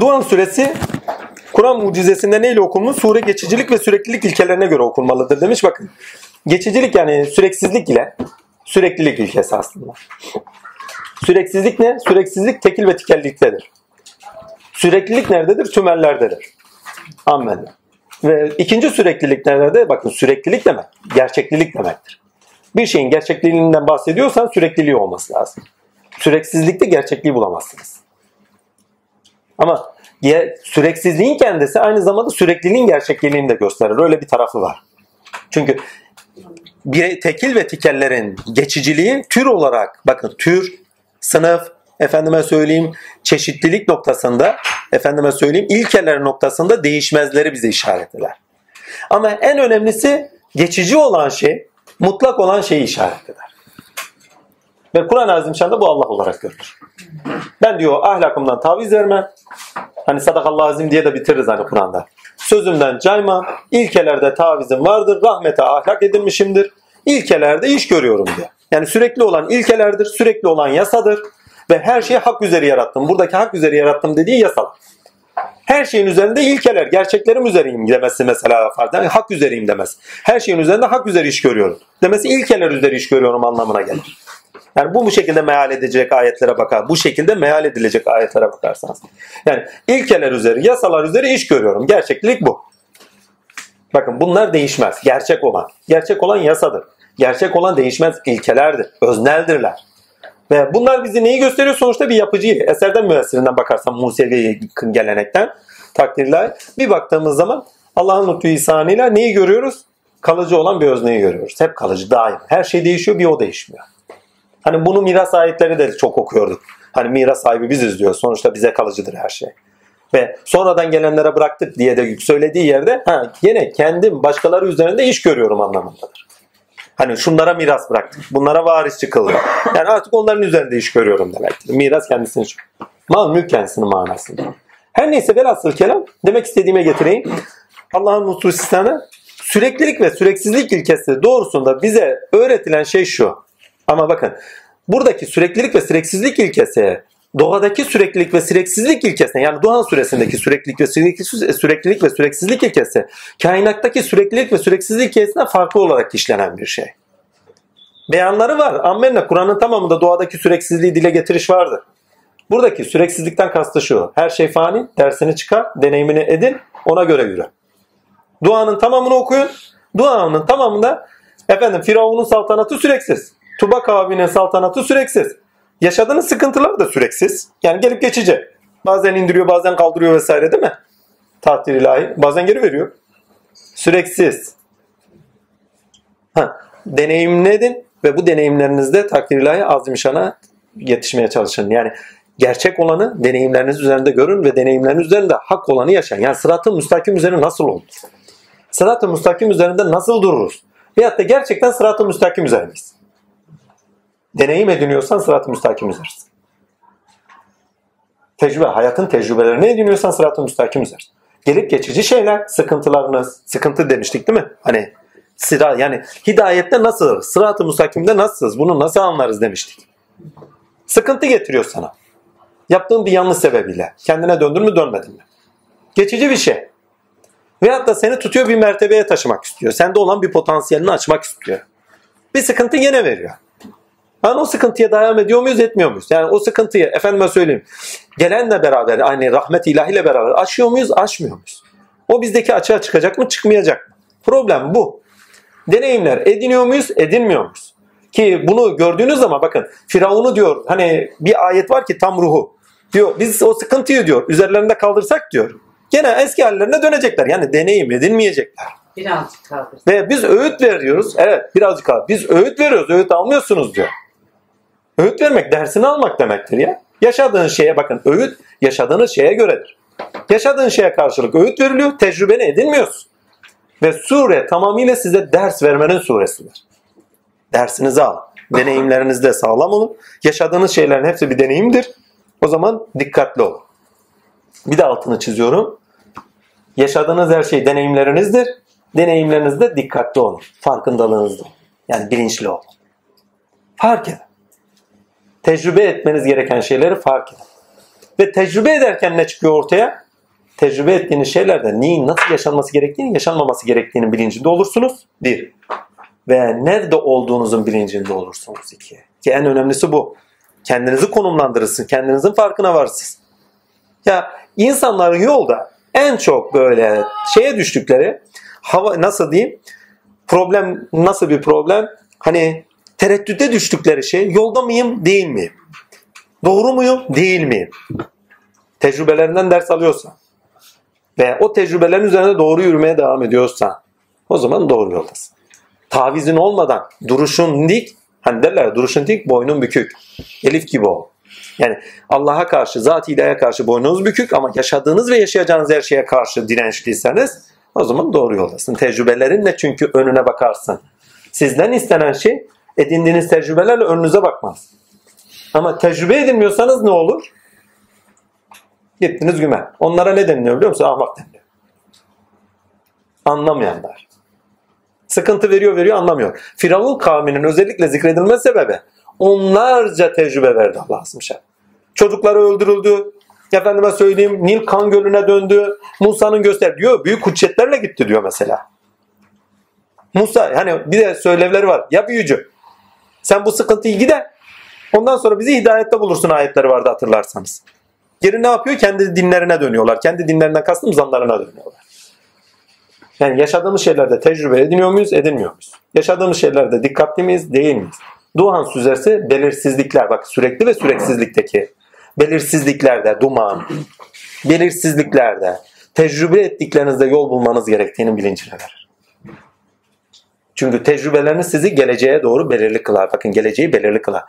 Duhan suresi Kur'an mucizesinde neyle okunmuş? Sure geçicilik ve süreklilik ilkelerine göre okunmalıdır demiş. Bakın geçicilik yani süreksizlik ile süreklilik ilkesi aslında. Süreksizlik ne? Süreksizlik tekil ve tikelliktedir. Süreklilik nerededir? Tümellerdedir. Amen. Ve ikinci süreklilik nerede? Bakın süreklilik demek, gerçeklilik demektir. Bir şeyin gerçekliğinden bahsediyorsan sürekliliği olması lazım. Süreksizlikte gerçekliği bulamazsınız. Ama süreksizliğin kendisi aynı zamanda sürekliliğin gerçekliğini de gösterir. Öyle bir tarafı var. Çünkü bir tekil ve tikellerin geçiciliği tür olarak bakın tür, sınıf, efendime söyleyeyim çeşitlilik noktasında, efendime söyleyeyim ilkeler noktasında değişmezleri bize işaret eder. Ama en önemlisi geçici olan şey, mutlak olan şeyi işaret eder. Ve Kur'an-ı Azimşan'da bu Allah olarak görülür. Ben diyor ahlakımdan taviz verme. Hani sadakallahu azim diye de bitiririz hani Kur'an'da. Sözümden cayma. İlkelerde tavizim vardır. Rahmete ahlak edinmişimdir. İlkelerde iş görüyorum diyor. Yani sürekli olan ilkelerdir. Sürekli olan yasadır. Ve her şeyi hak üzeri yarattım. Buradaki hak üzeri yarattım dediği yasal. Her şeyin üzerinde ilkeler, gerçeklerim üzeriyim demesi mesela farklı. hak üzeriyim demez. Her şeyin üzerinde hak üzeri iş görüyorum. Demesi ilkeler üzeri iş görüyorum anlamına gelir. Yani bu bu şekilde meal edecek ayetlere bakar. Bu şekilde meal edilecek ayetlere bakarsanız. Yani ilkeler üzeri, yasalar üzeri iş görüyorum. Gerçeklik bu. Bakın bunlar değişmez. Gerçek olan. Gerçek olan yasadır. Gerçek olan değişmez ilkelerdir. Özneldirler. Ve bunlar bizi neyi gösteriyor? Sonuçta bir yapıcıyı. Eserden müessirinden bakarsan Musevi gelenekten takdirler. Bir baktığımız zaman Allah'ın lütfu ihsanıyla neyi görüyoruz? Kalıcı olan bir özneyi görüyoruz. Hep kalıcı, daim. Her şey değişiyor, bir o değişmiyor. Hani bunu miras ayetleri de çok okuyorduk. Hani miras sahibi biziz diyor. Sonuçta bize kalıcıdır her şey. Ve sonradan gelenlere bıraktık diye de söylediği yerde ha, yine kendim başkaları üzerinde iş görüyorum anlamındadır. Hani şunlara miras bıraktık. Bunlara varis çıkıldı. Yani artık onların üzerinde iş görüyorum demektir. Miras kendisini mal mülk kendisinin manasında. Her neyse velhasıl kelam demek istediğime getireyim. Allah'ın hususisine süreklilik ve süreksizlik ilkesi doğrusunda bize öğretilen şey şu. Ama bakın buradaki süreklilik ve süreksizlik ilkesi doğadaki süreklilik ve süreksizlik ilkesine yani Doğan suresindeki süreklilik ve süreklilik ve süreksizlik ilkesi kainattaki süreklilik ve süreksizlik ilkesine farklı olarak işlenen bir şey. Beyanları var. Ammenna Kur'an'ın tamamında doğadaki süreksizliği dile getiriş vardır. Buradaki süreksizlikten kastı şu. Her şey fani, dersini çıkar, deneyimini edin, ona göre yürü. Duanın tamamını okuyun. Duanın tamamında efendim Firavun'un saltanatı süreksiz. Tuba kavminin saltanatı süreksiz. Yaşadığınız sıkıntılar da süreksiz. Yani gelip geçici. Bazen indiriyor bazen kaldırıyor vesaire değil mi? Takdir ilahi. Bazen geri veriyor. Süreksiz. Ha, deneyimledin ve bu deneyimlerinizde takdir ilahi azimşana yetişmeye çalışın. Yani gerçek olanı deneyimleriniz üzerinde görün ve deneyimleriniz üzerinde hak olanı yaşayın. Yani sıratı müstakim üzerine nasıl oldu? Sıratı müstakim üzerinde nasıl dururuz? Veyahut da gerçekten sıratı müstakim üzerindeyiz deneyim ediniyorsan sırat-ı müstakim üzeriz. Tecrübe, hayatın tecrübelerini ediniyorsan sırat-ı müstakim üzeriz. Gelip geçici şeyler, sıkıntılarınız, sıkıntı demiştik değil mi? Hani sıra yani hidayette nasıl, sırat-ı müstakimde nasılız, bunu nasıl anlarız demiştik. Sıkıntı getiriyor sana. Yaptığın bir yanlış sebebiyle. Kendine döndün mü dönmedin mi? Geçici bir şey. Veyahut da seni tutuyor bir mertebeye taşımak istiyor. Sende olan bir potansiyelini açmak istiyor. Bir sıkıntı yine veriyor. Yani o sıkıntıya devam ediyor muyuz etmiyor muyuz? Yani o sıkıntıyı efendime söyleyeyim gelenle beraber aynı rahmet ilahiyle beraber aşıyor muyuz aşmıyor muyuz? O bizdeki açığa çıkacak mı çıkmayacak mı? Problem bu. Deneyimler ediniyor muyuz edinmiyor muyuz? Ki bunu gördüğünüz zaman bakın Firavun'u diyor hani bir ayet var ki tam ruhu. Diyor biz o sıkıntıyı diyor üzerlerinde kaldırsak diyor. Gene eski hallerine dönecekler. Yani deneyim edinmeyecekler. Birazcık kaldır. Ve biz öğüt veriyoruz. Evet birazcık kaldır. Biz öğüt veriyoruz. Öğüt almıyorsunuz diyor. Öğüt vermek dersini almak demektir ya. Yaşadığın şeye bakın öğüt yaşadığınız şeye göredir. Yaşadığın şeye karşılık öğüt veriliyor, tecrübeni edinmiyorsun. Ve sure tamamıyla size ders vermenin suresidir. Dersinizi al. Deneyimlerinizde sağlam olun. Yaşadığınız şeylerin hepsi bir deneyimdir. O zaman dikkatli olun. Bir de altını çiziyorum. Yaşadığınız her şey deneyimlerinizdir. Deneyimlerinizde dikkatli olun. Farkındalığınızda. Yani bilinçli olun. Fark edin tecrübe etmeniz gereken şeyleri fark edin. Ve tecrübe ederken ne çıkıyor ortaya? Tecrübe ettiğiniz şeylerde neyin nasıl yaşanması gerektiğini, yaşanmaması gerektiğinin bilincinde olursunuz. Bir. Ve nerede olduğunuzun bilincinde olursunuz. iki. Ki en önemlisi bu. Kendinizi konumlandırırsın. Kendinizin farkına varsınız. Ya insanların yolda en çok böyle şeye düştükleri hava nasıl diyeyim? Problem nasıl bir problem? Hani tereddüte düştükleri şey yolda mıyım değil miyim? Doğru muyum değil miyim? Tecrübelerinden ders alıyorsan ve o tecrübelerin üzerine doğru yürümeye devam ediyorsan o zaman doğru yoldasın. Tavizin olmadan duruşun dik hani derler ya, duruşun dik boynun bükük. Elif gibi ol. Yani Allah'a karşı, zat-ı ilahiyye karşı boynunuz bükük ama yaşadığınız ve yaşayacağınız her şeye karşı dirençliyseniz o zaman doğru yoldasın. Tecrübelerinle çünkü önüne bakarsın. Sizden istenen şey edindiğiniz tecrübelerle önünüze bakmaz. Ama tecrübe edinmiyorsanız ne olur? Gittiniz güme. Onlara ne deniliyor biliyor musun? Ahmak deniliyor. Anlamayanlar. Sıkıntı veriyor veriyor anlamıyor. Firavun kavminin özellikle zikredilme sebebi onlarca tecrübe verdi Allah Azimşan. Çocukları öldürüldü. Efendime söyleyeyim Nil kan gölüne döndü. Musa'nın göster diyor. Büyük hüccetlerle gitti diyor mesela. Musa hani bir de söylevleri var. Ya büyücü. Sen bu sıkıntıyı gide. Ondan sonra bizi hidayette bulursun ayetleri vardı hatırlarsanız. Geri ne yapıyor? Kendi dinlerine dönüyorlar. Kendi dinlerinden kastım zanlarına dönüyorlar. Yani yaşadığımız şeylerde tecrübe ediniyor muyuz? Edinmiyor muyuz? Yaşadığımız şeylerde dikkatli miyiz? Değil miyiz? Duhan süzersi belirsizlikler. Bak sürekli ve süreksizlikteki belirsizliklerde, duman, belirsizliklerde tecrübe ettiklerinizde yol bulmanız gerektiğini bilincine verir. Çünkü tecrübeleriniz sizi geleceğe doğru belirli kılar. Bakın geleceği belirli kılar.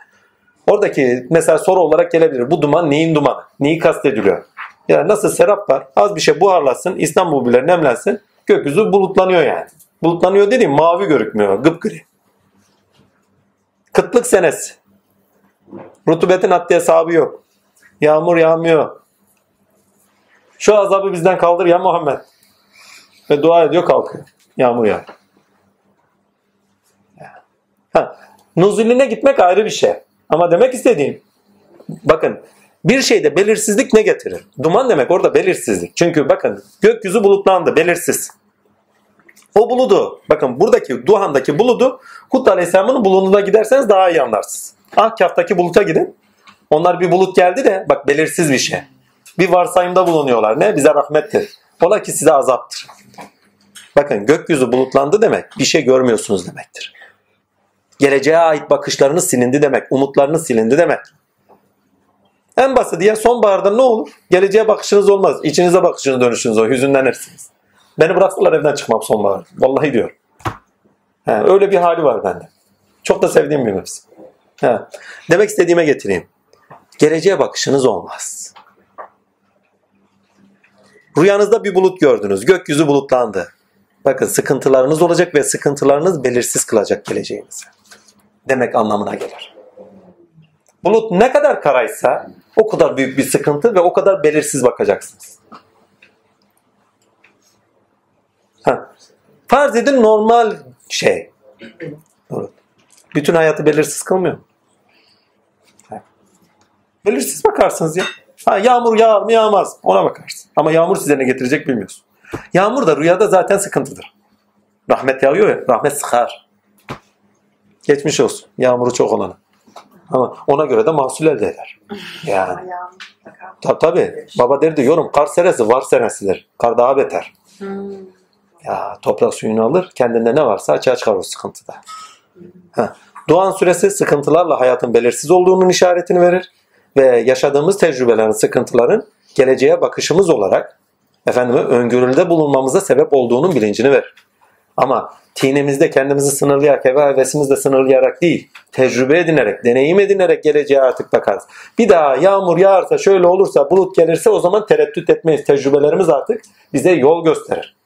Oradaki mesela soru olarak gelebilir. Bu duman neyin dumanı? Neyi kastediliyor? Yani nasıl serap var? Az bir şey buharlasın, İstanbul bile nemlensin. Gökyüzü bulutlanıyor yani. Bulutlanıyor dediğim mavi görükmüyor. Gıpgri. Kıtlık senesi. Rutubetin haddi hesabı yok. Yağmur yağmıyor. Şu azabı bizden kaldır ya Muhammed. Ve dua ediyor kalkıyor. Yağmur yağıyor. Ha, nuzulüne gitmek ayrı bir şey. Ama demek istediğim bakın bir şeyde belirsizlik ne getirir? Duman demek orada belirsizlik. Çünkü bakın gökyüzü bulutlandı belirsiz. O buludu bakın buradaki Duhan'daki buludu Hud Aleyhisselam'ın bulununa giderseniz daha iyi anlarsınız. Ahkaf'taki buluta gidin. Onlar bir bulut geldi de bak belirsiz bir şey. Bir varsayımda bulunuyorlar. Ne? Bize rahmettir. Ola ki size azaptır. Bakın gökyüzü bulutlandı demek bir şey görmüyorsunuz demektir. Geleceğe ait bakışlarınız silindi demek. Umutlarınız silindi demek. En basit ya sonbaharda ne olur? Geleceğe bakışınız olmaz. İçinize bakışınız dönüşünüz o. Hüzünlenirsiniz. Beni bıraksalar evden çıkmam sonbahar. Vallahi diyor. He, öyle bir hali var bende. Çok da sevdiğim bir mevsim. He. Demek istediğime getireyim. Geleceğe bakışınız olmaz. Rüyanızda bir bulut gördünüz. Gökyüzü bulutlandı. Bakın sıkıntılarınız olacak ve sıkıntılarınız belirsiz kılacak geleceğinizi. Demek anlamına gelir. Bulut ne kadar karaysa o kadar büyük bir sıkıntı ve o kadar belirsiz bakacaksınız. Ha. Farz edin normal şey. Bütün hayatı belirsiz kılmıyor. Ha. Belirsiz bakarsınız ya. Ha, yağmur yağar mı yağmaz ona bakarsın. Ama yağmur size ne getirecek bilmiyorsun. Yağmur da rüyada zaten sıkıntıdır. Rahmet yağıyor ya, rahmet sıkar. Geçmiş olsun. Yağmuru çok olanı. Ama ona göre de mahsul elde eder. Yani. Tabi tabi. Baba derdi yorum kar seresi var senesidir. Kar daha beter. Hmm. Ya toprak suyunu alır. Kendinde ne varsa açığa çıkar o sıkıntıda. Ha. Doğan süresi sıkıntılarla hayatın belirsiz olduğunun işaretini verir. Ve yaşadığımız tecrübelerin, sıkıntıların geleceğe bakışımız olarak efendime öngörülde bulunmamıza sebep olduğunun bilincini verir. Ama tinemizde kendimizi sınırlayarak, heva hevesimizle sınırlayarak değil, tecrübe edinerek, deneyim edinerek geleceğe artık bakarız. Bir daha yağmur yağarsa, şöyle olursa, bulut gelirse o zaman tereddüt etmeyiz. Tecrübelerimiz artık bize yol gösterir.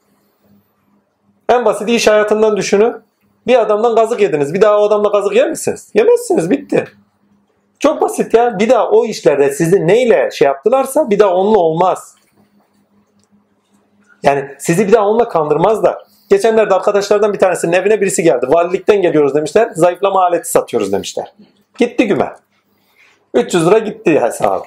En basit iş hayatından düşünün. Bir adamdan kazık yediniz. Bir daha o adamla kazık yer misiniz? Yemezsiniz. Bitti. Çok basit ya. Bir daha o işlerde sizi neyle şey yaptılarsa bir daha onunla olmaz. Yani sizi bir daha onunla kandırmazlar. Geçenlerde arkadaşlardan bir tanesinin evine birisi geldi. Valilikten geliyoruz demişler. Zayıflama aleti satıyoruz demişler. Gitti güme. 300 lira gitti hesabı.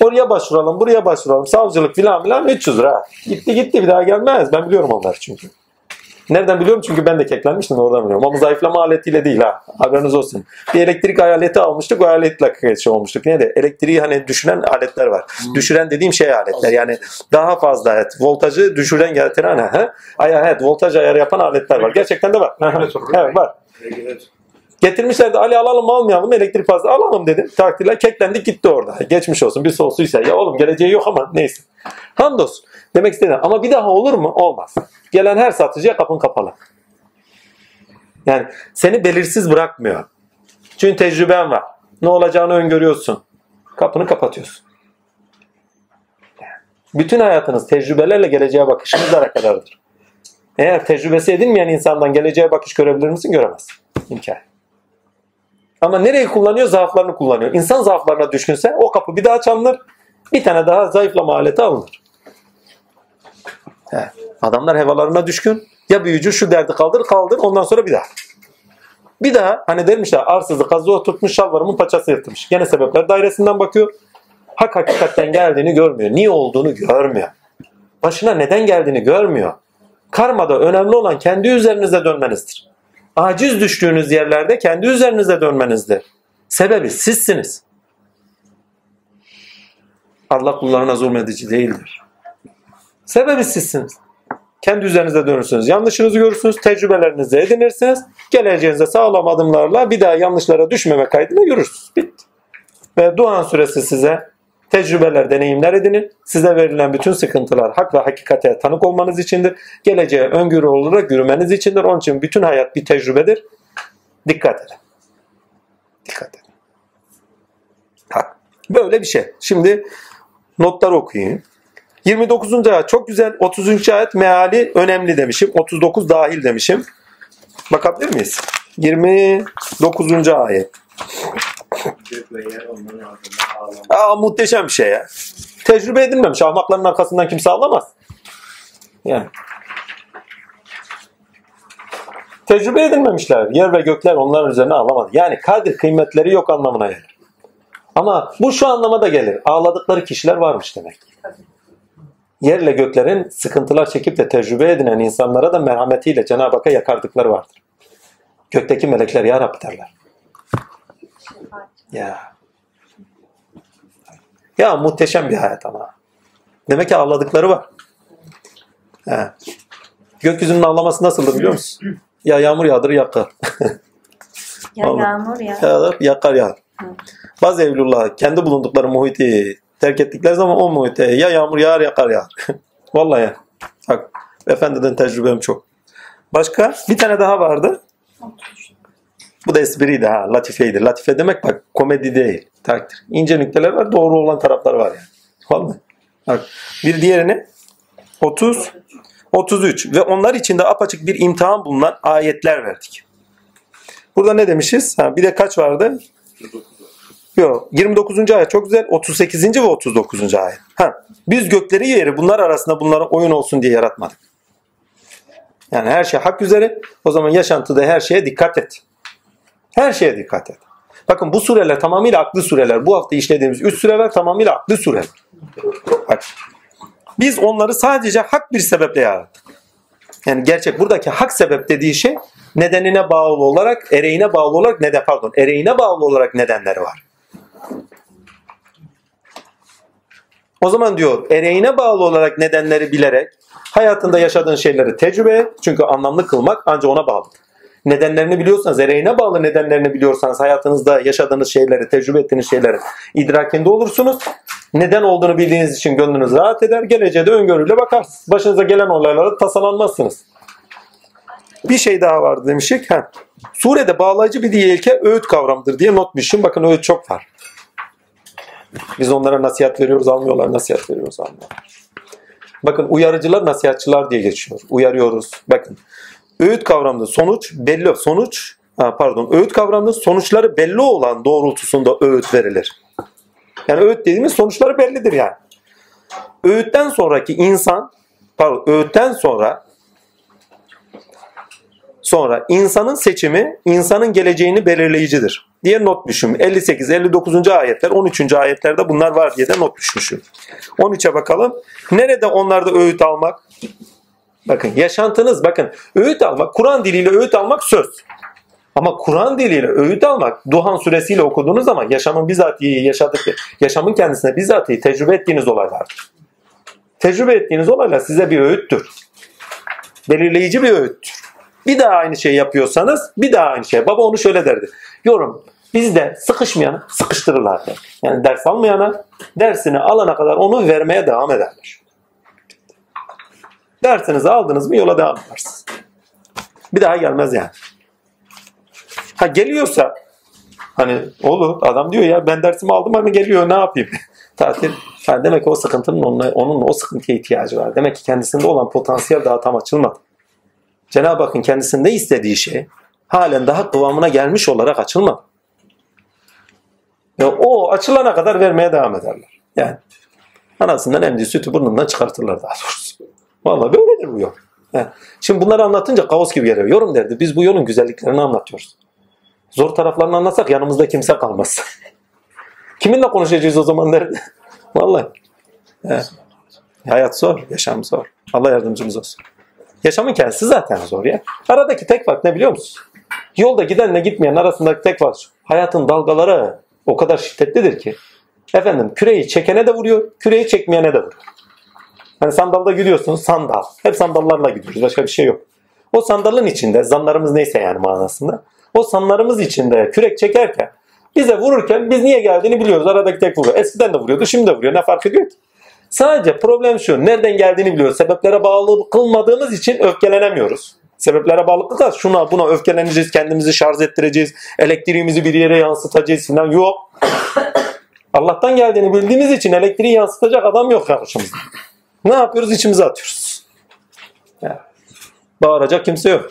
Oraya başvuralım, buraya başvuralım. Savcılık filan filan 300 lira. Gitti gitti bir daha gelmez. Ben biliyorum onları çünkü. Nereden biliyorum? Çünkü ben de keklenmiştim oradan biliyorum. Ama zayıflama aletiyle değil ha. Haberiniz olsun. Bir elektrik aleti almıştık. O aletle şey olmuştuk. Neydi? Elektriği hani düşüren aletler var. Düşüren dediğim şey aletler. Yani daha fazla evet. Voltajı düşüren getiren ha. Ay, evet, voltaj ayarı yapan aletler var. Gerçekten de var. evet var. Getirmişler de Ali alalım almayalım elektrik fazla alalım dedim. Takdirler keklendik gitti orada. Geçmiş olsun bir sonsuysa. Ya oğlum geleceği yok ama neyse. Hamdolsun. Demek istedim. Ama bir daha olur mu? Olmaz. Gelen her satıcıya kapın kapalı. Yani seni belirsiz bırakmıyor. Çünkü tecrüben var. Ne olacağını öngörüyorsun. Kapını kapatıyorsun. Bütün hayatınız tecrübelerle geleceğe bakışınızla alakalıdır. Eğer tecrübesi edinmeyen insandan geleceğe bakış görebilir misin? Göremez. İmkan. Ama nereyi kullanıyor? Zaaflarını kullanıyor. İnsan zaaflarına düşkünse o kapı bir daha çalınır. Bir tane daha zayıflama aleti alınır. He. Adamlar hevalarına düşkün. Ya büyücü şu derdi kaldır kaldır ondan sonra bir daha. Bir daha hani dermişler arsızı kazı oturtmuş şalvarımın paçası yırtmış. Gene sebepler dairesinden bakıyor. Hak hakikatten geldiğini görmüyor. Niye olduğunu görmüyor. Başına neden geldiğini görmüyor. Karmada önemli olan kendi üzerinize dönmenizdir. Aciz düştüğünüz yerlerde kendi üzerinize dönmenizdir. Sebebi sizsiniz. Allah kullarına zulmedici değildir. Sebebi sizsiniz. Kendi üzerinize dönürsünüz. Yanlışınızı görürsünüz. Tecrübelerinizi edinirsiniz. Geleceğinize sağlam adımlarla bir daha yanlışlara düşmeme kaydıyla yürürsünüz. Bitti. Ve Duhan suresi size tecrübeler, deneyimler edinin. Size verilen bütün sıkıntılar hak ve hakikate tanık olmanız içindir. Geleceğe öngörü olarak yürümeniz içindir. Onun için bütün hayat bir tecrübedir. Dikkat edin. Dikkat edin. Hak. Böyle bir şey. Şimdi notlar okuyayım. 29. ayet çok güzel. 30. ayet meali önemli demişim. 39 dahil demişim. Bakabilir miyiz? 29. ayet. Aa, muhteşem bir şey ya. Tecrübe edilmemiş. Ahmakların arkasından kimse ağlamaz. Yani. Tecrübe edilmemişler. Yer ve gökler onların üzerine ağlamadı. Yani kadir kıymetleri yok anlamına gelir. Ama bu şu anlama da gelir. Ağladıkları kişiler varmış demek. Yerle göklerin sıkıntılar çekip de tecrübe edinen insanlara da merhametiyle Cenab-ı Hakk'a yakardıkları vardır. Gökteki melekler ya Rabbi derler. Ya. Ya muhteşem bir hayat ama. Demek ki ağladıkları var. He. Gökyüzünün ağlaması nasıldır biliyor musun? Ya yağmur yağdır yakar. Ya yağmur ya. Yağar, yakar yağar. Bazı evlullah kendi bulundukları muhiti terk ettikleri zaman o muhite ya yağmur yağar yakar yağar. Vallahi ya. Bak efendiden tecrübem çok. Başka? Bir tane daha vardı. Bu da espriydi ha. Latifeydi. Latife demek bak komedi değil. Takdir. İnce nükteler var. Doğru olan taraflar var yani. Vallahi. Bak. Bir diğerini 30 33 ve onlar içinde apaçık bir imtihan bulunan ayetler verdik. Burada ne demişiz? Ha, bir de kaç vardı? Yok. 29. ayet çok güzel. 38. ve 39. ayet. Ha, biz gökleri yeri bunlar arasında bunlara oyun olsun diye yaratmadık. Yani her şey hak üzere. O zaman yaşantıda her şeye dikkat et. Her şeye dikkat et. Bakın bu sureler tamamıyla aklı sureler. Bu hafta işlediğimiz 3 süreler tamamıyla aklı sureler. Bak. Biz onları sadece hak bir sebeple yarattık. Yani gerçek buradaki hak sebep dediği şey nedenine bağlı olarak, ereğine bağlı olarak neden pardon, ereğine bağlı olarak nedenleri var. O zaman diyor ereğine bağlı olarak nedenleri bilerek hayatında yaşadığın şeyleri tecrübe et. Çünkü anlamlı kılmak ancak ona bağlı. Nedenlerini biliyorsanız, ereğine bağlı nedenlerini biliyorsanız hayatınızda yaşadığınız şeyleri, tecrübe ettiğiniz şeylerin idrakinde olursunuz. Neden olduğunu bildiğiniz için gönlünüz rahat eder. Geleceğe de öngörüyle bakarsınız. Başınıza gelen olaylara tasalanmazsınız. Bir şey daha vardı demiştik. Ha. Surede bağlayıcı bir ilke öğüt kavramıdır diye not düşün. Bakın öğüt çok var. Biz onlara nasihat veriyoruz almıyorlar, nasihat veriyoruz almıyorlar. Bakın uyarıcılar nasihatçılar diye geçiyor. Uyarıyoruz. Bakın öğüt kavramında sonuç belli sonuç pardon öğüt kavramında sonuçları belli olan doğrultusunda öğüt verilir. Yani öğüt dediğimiz sonuçları bellidir yani. Öğütten sonraki insan pardon öğütten sonra Sonra insanın seçimi insanın geleceğini belirleyicidir diye not düşün. 58 59. ayetler 13. ayetlerde bunlar var diye de not düşmüşüm. 13'e bakalım. Nerede onlarda öğüt almak? Bakın yaşantınız bakın öğüt almak Kur'an diliyle öğüt almak söz. Ama Kur'an diliyle öğüt almak Duhan suresiyle okuduğunuz zaman yaşamın bizatihi yaşadık yaşamın kendisine bizatihi tecrübe ettiğiniz olaylardır. Tecrübe ettiğiniz olaylar size bir öğüttür. Belirleyici bir öğüttür. Bir daha aynı şey yapıyorsanız bir daha aynı şey. Baba onu şöyle derdi. Yorum bizde sıkışmayana sıkıştırırlar der. Yani ders almayana dersini alana kadar onu vermeye devam ederler. Dersinizi aldınız mı yola devam edersiniz. Bir daha gelmez yani. Ha geliyorsa hani olur adam diyor ya ben dersimi aldım ama geliyor ne yapayım? Tatil. Ha, demek ki o sıkıntının onunla, onun o sıkıntıya ihtiyacı var. Demek ki kendisinde olan potansiyel daha tam açılmadı. Cenab-ı Hakk'ın kendisinde istediği şey halen daha kıvamına gelmiş olarak açılmadı. Ve o açılana kadar vermeye devam ederler. Yani anasından emdiği sütü burnundan çıkartırlar daha doğrusu. Vallahi böyledir bu yol. Yani şimdi bunları anlatınca kaos gibi geliyor. Yorum derdi. Biz bu yolun güzelliklerini anlatıyoruz. Zor taraflarını anlatsak yanımızda kimse kalmaz. Kiminle konuşacağız o zaman derdi. Vallahi. Evet. Hayat zor, yaşam zor. Allah yardımcımız olsun. Yaşamın kendisi zaten zor ya. Aradaki tek fark ne biliyor musun? Yolda gidenle gitmeyen arasındaki tek fark şu. Hayatın dalgaları o kadar şiddetlidir ki. Efendim küreği çekene de vuruyor, küreği çekmeyene de vuruyor. Hani sandalda gidiyorsun, sandal. Hep sandallarla gidiyoruz. Başka bir şey yok. O sandalın içinde, zanlarımız neyse yani manasında. O sanlarımız içinde kürek çekerken bize vururken biz niye geldiğini biliyoruz. Aradaki tek vuruyor. Eskiden de vuruyordu, şimdi de vuruyor. Ne fark ediyor ki? Sadece problem şu. Nereden geldiğini biliyoruz. Sebeplere bağlı kılmadığımız için öfkelenemiyoruz. Sebeplere bağlı kılacağız. Şuna buna öfkeleneceğiz. Kendimizi şarj ettireceğiz. Elektriğimizi bir yere yansıtacağız falan. Yok. Allah'tan geldiğini bildiğimiz için elektriği yansıtacak adam yok karşımızda. Ne yapıyoruz? İçimize atıyoruz. Bağıracak kimse yok.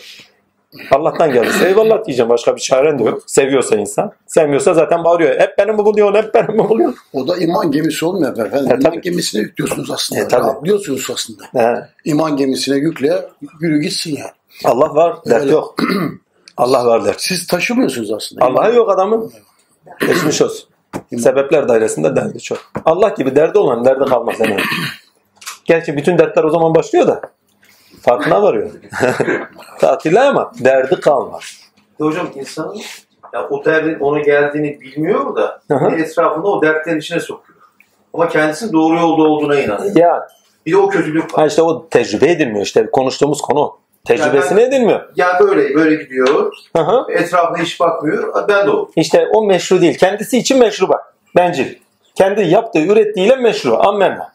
Allah'tan geldiyse eyvallah diyeceğim. Başka bir çaren de yok. Seviyorsa insan. Sevmiyorsa zaten bağırıyor. Hep beni mi buluyorsun? Hep beni mi buluyorsun? O da iman gemisi olmuyor efendim. E, iman tabii. gemisine yüklüyorsunuz aslında. E, tabii. Rahatlıyorsunuz aslında. He. İman gemisine yükle, yürü gitsin ya. Allah var. Dert Öyle. yok. Allah var dert. Siz taşımıyorsunuz aslında. Allah'a yok adamın. Geçmiş olsun. Sebepler dairesinde derdi çok. Allah gibi derdi olan derdi kalmaz. Yani. Gerçi bütün dertler o zaman başlıyor da. Farkına varıyor. Tatile ama derdi kalmaz. Hocam insanın ya o derdin ona geldiğini bilmiyor da bir etrafında o dertlerin içine sokuyor. Ama kendisinin doğru yolda olduğuna inanıyor. Ya Bir de o kötülük var. ha işte o tecrübe edilmiyor. İşte konuştuğumuz konu. Tecrübesine edilmiyor. Ya böyle böyle gidiyor. Hı. Etrafına hiç bakmıyor. Ben de o. İşte o meşru değil. Kendisi için meşru bak. Bencil. Kendi yaptığı, ürettiğiyle meşru. Ammenna.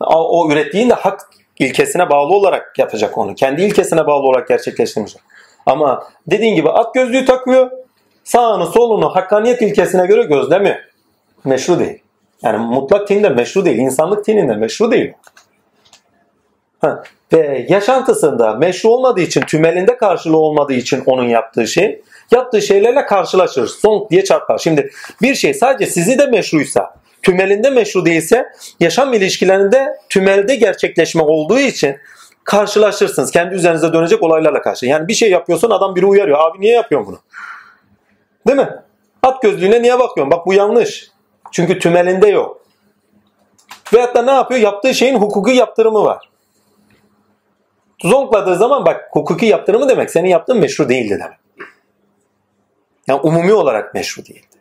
O ürettiğin de hak ilkesine bağlı olarak yapacak onu. Kendi ilkesine bağlı olarak gerçekleştirmeyecek. Ama dediğin gibi at gözlüğü takıyor. Sağını solunu hakkaniyet ilkesine göre gözlemiyor. Meşru değil. Yani mutlak tinde meşru değil. İnsanlık tininde meşru değil. Ha. Ve yaşantısında meşru olmadığı için, tümelinde karşılığı olmadığı için onun yaptığı şey, yaptığı şeylerle karşılaşır. Zonk diye çarpar. Şimdi bir şey sadece sizi de meşruysa, tümelinde meşru değilse, yaşam ilişkilerinde tümelde gerçekleşme olduğu için karşılaşırsınız. Kendi üzerinize dönecek olaylarla karşı. Yani bir şey yapıyorsun adam biri uyarıyor. Abi niye yapıyorsun bunu? Değil mi? At gözlüğüne niye bakıyorsun? Bak bu yanlış. Çünkü tümelinde yok. Veyahut da ne yapıyor? Yaptığı şeyin hukuki yaptırımı var. Zonkladığı zaman bak hukuki yaptırımı demek senin yaptığın meşru değildi demek. Yani umumi olarak meşru değildi.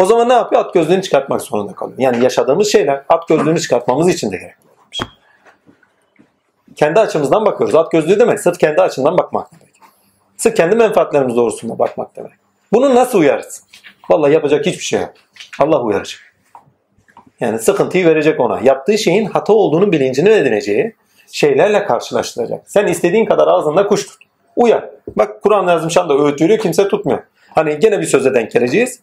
O zaman ne yapıyor? At gözlüğünü çıkartmak zorunda kalıyor. Yani yaşadığımız şeyler at gözlüğünü çıkartmamız için de gerekli. Kendi açımızdan bakıyoruz. At gözlüğü demek sırf kendi açından bakmak demek. Sırf kendi menfaatlerimiz doğrusunda bakmak demek. Bunu nasıl uyarız? Vallahi yapacak hiçbir şey yok. Allah uyaracak. Yani sıkıntıyı verecek ona. Yaptığı şeyin hata olduğunu bilincini edineceği şeylerle karşılaştıracak. Sen istediğin kadar ağzında kuş tut. Uyar. Bak Kur'an yazmış anda öğüt veriyor kimse tutmuyor. Hani gene bir söze denk geleceğiz.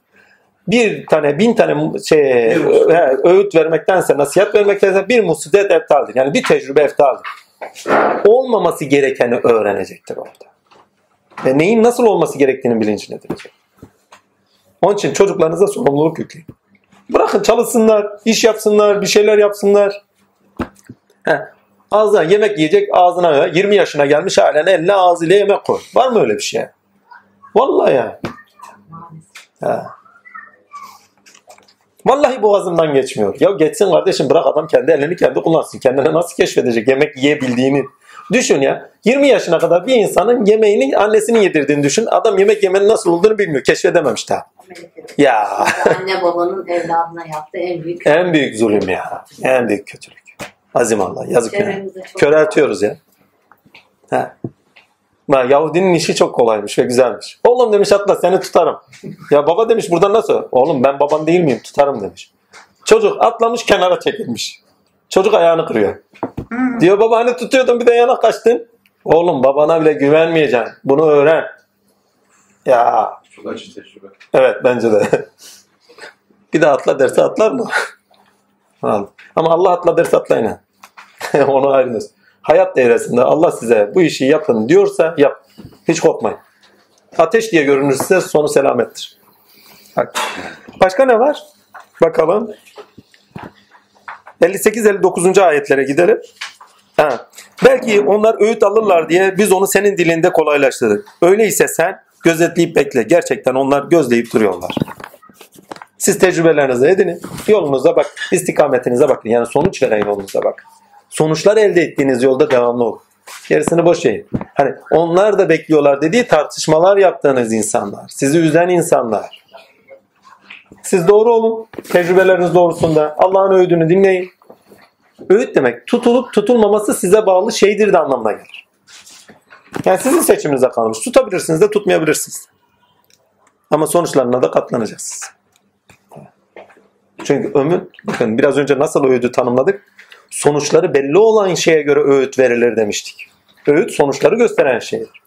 Bir tane bin tane şey, Bir öğüt vermektense nasihat vermektense bir musibet eftaldir. Yani bir tecrübe eftaldir. Olmaması gerekeni öğrenecektir orada. Ve neyin nasıl olması gerektiğini bilincine edinecek. Onun için çocuklarınıza sorumluluk yükleyin. Bırakın çalışsınlar, iş yapsınlar, bir şeyler yapsınlar. Heh. Ağzına yemek yiyecek ağzına 20 yaşına gelmiş halen eline ağzıyla yemek koy. Var mı öyle bir şey? Vallahi ya. Ha. Vallahi boğazımdan geçmiyor. Ya geçsin kardeşim bırak adam kendi elini kendi kullansın. Kendine nasıl keşfedecek yemek yiyebildiğini. Düşün ya 20 yaşına kadar bir insanın yemeğini annesinin yedirdiğini düşün. Adam yemek yemenin nasıl olduğunu bilmiyor. Keşfedememiş daha. Ya Anne babanın evladına yaptığı en büyük en büyük zulüm ya. En büyük kötülük. Azim Allah yazık Köreltiyoruz ya. Ha. Ha, Yahudinin işi çok kolaymış ve güzelmiş. Oğlum demiş atla seni tutarım. Ya baba demiş burada nasıl? Oğlum ben baban değil miyim tutarım demiş. Çocuk atlamış kenara çekilmiş. Çocuk ayağını kırıyor. Diyor baba hani tutuyordun bir de yana kaçtın. Oğlum babana bile güvenmeyeceksin. Bunu öğren. Ya Çok acı tecrübe. evet bence de. bir de atla derse atlar mı? Ama Allah atla derse atlayın. Onu ayrılır. Hayat devresinde Allah size bu işi yapın diyorsa yap. Hiç korkmayın. Ateş diye görünürse sonu selamettir. Bak. Başka ne var? Bakalım. 58-59. ayetlere gidelim. Ha. Belki onlar öğüt alırlar diye biz onu senin dilinde kolaylaştırdık. Öyleyse sen gözetleyip bekle. Gerçekten onlar gözleyip duruyorlar. Siz tecrübelerinizi edinin. Yolunuza bak. istikametinize bakın. Yani sonuç veren yolunuza bak. Sonuçlar elde ettiğiniz yolda devamlı olun. Gerisini boş verin. Hani onlar da bekliyorlar dediği tartışmalar yaptığınız insanlar. Sizi üzen insanlar. Siz doğru olun. Tecrübeleriniz doğrusunda. Allah'ın öğüdünü dinleyin. Öğüt demek tutulup tutulmaması size bağlı şeydir de anlamına gelir. Yani sizin seçiminize kalmış. Tutabilirsiniz de tutmayabilirsiniz. Ama sonuçlarına da katlanacaksınız. Çünkü ömür, bakın biraz önce nasıl öğüdü tanımladık? Sonuçları belli olan şeye göre öğüt verilir demiştik. Öğüt sonuçları gösteren şeydir.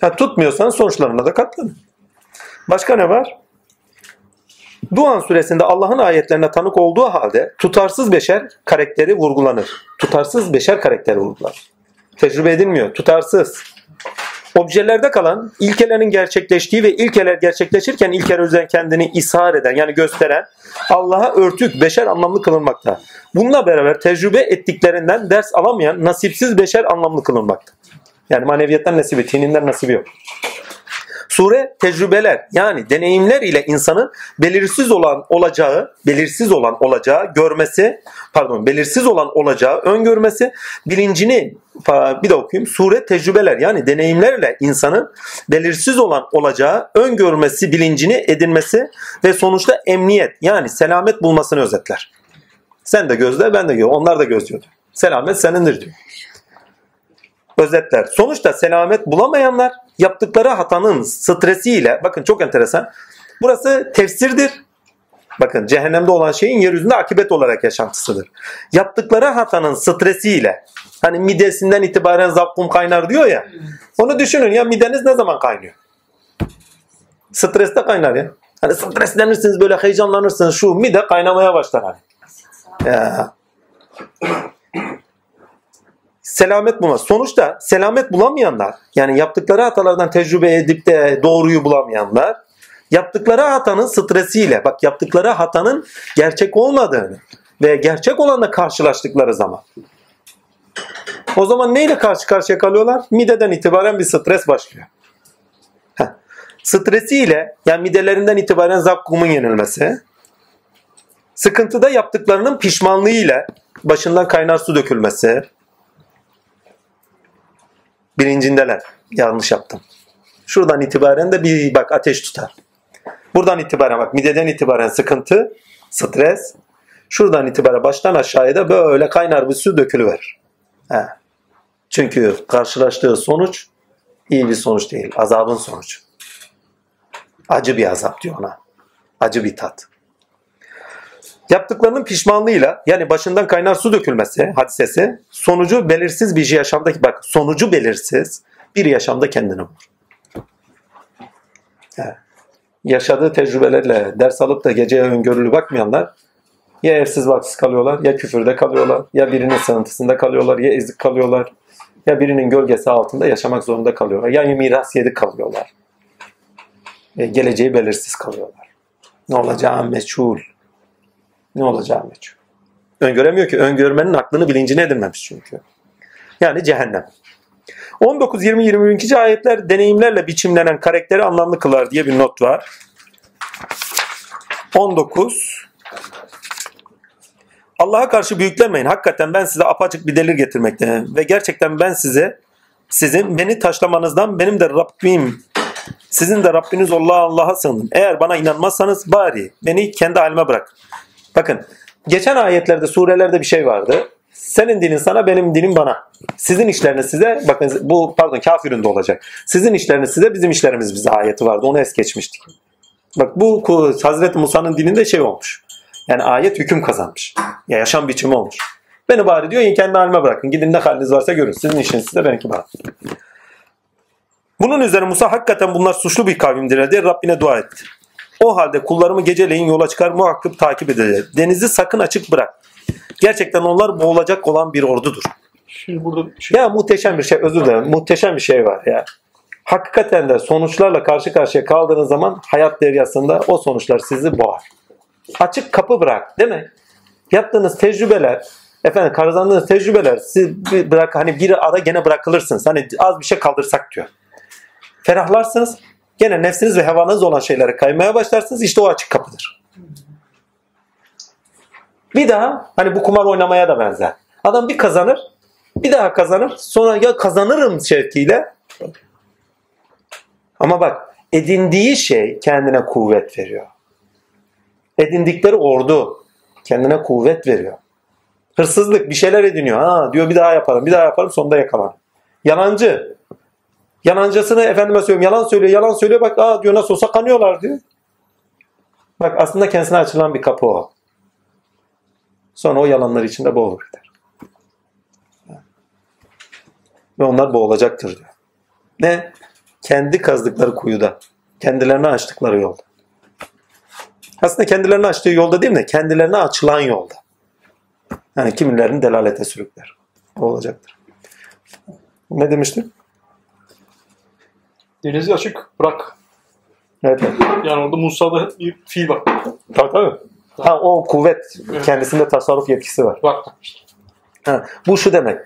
Ha, tutmuyorsan sonuçlarına da katlanın. Başka ne var? Duan suresinde Allah'ın ayetlerine tanık olduğu halde tutarsız beşer karakteri vurgulanır. Tutarsız beşer karakteri vurgulanır. Tecrübe edilmiyor. Tutarsız. Objelerde kalan ilkelerin gerçekleştiği ve ilkeler gerçekleşirken ilkeler üzerine kendini ishar eden yani gösteren Allah'a örtük beşer anlamlı kılınmakta. Bununla beraber tecrübe ettiklerinden ders alamayan nasipsiz beşer anlamlı kılınmakta. Yani maneviyattan nasibi, tininden nasibi yok. Sure tecrübeler yani deneyimler ile insanın belirsiz olan olacağı, belirsiz olan olacağı görmesi, pardon belirsiz olan olacağı öngörmesi, bilincini bir de okuyayım. Sure tecrübeler yani deneyimlerle insanın belirsiz olan olacağı öngörmesi, bilincini edinmesi ve sonuçta emniyet yani selamet bulmasını özetler. Sen de gözle ben de gör. Onlar da gözlüyordu. Selamet senindir diyor özetler. Sonuçta selamet bulamayanlar yaptıkları hatanın stresiyle bakın çok enteresan. Burası tefsirdir. Bakın cehennemde olan şeyin yeryüzünde akibet olarak yaşantısıdır. Yaptıkları hatanın stresiyle hani midesinden itibaren zakkum kaynar diyor ya. Onu düşünün ya mideniz ne zaman kaynıyor? Streste kaynar ya. Hani streslenirsiniz böyle heyecanlanırsınız şu mide kaynamaya başlar hani. Ya selamet bulmaz. Sonuçta selamet bulamayanlar yani yaptıkları hatalardan tecrübe edip de doğruyu bulamayanlar yaptıkları hatanın stresiyle bak yaptıkları hatanın gerçek olmadığını ve gerçek olanla karşılaştıkları zaman o zaman neyle karşı karşıya kalıyorlar? Mideden itibaren bir stres başlıyor. Stresiyle yani midelerinden itibaren zakkumun yenilmesi sıkıntıda yaptıklarının pişmanlığıyla başından kaynar su dökülmesi bilincindeler. Yanlış yaptım. Şuradan itibaren de bir bak ateş tutar. Buradan itibaren bak mideden itibaren sıkıntı, stres. Şuradan itibaren baştan aşağıya da böyle kaynar bir su dökülüverir. He. Çünkü karşılaştığı sonuç iyi bir sonuç değil. Azabın sonucu. Acı bir azap diyor ona. Acı bir tat. Yaptıklarının pişmanlığıyla yani başından kaynar su dökülmesi hadisesi sonucu belirsiz bir yaşamdaki bak sonucu belirsiz bir yaşamda kendini bulur. Yaşadığı tecrübelerle ders alıp da geceye öngörülü bakmayanlar ya evsiz baksız kalıyorlar ya küfürde kalıyorlar ya birinin sığıntısında kalıyorlar ya ezik kalıyorlar ya birinin gölgesi altında yaşamak zorunda kalıyorlar ya miras yedik kalıyorlar. E, geleceği belirsiz kalıyorlar. Ne olacağı meçhul ne olacağı meçhul. Öngöremiyor ki. Öngörmenin aklını bilincine edinmemiş çünkü. Yani cehennem. 19, 20, 22. ayetler deneyimlerle biçimlenen karakteri anlamlı kılar diye bir not var. 19 Allah'a karşı büyüklenmeyin. Hakikaten ben size apaçık bir delil getirmekteyim. Ve gerçekten ben size sizin beni taşlamanızdan benim de Rabbim sizin de Rabbiniz Allah Allah'a sığının. Eğer bana inanmazsanız bari beni kendi halime bırak. Bakın geçen ayetlerde surelerde bir şey vardı. Senin dinin sana benim dinim bana. Sizin işleriniz size bakın bu pardon kafirinde olacak. Sizin işleriniz size bizim işlerimiz bize ayeti vardı. Onu es geçmiştik. Bak bu Hazreti Musa'nın dilinde şey olmuş. Yani ayet hüküm kazanmış. Ya yaşam biçimi olmuş. Beni bari diyor kendi halime bırakın. Gidin ne haliniz varsa görün. Sizin işiniz size benimki bana. Bunun üzerine Musa hakikaten bunlar suçlu bir kavimdir diye Rabbine dua etti. O halde kullarımı geceleyin yola çıkar muhakkak takip edeceğiz. Denizi sakın açık bırak. Gerçekten onlar boğulacak olan bir ordudur. Şimdi burada şey Ya muhteşem bir şey özür dilerim. Muhteşem bir şey var ya. Hakikaten de sonuçlarla karşı karşıya kaldığınız zaman hayat deryasında o sonuçlar sizi boğar. Açık kapı bırak değil mi? Yaptığınız tecrübeler, efendim kazandığınız tecrübeler siz bırak hani bir ara gene bırakılırsınız. Hani az bir şey kaldırsak diyor. Ferahlarsınız. Gene nefsiniz ve hevanız olan şeylere kaymaya başlarsınız. İşte o açık kapıdır. Bir daha hani bu kumar oynamaya da benzer. Adam bir kazanır, bir daha kazanır. Sonra ya kazanırım şevkiyle. Ama bak edindiği şey kendine kuvvet veriyor. Edindikleri ordu kendine kuvvet veriyor. Hırsızlık bir şeyler ediniyor. Ha diyor bir daha yaparım, bir daha yaparım sonunda yakalanır. Yalancı. Yalancısını efendime söylüyorum yalan söylüyor, yalan söylüyor bak aa diyor nasıl olsa kanıyorlar diyor. Bak aslında kendisine açılan bir kapı o. Sonra o yalanlar içinde boğulur gider. Ve onlar boğulacaktır diyor. Ne? Kendi kazdıkları kuyuda. Kendilerine açtıkları yolda. Aslında kendilerine açtığı yolda değil mi? Kendilerine açılan yolda. Yani kimilerini delalete sürükler. O olacaktır. Ne demiştim? Denizi açık bırak. Evet. Yani orada Musa'da bir fiil var. Tabii tabii. Ha, o kuvvet. Kendisinde tasarruf yetkisi var. İşte. Ha, bu şu demek.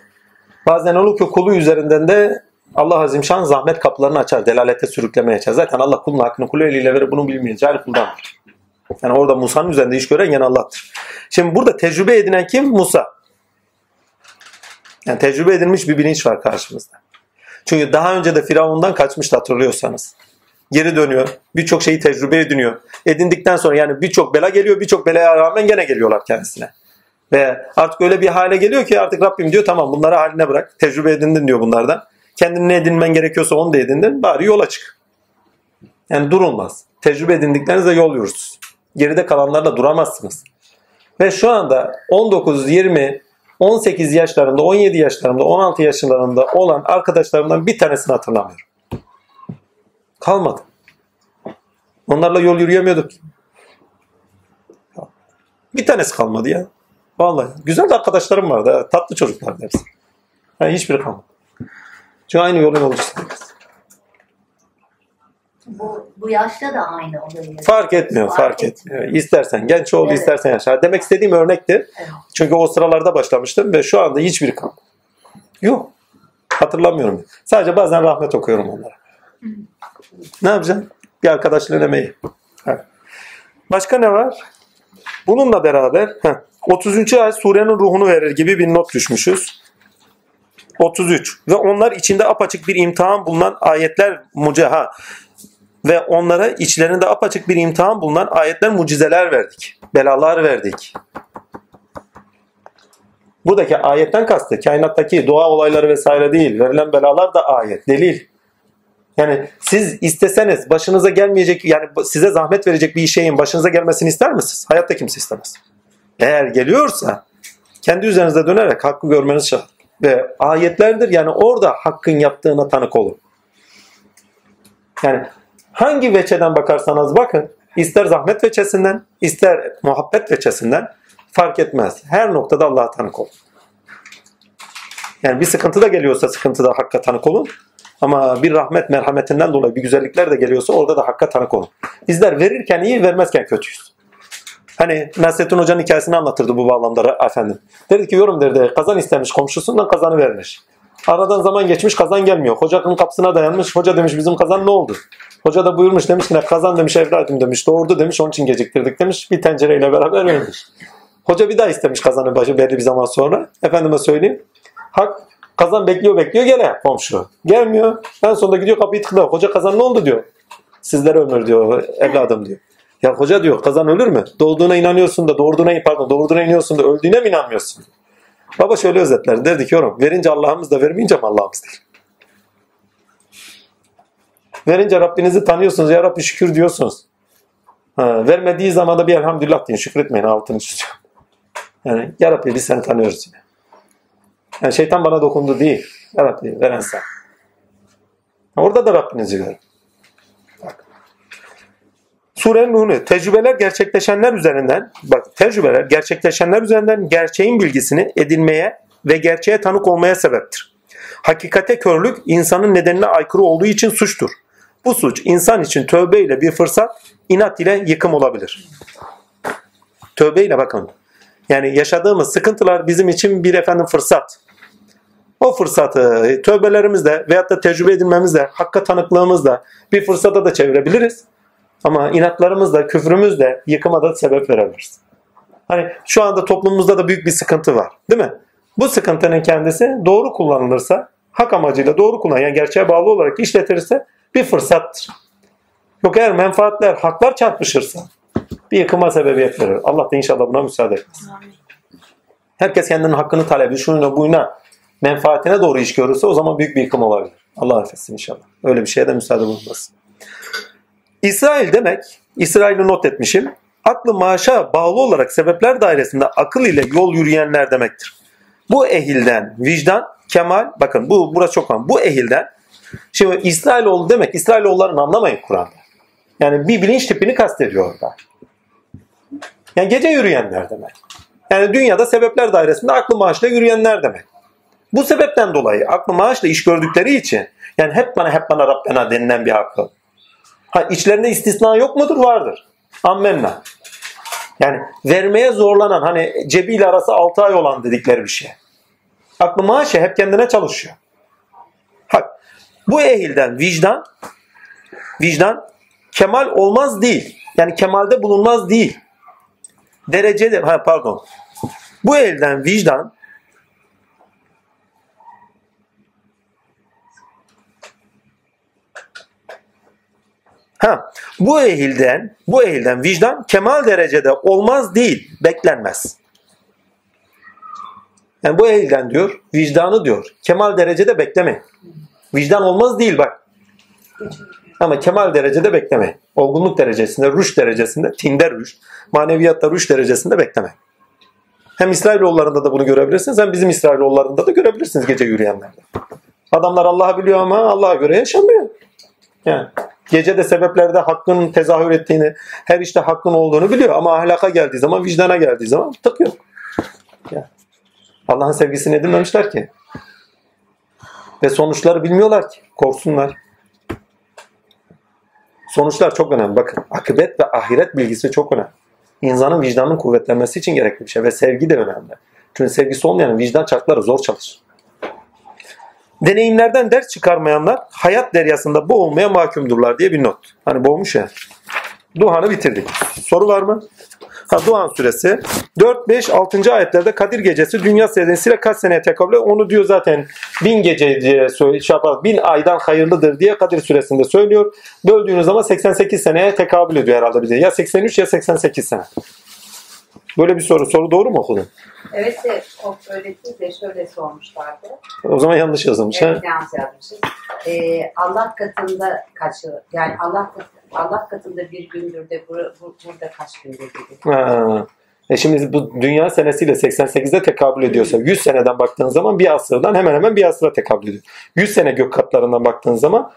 Bazen olur ki kulu üzerinden de Allah Azimşan zahmet kapılarını açar. Delalete sürüklemeye açar. Zaten Allah kulun hakkını kulu eliyle verir. Bunu bilmeyen cahil kuldandır. Yani orada Musa'nın üzerinde iş gören yine Allah'tır. Şimdi burada tecrübe edinen kim? Musa. Yani tecrübe edilmiş bir bilinç var karşımızda. Çünkü daha önce de Firavun'dan kaçmıştı hatırlıyorsanız. Geri dönüyor. Birçok şeyi tecrübe ediniyor. Edindikten sonra yani birçok bela geliyor. Birçok belaya rağmen gene geliyorlar kendisine. Ve artık öyle bir hale geliyor ki artık Rabbim diyor tamam bunları haline bırak. Tecrübe edindin diyor bunlardan. Kendini ne edinmen gerekiyorsa onu da edindin. Bari yola çık. Yani durulmaz. Tecrübe edindiklerinizle yol yürürsünüz. Geride kalanlarla duramazsınız. Ve şu anda 19, 20, 18 yaşlarında, 17 yaşlarında, 16 yaşlarında olan arkadaşlarımdan bir tanesini hatırlamıyorum. Kalmadı. Onlarla yol yürüyemiyorduk. Bir tanesi kalmadı ya. Vallahi. Güzel de arkadaşlarım vardı. Tatlı çocuklar hepsi. Yani hiçbiri kalmadı. Çünkü aynı yolun yolcusuyuz. Bu, bu yaşta da aynı olayı. Fark etmiyor, fark, etmiyor. İstersen genç ol, Evet. istersen yaşa. Demek istediğim örnektir. Evet. Çünkü o sıralarda başlamıştım ve şu anda hiçbiri kalmadı. Yok. Hatırlamıyorum. Sadece bazen rahmet okuyorum onlara. Ne yapacaksın? Bir arkadaşlığın emeği. Evet. Başka ne var? Bununla beraber heh, 33. ayet surenin ruhunu verir gibi bir not düşmüşüz. 33. Ve onlar içinde apaçık bir imtihan bulunan ayetler muceha ve onlara içlerinde apaçık bir imtihan bulunan ayetler mucizeler verdik. Belalar verdik. Buradaki ayetten kastı kainattaki doğa olayları vesaire değil. Verilen belalar da ayet, delil. Yani siz isteseniz başınıza gelmeyecek yani size zahmet verecek bir şeyin başınıza gelmesini ister misiniz? Hayatta kimse istemez. Eğer geliyorsa kendi üzerinize dönerek hakkı görmeniz şart. Ve ayetlerdir yani orada hakkın yaptığına tanık olun. Yani hangi veçeden bakarsanız bakın ister zahmet veçesinden ister muhabbet veçesinden fark etmez. Her noktada Allah'a tanık olun. Yani bir sıkıntı da geliyorsa sıkıntıda hakka tanık olun. Ama bir rahmet merhametinden dolayı bir güzellikler de geliyorsa orada da hakka tanık olun. Bizler verirken iyi vermezken kötüyüz. Hani Nasrettin Hoca'nın hikayesini anlatırdı bu bağlamda efendim. Dedi ki yorum derdi kazan istemiş komşusundan kazanı vermiş. Aradan zaman geçmiş kazan gelmiyor. Hocanın kapısına dayanmış. Hoca demiş bizim kazan ne oldu? Hoca da buyurmuş demiş ki "Ne kazan demiş evladım demiş. Doğurdu demiş onun için geciktirdik demiş. Bir tencereyle beraber vermiş. Hoca bir daha istemiş kazanı başı belli bir zaman sonra. Efendime söyleyeyim. Hak kazan bekliyor bekliyor gene komşu. Gelmiyor. En sonunda gidiyor kapıyı tıklıyor. Hoca kazan ne oldu diyor. Sizlere ömür diyor evladım diyor. Ya hoca diyor kazan ölür mü? Doğduğuna inanıyorsun da doğurduğuna pardon doğurduğuna inanıyorsun da öldüğüne mi inanmıyorsun? Baba şöyle özetler. Derdi ki yorum. Verince Allah'ımız da vermeyince mi Allah'ımızdır? Verince Rabbinizi tanıyorsunuz. Ya Rabbi şükür diyorsunuz. Ha, vermediği zaman da bir elhamdülillah deyin. Şükretmeyin altını çiziyorum. Yani Ya Rabbi biz seni tanıyoruz. Yani şeytan bana dokundu değil. Ya Rabbi veren sen. Orada da Rabbinizi görün. Surenin ruhunu tecrübeler gerçekleşenler üzerinden bak tecrübeler gerçekleşenler üzerinden gerçeğin bilgisini edinmeye ve gerçeğe tanık olmaya sebeptir. Hakikate körlük insanın nedenine aykırı olduğu için suçtur. Bu suç insan için tövbe ile bir fırsat, inat ile yıkım olabilir. Tövbe ile bakın. Yani yaşadığımız sıkıntılar bizim için bir efendim fırsat. O fırsatı tövbelerimizle veyahut da tecrübe edinmemizle, hakka tanıklığımızla bir fırsata da çevirebiliriz. Ama inatlarımızla, küfrümüzle yıkıma da sebep verebiliriz. Hani şu anda toplumumuzda da büyük bir sıkıntı var. Değil mi? Bu sıkıntının kendisi doğru kullanılırsa, hak amacıyla doğru kullan, yani gerçeğe bağlı olarak işletilirse bir fırsattır. Yok eğer menfaatler, haklar çarpışırsa bir yıkıma sebebiyet verir. Allah da inşallah buna müsaade etmez. Herkes kendinin hakkını talebi, şununla buyuna, menfaatine doğru iş görürse o zaman büyük bir yıkım olabilir. Allah affetsin inşallah. Öyle bir şeye de müsaade bulunmasın. İsrail demek, İsrail'i not etmişim, aklı maaşa bağlı olarak sebepler dairesinde akıl ile yol yürüyenler demektir. Bu ehilden vicdan, kemal, bakın bu burası çok önemli. Bu ehilden, şimdi İsrailoğlu demek, İsrailoğullarını anlamayın Kur'an'da. Yani bir bilinç tipini kastediyor orada. Yani gece yürüyenler demek. Yani dünyada sebepler dairesinde aklı maaşla yürüyenler demek. Bu sebepten dolayı aklı maaşla iş gördükleri için yani hep bana hep bana Rabbena denilen bir akıl. Ha, içlerinde istisna yok mudur? Vardır. Ammenna. Yani vermeye zorlanan hani cebiyle arası 6 ay olan dedikleri bir şey. Aklı maaşı hep kendine çalışıyor. Bak bu ehilden vicdan vicdan kemal olmaz değil. Yani kemalde bulunmaz değil. Derecede ha pardon. Bu elden vicdan Ha, bu ehilden, bu ehilden vicdan kemal derecede olmaz değil, beklenmez. Yani bu ehilden diyor, vicdanı diyor, kemal derecede beklemeyin. Vicdan olmaz değil bak. Ama kemal derecede beklemeyin. Olgunluk derecesinde, ruş derecesinde, tinde ruş, maneviyatta ruş derecesinde beklemeyin. Hem İsrailoğullarında da bunu görebilirsiniz, hem bizim İsrailoğullarında da görebilirsiniz gece yürüyenlerde. Adamlar Allah'ı biliyor ama Allah'a göre yaşamıyor. Yani gece de sebeplerde hakkın tezahür ettiğini, her işte hakkın olduğunu biliyor ama ahlaka geldiği zaman, vicdana geldiği zaman tık yok. Yani Allah'ın sevgisini edinmemişler ki. Ve sonuçları bilmiyorlar ki. Korksunlar. Sonuçlar çok önemli. Bakın akıbet ve ahiret bilgisi çok önemli. İnsanın vicdanının kuvvetlenmesi için gerekli bir şey ve sevgi de önemli. Çünkü sevgisi olmayan vicdan çarkları zor çalışır. Deneyimlerden ders çıkarmayanlar hayat deryasında boğulmaya mahkumdurlar diye bir not. Hani boğmuş ya. Duhan'ı bitirdik. Soru var mı? Ha, Duhan suresi 4, 5, 6. ayetlerde Kadir gecesi dünya senesiyle kaç seneye tekabül? Onu diyor zaten bin gece diye söyle, şey yapar, bin aydan hayırlıdır diye Kadir suresinde söylüyor. Böldüğünüz zaman 88 seneye tekabül ediyor herhalde bize. Ya 83 ya 88 sene. Böyle bir soru. Soru doğru mu okudun? Evet de o de şöyle sormuşlardı. O zaman yanlış yazılmış. ha? Evet, yanlış yazmışız. Ee, Allah katında kaç yıl? Yani Allah katı, Allah katında bir gündür de bur, bur- burada kaç gündür gibi. Ha. E şimdi bu dünya senesiyle 88'de tekabül ediyorsa 100 seneden baktığın zaman bir asırdan hemen hemen bir asıra tekabül ediyor. 100 sene gök katlarından baktığın zaman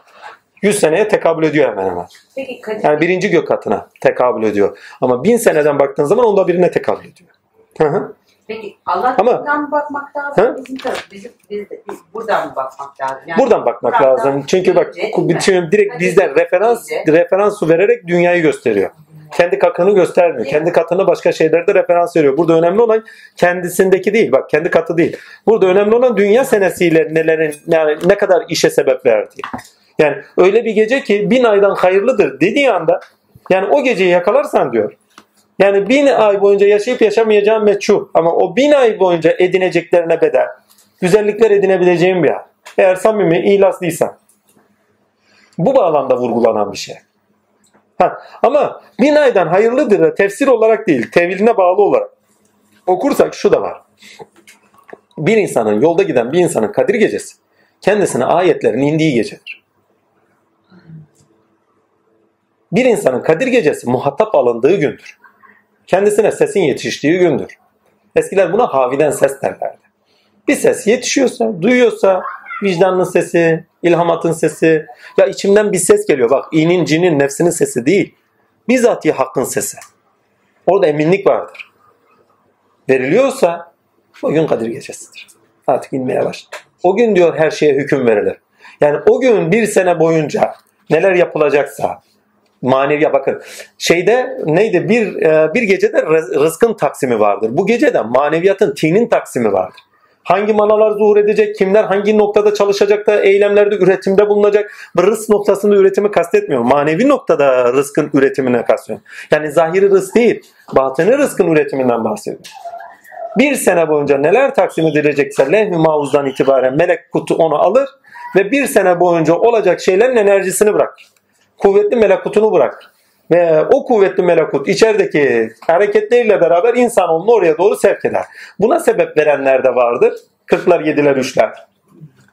100 seneye tekabül ediyor hemen hemen. Peki Kadir, Yani birinci gök katına tekabül ediyor. Ama 1000 seneden baktığın zaman onda birine tekabül ediyor. Hı hı. peki Allah Ama- mı bakmak lazım? Hı? Bizim bizim, biz, biz buradan mı bakmak lazım? Yani Buradan bakmak lazım. Çünkü bak bütün direkt Hadi bizden referans deyince. referans vererek dünyayı gösteriyor. Kendi katını göstermiyor. Kendi katını başka şeylerde referans veriyor. Burada önemli olan kendisindeki değil. Bak kendi katı değil. Burada önemli olan dünya senesiyle nelerin yani ne kadar işe sebep verdiği. Yani öyle bir gece ki bin aydan hayırlıdır dediği anda yani o geceyi yakalarsan diyor. Yani bin ay boyunca yaşayıp yaşamayacağın meçhul. Ama o bin ay boyunca edineceklerine bedel. Güzellikler edinebileceğin bir an. Eğer samimi, ihlaslıysan. Bu bağlamda vurgulanan bir şey. Ha, ama bin aydan hayırlıdır da tefsir olarak değil, teviline bağlı olarak okursak şu da var. Bir insanın, yolda giden bir insanın Kadir Gecesi kendisine ayetlerin indiği gecedir. Bir insanın Kadir Gecesi muhatap alındığı gündür. Kendisine sesin yetiştiği gündür. Eskiler buna haviden ses derlerdi. Bir ses yetişiyorsa, duyuyorsa vicdanın sesi, ilhamatın sesi, ya içimden bir ses geliyor. Bak inin, cinin, nefsinin sesi değil. Bizatihi hakkın sesi. Orada eminlik vardır. Veriliyorsa o gün Kadir Gecesidir. Artık inmeye başladı. O gün diyor her şeye hüküm verilir. Yani o gün bir sene boyunca neler yapılacaksa manevi bakın şeyde neydi bir e, bir gecede rız- rızkın taksimi vardır. Bu gecede maneviyatın tinin taksimi vardır. Hangi manalar zuhur edecek, kimler hangi noktada çalışacak da eylemlerde üretimde bulunacak. Bu rızk noktasında üretimi kastetmiyor. Manevi noktada rızkın üretimine kastediyor. Yani zahiri rızk değil, batını rızkın üretiminden bahsediyor. Bir sene boyunca neler taksim edilecekse mahuzdan itibaren melek kutu onu alır ve bir sene boyunca olacak şeylerin enerjisini bırakır. Kuvvetli melekutunu bırakır. Ve o kuvvetli melekut içerideki hareketleriyle beraber insanoğlunu oraya doğru sevk eder. Buna sebep verenler de vardır. Kırklar, yediler, üçler.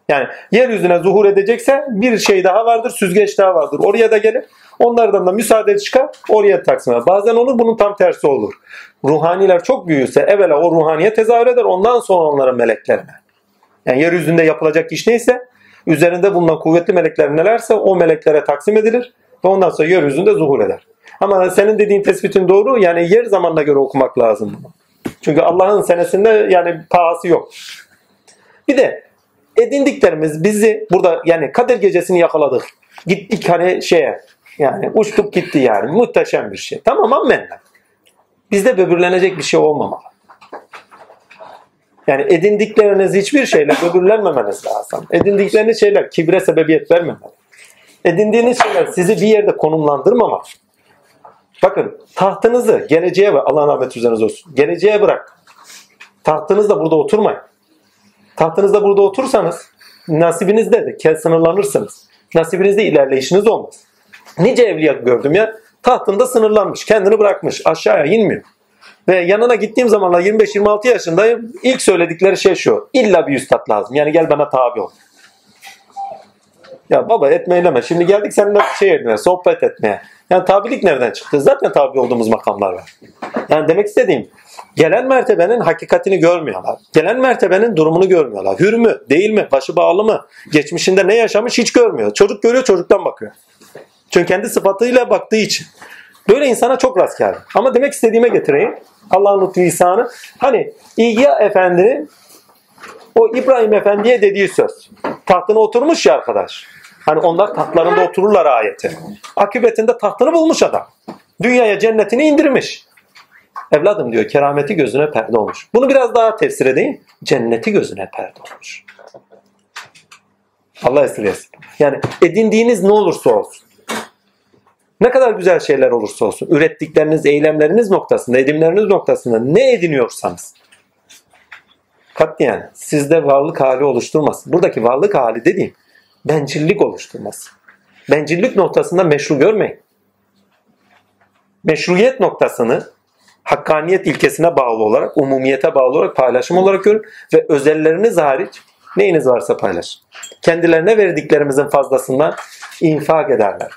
Yani yeryüzüne zuhur edecekse bir şey daha vardır, süzgeç daha vardır. Oraya da gelir. Onlardan da müsaade çıkar, oraya taksim. Bazen olur, bunun tam tersi olur. Ruhaniler çok büyüse evvela o ruhaniye tezahür eder, ondan sonra onların meleklerine. Yani yeryüzünde yapılacak iş neyse, üzerinde bulunan kuvvetli melekler nelerse o meleklere taksim edilir ve ondan sonra yeryüzünde zuhur eder. Ama senin dediğin tespitin doğru. Yani yer zamanına göre okumak lazım bunu. Çünkü Allah'ın senesinde yani pahası yok. Bir de edindiklerimiz bizi burada yani Kadir gecesini yakaladık. Gittik hani şeye yani uçtuk gitti yani. Muhteşem bir şey. Tamam ammenna. Bizde böbürlenecek bir şey olmamalı. Yani edindikleriniz hiçbir şeyle böbürlenmemeniz lazım. Edindikleriniz şeyler kibre sebebiyet vermemeli. Edindiğiniz şeyler sizi bir yerde konumlandırmamalı. Bakın tahtınızı geleceğe ve Allah'ın rahmeti üzerinize olsun. Geleceğe bırak. Tahtınızda burada oturmayın. Tahtınızda burada otursanız nasibinizde de kel sınırlanırsınız. Nasibinizde ilerleyişiniz olmaz. Nice evliya gördüm ya tahtında sınırlanmış. Kendini bırakmış. Aşağıya inmiyor. Ve yanına gittiğim zamanlar 25-26 yaşındayım. İlk söyledikleri şey şu. İlla bir üstad lazım. Yani gel bana tabi ol. Ya baba etme eyleme. Şimdi geldik seninle şey etmeye, sohbet etmeye. Yani tabilik nereden çıktı? Zaten tabi olduğumuz makamlar var. Yani demek istediğim gelen mertebenin hakikatini görmüyorlar. Gelen mertebenin durumunu görmüyorlar. Hür mü? Değil mi? Başı bağlı mı? Geçmişinde ne yaşamış hiç görmüyor. Çocuk görüyor çocuktan bakıyor. Çünkü kendi sıfatıyla baktığı için. Böyle insana çok rast geldi. Ama demek istediğime getireyim. Allah'ın lütfu ihsanı. Hani İhya Efendi'nin o İbrahim Efendi'ye dediği söz. Tahtına oturmuş ya arkadaş. Hani onlar tahtlarında otururlar ayeti. Akıbetinde tahtını bulmuş adam. Dünyaya cennetini indirmiş. Evladım diyor kerameti gözüne perde olmuş. Bunu biraz daha tefsir edeyim. Cenneti gözüne perde olmuş. Allah esirgesin. Yani edindiğiniz ne olursa olsun. Ne kadar güzel şeyler olursa olsun. Ürettikleriniz, eylemleriniz noktasında, edimleriniz noktasında ne ediniyorsanız. Katiyen sizde varlık hali oluşturmasın. Buradaki varlık hali dediğim bencillik oluşturması. Bencillik noktasında meşru görmeyin. Meşruiyet noktasını hakkaniyet ilkesine bağlı olarak, umumiyete bağlı olarak paylaşım olarak görün ve özelleriniz hariç neyiniz varsa paylaşın. Kendilerine verdiklerimizin fazlasından infak ederler.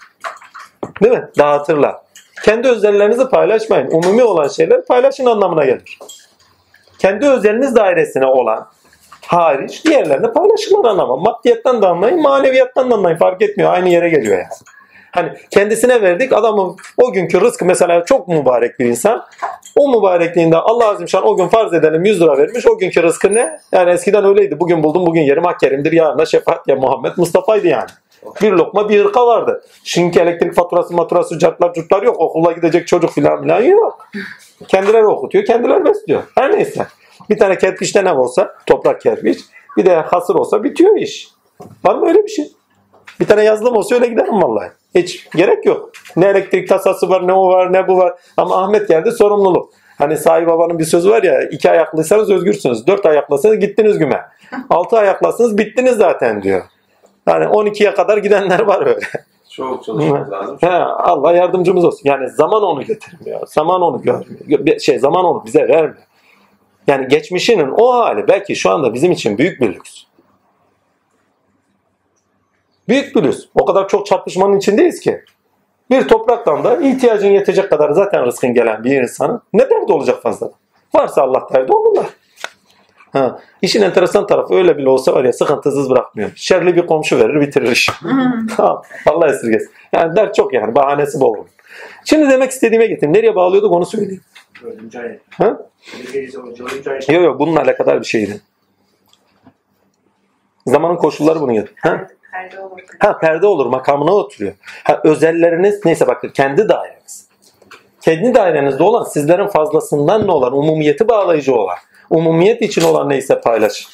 Değil mi? Dağıtırlar. Kendi özellerinizi paylaşmayın. Umumi olan şeyler paylaşın anlamına gelir. Kendi özeliniz dairesine olan hariç diğerlerini paylaşırlar anlamı. Maddiyattan da anlayın, maneviyattan da anlayın. Fark etmiyor. Aynı yere geliyor yani. Hani kendisine verdik adamın o günkü rızkı mesela çok mübarek bir insan. O mübarekliğinde Allah Azimşan o gün farz edelim 100 lira vermiş. O günkü rızkı ne? Yani eskiden öyleydi. Bugün buldum bugün yerim hak yerimdir. Yarın da şefaat ya Muhammed Mustafa'ydı yani. Bir lokma bir hırka vardı. Şimdiki elektrik faturası maturası cartlar curtlar yok. Okula gidecek çocuk filan filan yok. Kendileri okutuyor, kendileri besliyor. Her neyse. Bir tane kerpiçten ev olsa, toprak kerpiç. Bir de hasır olsa bitiyor iş. Var mı öyle bir şey? Bir tane yazılım olsa öyle giderim vallahi. Hiç gerek yok. Ne elektrik tasası var, ne o var, ne bu var. Ama Ahmet geldi sorumluluk. Hani sahi babanın bir sözü var ya, iki ayaklıysanız özgürsünüz. Dört ayaklıysanız gittiniz güme. Altı ayaklısınız bittiniz zaten diyor. Yani 12'ye kadar gidenler var öyle. Çok çalışmak lazım. He, Allah yardımcımız olsun. Yani zaman onu getirmiyor. Zaman onu görmüyor. Şey, zaman onu bize vermiyor. Yani geçmişinin o hali belki şu anda bizim için büyük bir lüks. Büyük bir lüks. O kadar çok çarpışmanın içindeyiz ki. Bir topraktan da ihtiyacın yetecek kadar zaten rızkın gelen bir insanın ne derdi olacak fazla? Varsa Allah derdi onunla. Ha, işin enteresan tarafı öyle bile olsa var ya sıkıntısız bırakmıyor. Şerli bir komşu verir bitirir işi. Tamam. Allah esirgesin. Yani dert çok yani. Bahanesi bol. Şimdi demek istediğime getireyim. Nereye bağlıyorduk onu söyleyeyim. Dördüncü ayet. Ha? Yok yok bununla alakadar bir şeydi. Zamanın koşulları bunu getir. Ha? Perde olur. ha perde olur makamına oturuyor. Ha özelleriniz neyse bakın kendi daireniz. Kendi dairenizde olan sizlerin fazlasından ne olan umumiyeti bağlayıcı olan umumiyet için olan neyse paylaşın.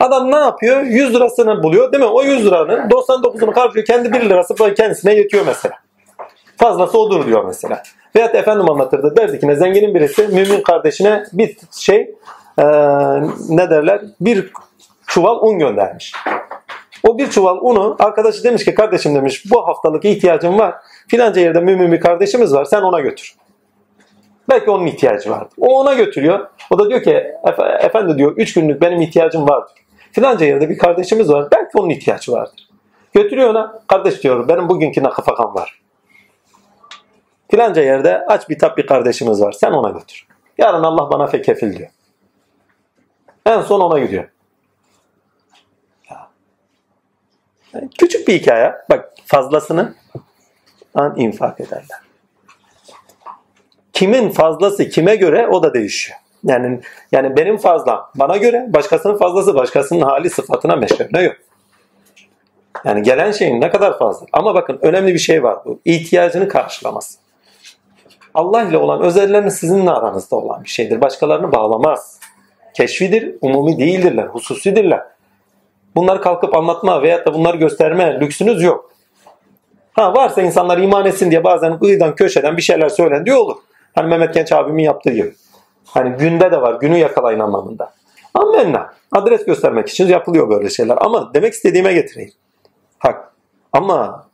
Adam ne yapıyor? 100 lirasını buluyor değil mi? O 100 liranın 99'unu harcıyor. Kendi 1 lirası kendisine yetiyor mesela. Fazlası odur diyor mesela. Veyahut efendim anlatırdı. Derdi ki ne zenginin birisi mümin kardeşine bir şey eee, ne derler? Bir çuval un göndermiş. O bir çuval unu arkadaşı demiş ki kardeşim demiş bu haftalık ihtiyacım var. Filanca yerde mümin bir kardeşimiz var sen ona götür. Belki onun ihtiyacı vardır. O ona götürüyor. O da diyor ki "Efe- efendi diyor 3 günlük benim ihtiyacım vardır. Filanca yerde bir kardeşimiz var. Belki onun ihtiyacı vardır. Götürüyor ona. Kardeş diyor benim bugünkü nakafakam var. Filanca yerde aç bir tap bir kardeşimiz var. Sen ona götür. Yarın Allah bana fekefil diyor. En son ona gidiyor. Küçük bir hikaye. Bak fazlasını an infak ederler. Kimin fazlası kime göre o da değişiyor. Yani yani benim fazlam bana göre başkasının fazlası başkasının hali sıfatına meşrebine yok. Yani gelen şeyin ne kadar fazla. Ama bakın önemli bir şey var bu. İhtiyacını karşılaması. Allah ile olan özelleriniz sizinle aranızda olan bir şeydir. Başkalarını bağlamaz. Keşfidir, umumi değildirler, hususidirler. Bunları kalkıp anlatma veyahut da bunları gösterme lüksünüz yok. Ha varsa insanlar iman etsin diye bazen kıyıdan köşeden bir şeyler söylen diyor olur. Hani Mehmet Genç abimin yaptığı gibi. Hani günde de var. Günü yakalayın anlamında. Amenna. Adres göstermek için yapılıyor böyle şeyler. Ama demek istediğime getireyim. Hak. Ama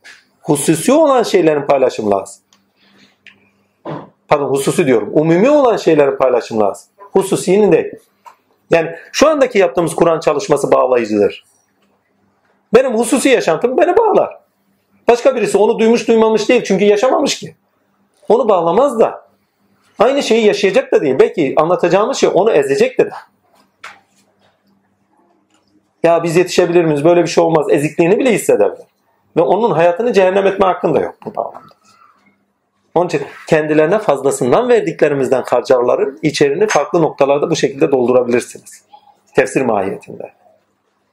hususi olan şeylerin paylaşımı lazım. Pardon hususi diyorum. Umumi olan şeylerin paylaşımı lazım. Hususinin değil. Yani şu andaki yaptığımız Kur'an çalışması bağlayıcıdır. Benim hususi yaşantım beni bağlar. Başka birisi onu duymuş duymamış değil. Çünkü yaşamamış ki. Onu bağlamaz da. Aynı şeyi yaşayacak da değil. Belki anlatacağımız şey onu ezecek de. Ya biz yetişebilir miyiz? Böyle bir şey olmaz. Ezikliğini bile hissederler. Ve onun hayatını cehennem etme hakkın da yok bu bağlamda. Onun için kendilerine fazlasından verdiklerimizden harcarların içerini farklı noktalarda bu şekilde doldurabilirsiniz. Tefsir mahiyetinde.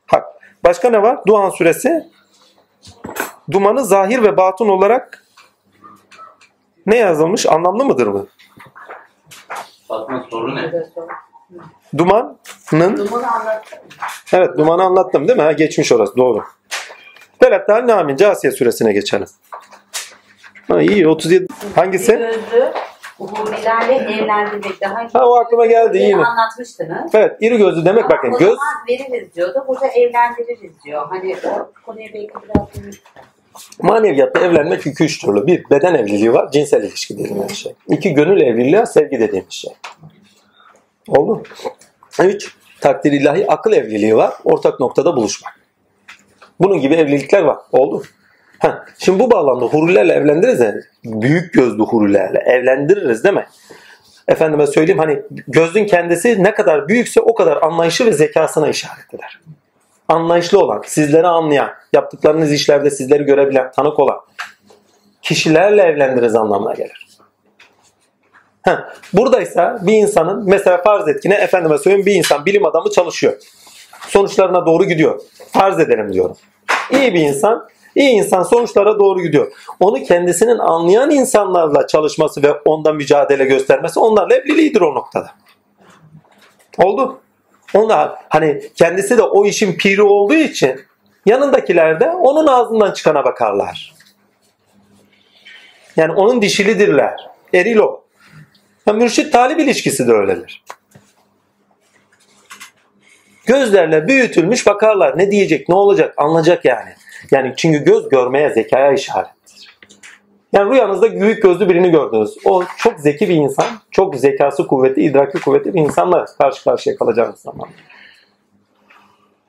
Hak. Başka ne var? Duhan suresi dumanı zahir ve batın olarak ne yazılmış? Anlamlı mıdır bu? Fatma soru ne? Dumanın Dumanı anlattım. Evet dumanı anlattım değil mi? Ha, geçmiş orası doğru. Veletler Namin Casiye suresine geçelim. Ha, iyi 37. Hangisi? Gözlü hurilerle evlendirmek daha önce Ha, o aklıma geldi, yine. anlatmıştınız. Evet iri gözlü demek Ama bakın o göz zaman veririz diyordu. Burada evlendiririz diyor. Hani o konuya belki biraz. Maneviyatta evlenmek iki üç türlü. Bir beden evliliği var cinsel ilişki dediğimiz şey. İki gönül evliliği sevgi dediğimiz şey. Oldu? Üç takdir ilahi akıl evliliği var. Ortak noktada buluşmak. Bunun gibi evlilikler var. Oldu. Heh, şimdi bu bağlamda hurilerle evlendiririz ya, büyük gözlü hurilerle evlendiririz değil mi? Efendime söyleyeyim hani gözün kendisi ne kadar büyükse o kadar anlayışı ve zekasına işaret eder. Anlayışlı olan, sizleri anlayan, yaptıklarınız işlerde sizleri görebilen, tanık olan kişilerle evlendiririz anlamına gelir. Heh, buradaysa bir insanın mesela farz etkine efendime söyleyeyim bir insan bilim adamı çalışıyor. Sonuçlarına doğru gidiyor. Farz edelim diyorum. İyi bir insan İyi insan sonuçlara doğru gidiyor. Onu kendisinin anlayan insanlarla çalışması ve ondan mücadele göstermesi onlarla evliliğidir o noktada. Oldu. Onlar hani kendisi de o işin piri olduğu için yanındakiler de onun ağzından çıkana bakarlar. Yani onun dişilidirler. Eril o. Ha, mürşit talip ilişkisi de öyledir. Gözlerle büyütülmüş bakarlar. Ne diyecek, ne olacak, anlayacak yani. Yani çünkü göz görmeye, zekaya işarettir. Yani rüyanızda büyük gözlü birini gördünüz. O çok zeki bir insan, çok zekası kuvvetli, idraki kuvvetli bir insanla karşı karşıya kalacağınız zaman.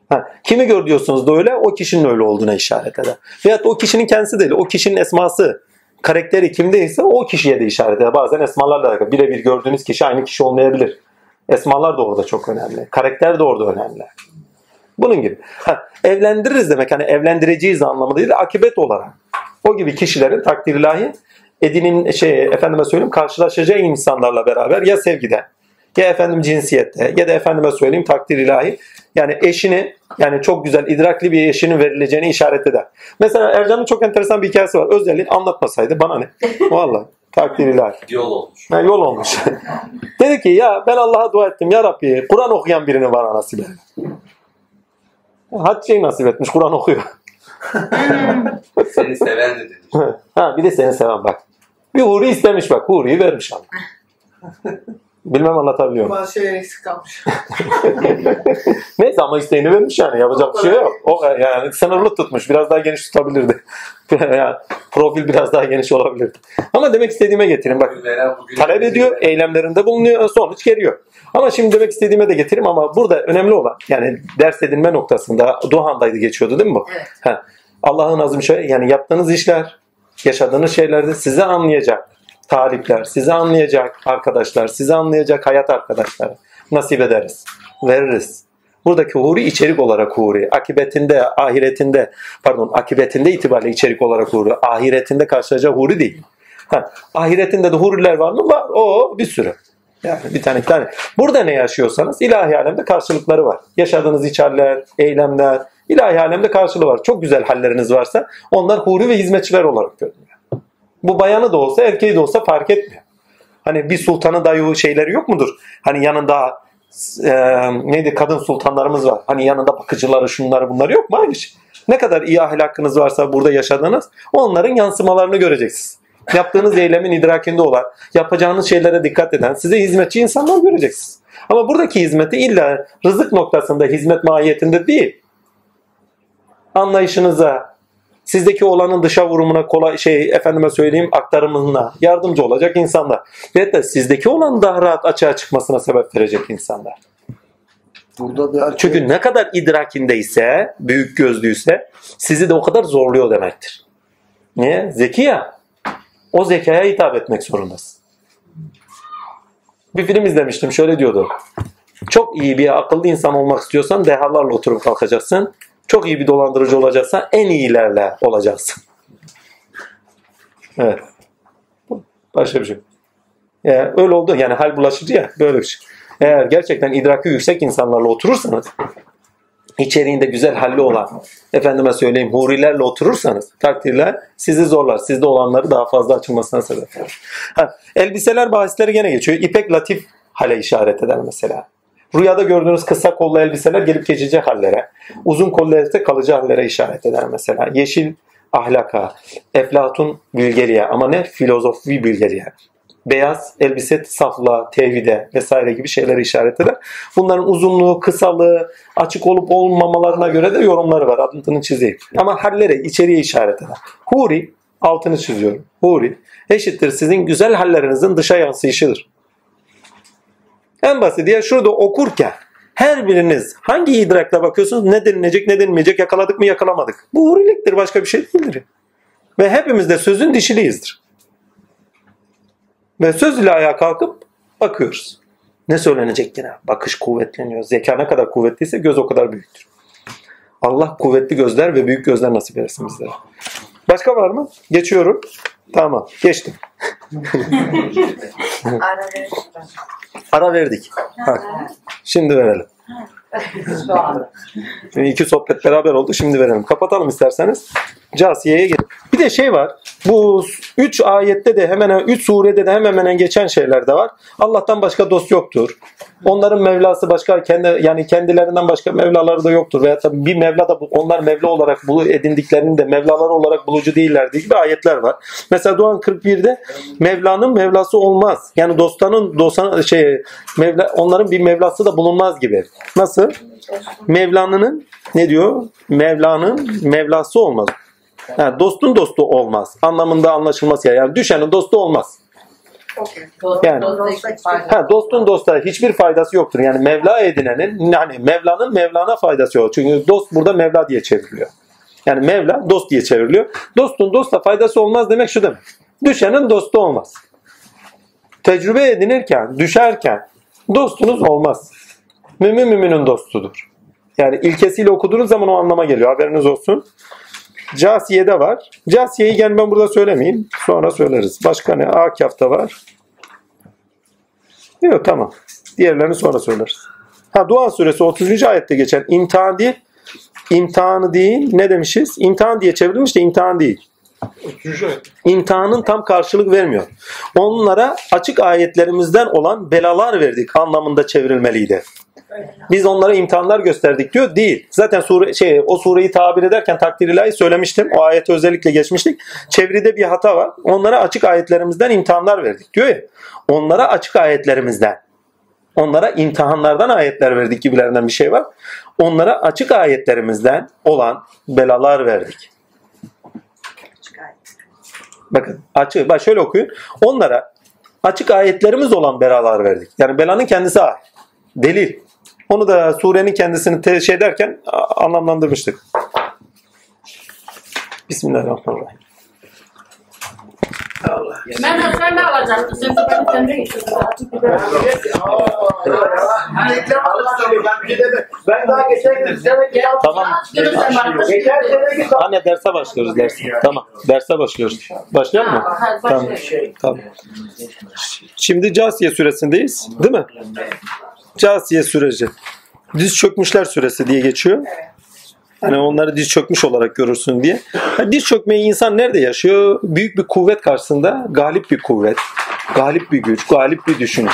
Ha, kimi gör diyorsunuz da öyle, o kişinin öyle olduğuna işaret eder. Veyahut o kişinin kendisi değil, o kişinin esması, karakteri kimdeyse o kişiye de işaret eder. Bazen esmalarla alakalı. Birebir gördüğünüz kişi aynı kişi olmayabilir. Esmalar da orada çok önemli. Karakter de orada önemli. Bunun gibi. Ha, evlendiririz demek hani evlendireceğiz anlamı değil de akibet olarak. O gibi kişilerin takdir ilahi edinin şey efendime söyleyeyim karşılaşacağı insanlarla beraber ya sevgide ya efendim cinsiyette ya da efendime söyleyeyim takdir ilahi yani eşini yani çok güzel idrakli bir eşinin verileceğini işaret eder. Mesela Ercan'ın çok enteresan bir hikayesi var. Özelliğin anlatmasaydı bana ne? Vallahi takdir ilahi. Yol olmuş. Ha, yol olmuş. Dedi ki ya ben Allah'a dua ettim ya Rabbi Kur'an okuyan birini bana nasip et. Hatice'yi nasip etmiş Kur'an okuyor. Seni seven de dedi. ha bir de seni seven bak. Bir huri istemiş bak. Huri'yi vermiş Allah. Bilmem anlatabiliyor muyum? Bazı şeyler eksik kalmış. Neyse ama isteğini vermiş yani. Yapacak bir şey yok. O yani sınırlı tutmuş. Biraz daha geniş tutabilirdi. profil biraz daha geniş olabilirdi. Ama demek istediğime getireyim. Bak talep ediyor, eylemlerinde bulunuyor, sonuç geliyor. Ama şimdi demek istediğime de getireyim ama burada önemli olan yani ders edinme noktasında Duhan'daydı geçiyordu değil mi bu? Evet. Ha. Allah'ın azim şey yani yaptığınız işler, yaşadığınız şeylerde sizi anlayacak talipler, sizi anlayacak arkadaşlar, sizi anlayacak hayat arkadaşları nasip ederiz, veririz. Buradaki huri içerik olarak huri. Akibetinde, ahiretinde, pardon akibetinde itibariyle içerik olarak huri. Ahiretinde karşılayacağı huri değil. Ha, ahiretinde de huriler var mı? Var. O bir sürü. Yani bir tane iki tane. Burada ne yaşıyorsanız ilahi alemde karşılıkları var. Yaşadığınız iç haller, eylemler, ilahi alemde karşılığı var. Çok güzel halleriniz varsa onlar huri ve hizmetçiler olarak görünüyor. Bu bayanı da olsa erkeği de olsa fark etmiyor. Hani bir sultanı dayı şeyleri yok mudur? Hani yanında e, neydi kadın sultanlarımız var. Hani yanında bakıcıları şunları bunları yok mu? Aynı şey. Ne kadar iyi ahlakınız varsa burada yaşadığınız onların yansımalarını göreceksiniz. Yaptığınız eylemin idrakinde olan, yapacağınız şeylere dikkat eden, size hizmetçi insanlar göreceksiniz. Ama buradaki hizmeti illa rızık noktasında hizmet mahiyetinde değil. Anlayışınıza, sizdeki olanın dışa vurumuna kolay şey efendime söyleyeyim aktarımına yardımcı olacak insanlar. Ve de sizdeki olan daha rahat açığa çıkmasına sebep verecek insanlar. Burada bir erkek, Çünkü ne kadar idrakindeyse, büyük gözlüyse sizi de o kadar zorluyor demektir. Niye? Zeki ya. O zekaya hitap etmek zorundasın. Bir film izlemiştim şöyle diyordu. Çok iyi bir akıllı insan olmak istiyorsan dehalarla oturup kalkacaksın. Çok iyi bir dolandırıcı olacaksan en iyilerle olacaksın. Evet. Başka bir şey. Yani öyle oldu. Yani hal bulaşıcı ya. Böyle bir şey. Eğer gerçekten idraki yüksek insanlarla oturursanız içeriğinde güzel halli olan efendime söyleyeyim hurilerle oturursanız takdirler sizi zorlar. Sizde olanları daha fazla açılmasına sebep. Ha, elbiseler bahisleri gene geçiyor. İpek latif hale işaret eder mesela. Rüyada gördüğünüz kısa kollu elbiseler gelip geçici hallere, uzun kollu elbise kalıcı hallere işaret eder mesela. Yeşil ahlaka, eflatun bilgeliğe ama ne? Filozofi bilgeliğe. Beyaz elbise saflığa, tevhide vesaire gibi şeyleri işaret eder. Bunların uzunluğu, kısalığı, açık olup olmamalarına göre de yorumları var. Adını çizeyim. Ama hallere, içeriye işaret eder. Huri, altını çiziyorum. Huri eşittir sizin güzel hallerinizin dışa yansıyışıdır. En basit ya şurada okurken her biriniz hangi idrakla bakıyorsunuz ne denilecek ne denilmeyecek yakaladık mı yakalamadık. Bu huriliktir başka bir şey değildir. Ve hepimiz de sözün dişiliyizdir. Ve söz ile ayağa kalkıp bakıyoruz. Ne söylenecek yine? Bakış kuvvetleniyor. Zeka ne kadar kuvvetliyse göz o kadar büyüktür. Allah kuvvetli gözler ve büyük gözler nasip etsin bizlere. Başka var mı? Geçiyorum. Tamam. Geçtim. Ara verdik. Ha. Şimdi verelim. İki sohbet beraber oldu. Şimdi verelim. Kapatalım isterseniz. Casiye'ye gel. Bir de şey var. Bu üç ayette de hemen hemen, üç surede de hemen hemen geçen şeyler de var. Allah'tan başka dost yoktur. Onların Mevlası başka kendi yani kendilerinden başka Mevlaları da yoktur. Veya tabii bir Mevla da onlar Mevla olarak bulu edindiklerinin de Mevlaları olarak bulucu değiller diye gibi ayetler var. Mesela Doğan 41'de Mevla'nın Mevlası olmaz. Yani dostanın dostan şey Mevla onların bir Mevlası da bulunmaz gibi. Nasıl? Mevlana'nın ne diyor? Mevla'nın Mevlası olmaz. Ha, dostun dostu olmaz. Anlamında anlaşılması ya. Yani düşenin dostu olmaz. Yani. Ha, dostun dosta hiçbir faydası yoktur. Yani Mevla edinenin yani Mevla'nın Mevlana faydası yok. Çünkü dost burada Mevla diye çevriliyor. Yani Mevla dost diye çevriliyor. Dostun dosta faydası olmaz demek şu demek. Düşenin dostu olmaz. Tecrübe edinirken, düşerken dostunuz olmaz. Mümin müminin dostudur. Yani ilkesiyle okuduğunuz zaman o anlama geliyor. Haberiniz olsun. Casiye'de var. Casiye'yi gel ben burada söylemeyeyim. Sonra söyleriz. Başka ne? Akaf'ta var. Yok tamam. Diğerlerini sonra söyleriz. Ha Dua suresi 30. ayette geçen imtihan değil. İmtihanı değil. Ne demişiz? İmtihan diye çevrilmiş de imtihan değil. İmtihanın tam karşılık vermiyor. Onlara açık ayetlerimizden olan belalar verdik anlamında çevrilmeliydi. Biz onlara imtihanlar gösterdik diyor. Değil. Zaten sure, şey, o sureyi tabir ederken takdir ilahi söylemiştim. O ayeti özellikle geçmiştik. Çeviride bir hata var. Onlara açık ayetlerimizden imtihanlar verdik diyor ya. Onlara açık ayetlerimizden. Onlara imtihanlardan ayetler verdik gibilerinden bir şey var. Onlara açık ayetlerimizden olan belalar verdik. Bakın açık, bak şöyle okuyun. Onlara açık ayetlerimiz olan belalar verdik. Yani belanın kendisi ayet. Delil. Onu da surenin kendisini te- şey derken anlamlandırmıştık. Bismillahirrahmanirrahim. Ben de sen de alacaktın. Sen de beni sen de getirdin. Ben daha geçen gün Tamam. Görürsen bana. Geçen sene git Anne derse başlıyoruz derse. Tamam. Derse başlıyoruz. Başlayalım mı? Tamam. Tamam. Şimdi Casiye suresindeyiz. Değil mi? Casiye süreci. Diz çökmüşler süresi diye geçiyor. Hani onları diz çökmüş olarak görürsün diye. Ha, diz çökmeyi insan nerede yaşıyor? Büyük bir kuvvet karşısında galip bir kuvvet, galip bir güç, galip bir düşünce.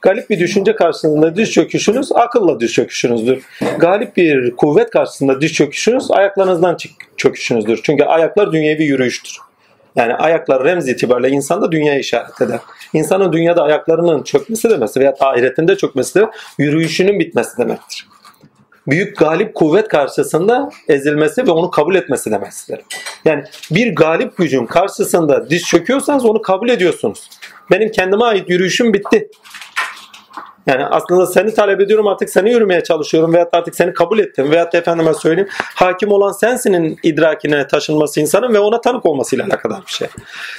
Galip bir düşünce karşısında diz çöküşünüz akılla diz çöküşünüzdür. Galip bir kuvvet karşısında diz çöküşünüz ayaklarınızdan çöküşünüzdür. Çünkü ayaklar dünyevi yürüyüştür. Yani ayaklar remz itibariyle insanda dünyayı işaret eder. İnsanın dünyada ayaklarının çökmesi demesi veya ahiretinde çökmesi yürüyüşünün bitmesi demektir. Büyük galip kuvvet karşısında ezilmesi ve onu kabul etmesi demektir. Yani bir galip gücün karşısında diz çöküyorsanız onu kabul ediyorsunuz. Benim kendime ait yürüyüşüm bitti. Yani aslında seni talep ediyorum artık seni yürümeye çalışıyorum veyahut artık seni kabul ettim veyahut da efendime söyleyeyim hakim olan sensinin idrakine taşınması insanın ve ona tanık olmasıyla alakadar bir şey.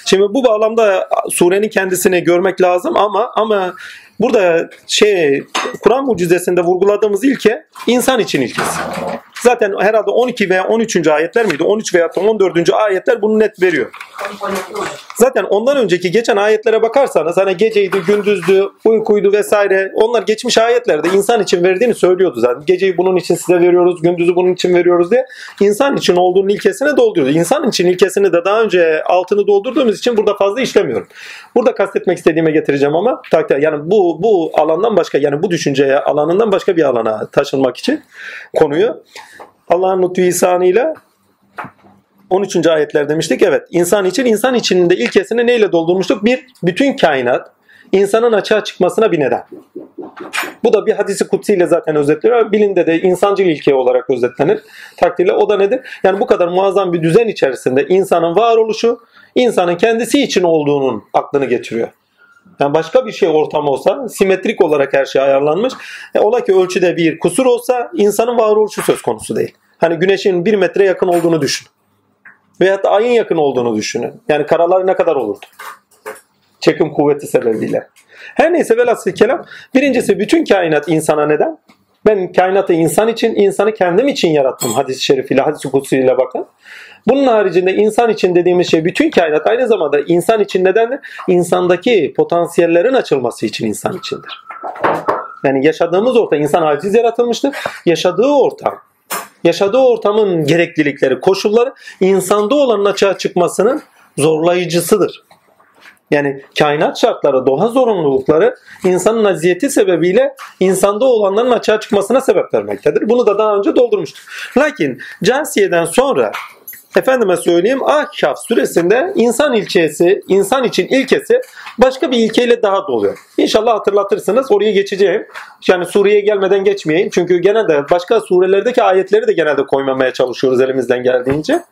Şimdi bu bağlamda surenin kendisini görmek lazım ama ama burada şey Kur'an mucizesinde vurguladığımız ilke insan için ilkesi. Zaten herhalde 12 veya 13. ayetler miydi? 13 veya 14. ayetler bunu net veriyor. Zaten ondan önceki geçen ayetlere bakarsanız hani geceydi, gündüzdü, uykuydu vesaire onlar geçmiş ayetlerde insan için verdiğini söylüyordu zaten. Geceyi bunun için size veriyoruz, gündüzü bunun için veriyoruz diye insan için olduğunun ilkesini dolduruyordu. İnsan için ilkesini de daha önce altını doldurduğumuz için burada fazla işlemiyorum. Burada kastetmek istediğime getireceğim ama yani bu bu alandan başka yani bu düşünceye alanından başka bir alana taşınmak için konuyu Allah'ın lütfu ihsanıyla 13. ayetler demiştik. Evet insan için insan içinde ilkesini neyle doldurmuştuk? Bir, bütün kainat insanın açığa çıkmasına bir neden. Bu da bir hadisi kutsiyle zaten özetliyor. Bilinde de insancıl ilke olarak özetlenir. Takdirle o da nedir? Yani bu kadar muazzam bir düzen içerisinde insanın varoluşu insanın kendisi için olduğunun aklını getiriyor. Yani başka bir şey ortam olsa simetrik olarak her şey ayarlanmış. E, ola ki ölçüde bir kusur olsa insanın varoluşu söz konusu değil. Hani güneşin bir metre yakın olduğunu düşün. Veyahut da ayın yakın olduğunu düşünün. Yani karalar ne kadar olurdu? Çekim kuvveti sebebiyle. Her neyse velhasıl kelam. Birincisi bütün kainat insana neden? Ben kainatı insan için, insanı kendim için yarattım hadis-i şerifiyle, hadis-i kutsiyle bakın. Bunun haricinde insan için dediğimiz şey bütün kainat aynı zamanda insan için nedendir? İnsandaki potansiyellerin açılması için insan içindir. Yani yaşadığımız ortam insan aciz yaratılmıştır. Yaşadığı ortam yaşadığı ortamın gereklilikleri, koşulları insanda olanın açığa çıkmasının zorlayıcısıdır. Yani kainat şartları, doğa zorunlulukları insanın aziyeti sebebiyle insanda olanların açığa çıkmasına sebep vermektedir. Bunu da daha önce doldurmuştuk. Lakin Casiye'den sonra efendime söyleyeyim Ahkaf süresinde insan ilkesi, insan için ilkesi başka bir ilkeyle daha doluyor. İnşallah hatırlatırsınız. Oraya geçeceğim. Yani Suriye'ye gelmeden geçmeyeyim. Çünkü genelde başka surelerdeki ayetleri de genelde koymamaya çalışıyoruz elimizden geldiğince.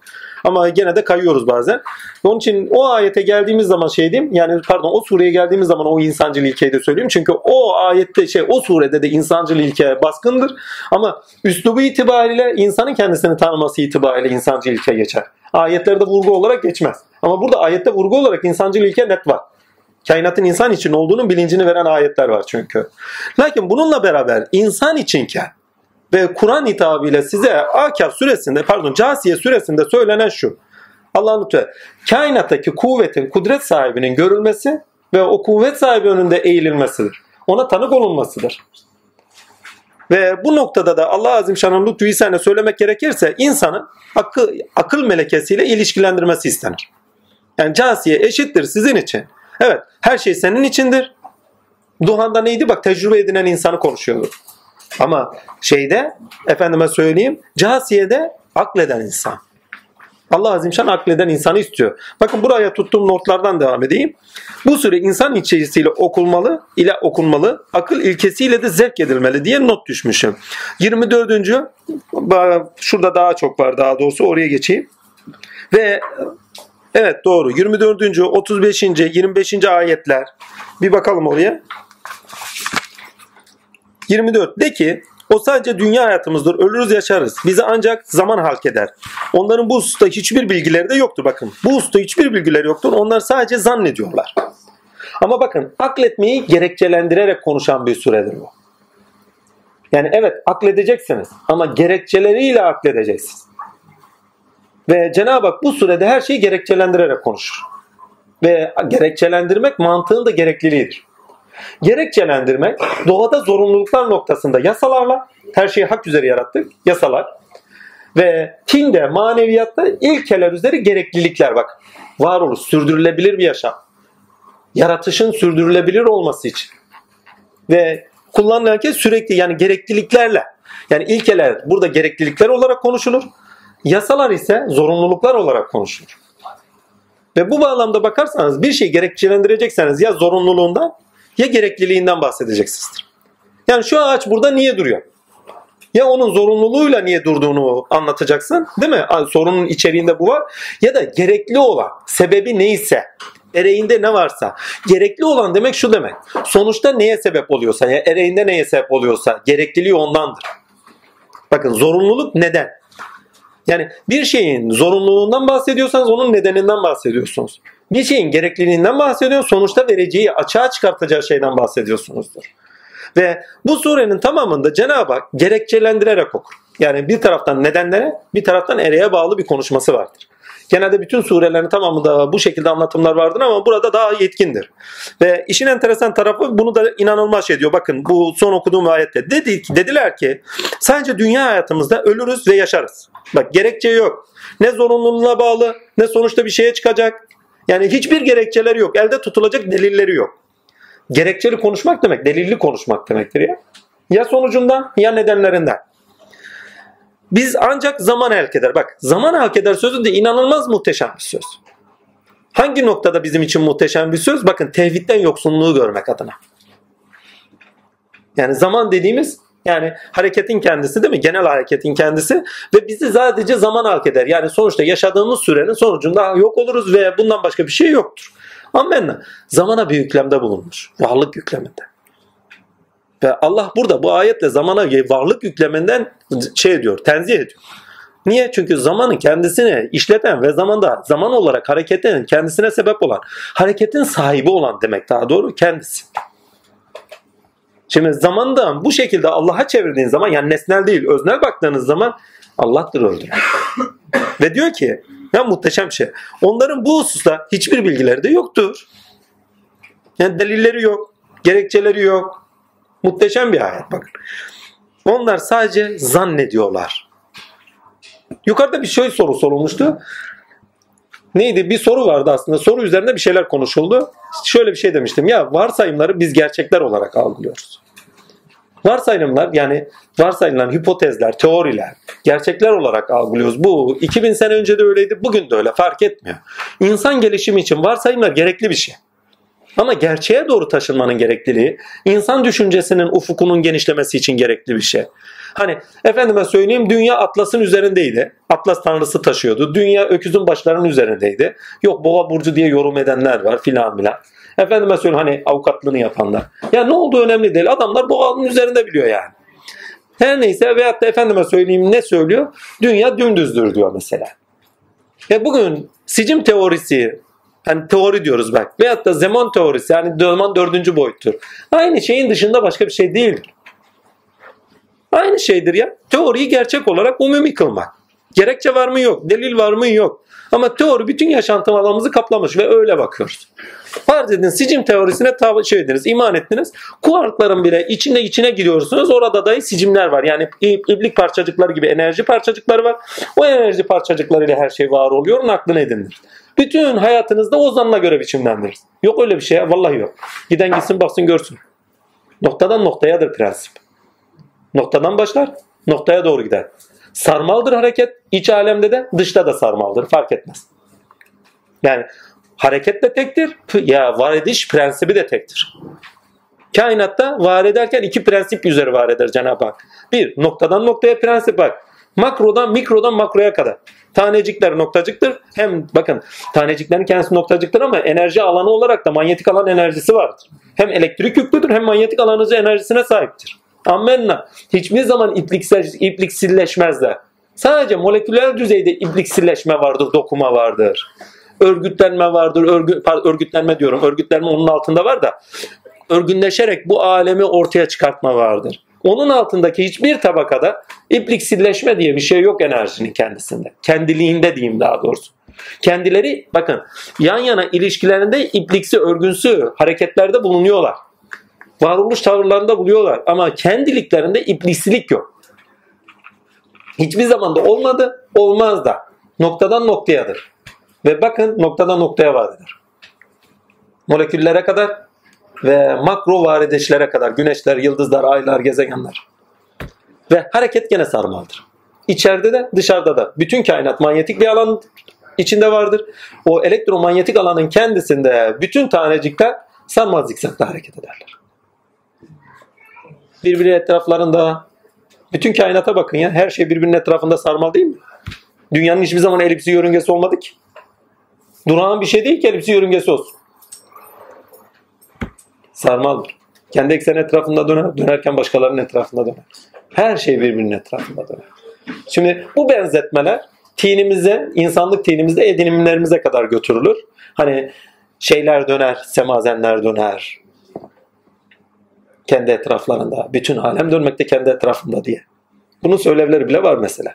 Ama gene de kayıyoruz bazen. Onun için o ayete geldiğimiz zaman şey diyeyim. Yani pardon o sureye geldiğimiz zaman o insancıl ilkeyi de söyleyeyim. Çünkü o ayette şey o surede de insancıl ilke baskındır. Ama üslubu itibariyle insanın kendisini tanıması itibariyle insancıl ilke geçer. Ayetlerde vurgu olarak geçmez. Ama burada ayette vurgu olarak insancıl ilke net var. Kainatın insan için olduğunun bilincini veren ayetler var çünkü. Lakin bununla beraber insan içinken ve Kur'an hitabıyla size Akaf suresinde pardon Casiye suresinde söylenen şu. Allah'ın lütfen kainattaki kuvvetin, kudret sahibinin görülmesi ve o kuvvet sahibi önünde eğililmesidir. Ona tanık olunmasıdır. Ve bu noktada da Allah Azim Şan'ın lütfu ihsanı söylemek gerekirse insanın akıl, akıl melekesiyle ilişkilendirmesi istenir. Yani casiye eşittir sizin için. Evet her şey senin içindir. Duhan'da neydi? Bak tecrübe edinen insanı konuşuyordu. Ama şeyde efendime söyleyeyim Casiye'de akleden insan. Allah Azimşan akleden insanı istiyor. Bakın buraya tuttuğum notlardan devam edeyim. Bu süre insan içerisiyle okunmalı ile okunmalı, akıl ilkesiyle de zevk edilmeli diye not düşmüşüm. 24. şurada daha çok var daha doğrusu oraya geçeyim. Ve evet doğru 24. 35. 25. ayetler. Bir bakalım oraya. 24 de ki o sadece dünya hayatımızdır. Ölürüz yaşarız. Bizi ancak zaman halk eder. Onların bu hususta hiçbir bilgileri de yoktur. Bakın bu hususta hiçbir bilgileri yoktur. Onlar sadece zannediyorlar. Ama bakın akletmeyi gerekçelendirerek konuşan bir süredir bu. Yani evet akledeceksiniz ama gerekçeleriyle akledeceksiniz. Ve Cenab-ı Hak bu sürede her şeyi gerekçelendirerek konuşur. Ve gerekçelendirmek mantığın da gerekliliğidir. Gerekçelendirmek doğada zorunluluklar noktasında yasalarla her şeyi hak üzere yarattık. Yasalar. Ve tinde, maneviyatta ilkeler üzeri gereklilikler bak. Varoluş, sürdürülebilir bir yaşam. Yaratışın sürdürülebilir olması için. Ve kullanılan kez sürekli yani gerekliliklerle. Yani ilkeler burada gereklilikler olarak konuşulur. Yasalar ise zorunluluklar olarak konuşulur. Ve bu bağlamda bakarsanız bir şey gerekçelendirecekseniz ya zorunluluğundan ya gerekliliğinden bahsedeceksinizdir. Yani şu ağaç burada niye duruyor? Ya onun zorunluluğuyla niye durduğunu anlatacaksın değil mi? Sorunun içeriğinde bu var. Ya da gerekli olan sebebi neyse ereğinde ne varsa. Gerekli olan demek şu demek. Sonuçta neye sebep oluyorsa ya ereğinde neye sebep oluyorsa gerekliliği ondandır. Bakın zorunluluk neden? Yani bir şeyin zorunluluğundan bahsediyorsanız onun nedeninden bahsediyorsunuz. Bir şeyin gerekliliğinden bahsediyor, sonuçta vereceği, açığa çıkartacağı şeyden bahsediyorsunuzdur. Ve bu surenin tamamında Cenab-ı Hak gerekçelendirerek okur. Yani bir taraftan nedenlere, bir taraftan ereğe bağlı bir konuşması vardır. Genelde bütün surelerin tamamında bu şekilde anlatımlar vardır ama burada daha yetkindir. Ve işin enteresan tarafı bunu da inanılmaz şey diyor. Bakın bu son okuduğum ayette dedi, dediler ki sadece dünya hayatımızda ölürüz ve yaşarız. Bak gerekçe yok. Ne zorunluluğuna bağlı ne sonuçta bir şeye çıkacak. Yani hiçbir gerekçeleri yok. Elde tutulacak delilleri yok. Gerekçeli konuşmak demek delilli konuşmak demektir ya. Ya sonucundan ya nedenlerinden. Biz ancak zaman elk eder. Bak zaman elk eder sözü de inanılmaz muhteşem bir söz. Hangi noktada bizim için muhteşem bir söz? Bakın tevhidden yoksunluğu görmek adına. Yani zaman dediğimiz yani hareketin kendisi değil mi? Genel hareketin kendisi ve bizi sadece zaman halk eder. Yani sonuçta yaşadığımız sürenin sonucunda yok oluruz ve bundan başka bir şey yoktur. Amenna. Zamana bir yüklemde bulunmuş. Varlık yükleminde. Ve Allah burada bu ayetle zamana varlık yükleminden şey diyor, tenzih ediyor. Niye? Çünkü zamanı kendisine işleten ve zamanda zaman olarak hareketin kendisine sebep olan, hareketin sahibi olan demek daha doğru kendisi. Şimdi zamandan bu şekilde Allah'a çevirdiğin zaman yani nesnel değil öznel baktığınız zaman Allah'tır öldüren. Ve diyor ki ya muhteşem şey. Onların bu hususta hiçbir bilgileri de yoktur. Yani delilleri yok, gerekçeleri yok. Muhteşem bir ayet bakın. Onlar sadece zannediyorlar. Yukarıda bir şey soru sorulmuştu. Neydi? Bir soru vardı aslında. Soru üzerinde bir şeyler konuşuldu. Şöyle bir şey demiştim. Ya varsayımları biz gerçekler olarak algılıyoruz. Varsayımlar yani varsayılan hipotezler, teoriler, gerçekler olarak algılıyoruz. Bu 2000 sene önce de öyleydi, bugün de öyle fark etmiyor. İnsan gelişimi için varsayımlar gerekli bir şey. Ama gerçeğe doğru taşınmanın gerekliliği, insan düşüncesinin ufukunun genişlemesi için gerekli bir şey. Hani efendime söyleyeyim dünya Atlas'ın üzerindeydi. Atlas tanrısı taşıyordu. Dünya öküzün başlarının üzerindeydi. Yok boğa burcu diye yorum edenler var filan filan. Efendime söyleyeyim hani avukatlığını yapanlar. Ya ne olduğu önemli değil. Adamlar boğanın üzerinde biliyor yani. Her neyse veyahut da efendime söyleyeyim ne söylüyor? Dünya dümdüzdür diyor mesela. Ya bugün sicim teorisi hani teori diyoruz bak. Veyahut da zaman teorisi yani zaman dördüncü boyuttur. Aynı şeyin dışında başka bir şey değildir. Aynı şeydir ya. Teoriyi gerçek olarak umumi kılmak. Gerekçe var mı yok. Delil var mı yok. Ama teori bütün yaşantı alanımızı kaplamış ve öyle bakıyoruz. Farz edin sicim teorisine tabi şey ediniz, iman ettiniz. Kuarkların bile içine içine giriyorsunuz. Orada da sicimler var. Yani ib- iblik parçacıkları gibi enerji parçacıkları var. O enerji parçacıklarıyla her şey var oluyor. Aklına edinilir. Bütün hayatınızda o zanna göre biçimlendirir. Yok öyle bir şey. Vallahi yok. Giden gitsin baksın görsün. Noktadan noktayadır prensip. Noktadan başlar, noktaya doğru gider. Sarmaldır hareket, iç alemde de dışta da sarmaldır. Fark etmez. Yani hareket de tektir, ya var ediş prensibi de tektir. Kainatta var ederken iki prensip üzeri var eder Cenab-ı Hak. Bir, noktadan noktaya prensip bak. Makrodan mikrodan makroya kadar. Tanecikler noktacıktır. Hem bakın taneciklerin kendisi noktacıktır ama enerji alanı olarak da manyetik alan enerjisi vardır. Hem elektrik yüklüdür hem manyetik alan enerjisine sahiptir. Ammenna. Hiçbir zaman ipliksel, ipliksilleşmezler. Sadece moleküler düzeyde ipliksilleşme vardır, dokuma vardır. Örgütlenme vardır, örgü, pardon, örgütlenme diyorum. Örgütlenme onun altında var da örgünleşerek bu alemi ortaya çıkartma vardır. Onun altındaki hiçbir tabakada ipliksilleşme diye bir şey yok enerjinin kendisinde. Kendiliğinde diyeyim daha doğrusu. Kendileri bakın yan yana ilişkilerinde ipliksi örgünsü hareketlerde bulunuyorlar. Varoluş tavırlarında buluyorlar ama kendiliklerinde ipliksilik yok. Hiçbir zaman da olmadı, olmaz da. Noktadan noktayadır. Ve bakın noktadan noktaya var eder. Moleküllere kadar ve makro var edişlere kadar güneşler, yıldızlar, aylar, gezegenler. Ve hareket gene sarmaldır. İçeride de dışarıda da. Bütün kainat manyetik bir alan içinde vardır. O elektromanyetik alanın kendisinde bütün tanecikler sarmal zikzakta hareket ederler. Birbiri etraflarında bütün kainata bakın ya. Her şey birbirinin etrafında sarmal değil mi? Dünyanın hiçbir zaman elipsi yörüngesi olmadı ki. Durağan bir şey değil ki elipsi yörüngesi olsun. Sarmaldır. Kendi ekseni etrafında döner, dönerken başkalarının etrafında döner. Her şey birbirinin etrafında döner. Şimdi bu benzetmeler tinimize, insanlık tinimizde edinimlerimize kadar götürülür. Hani şeyler döner, semazenler döner. Kendi etraflarında. Bütün alem dönmekte kendi etrafında diye. Bunun söylevleri bile var mesela.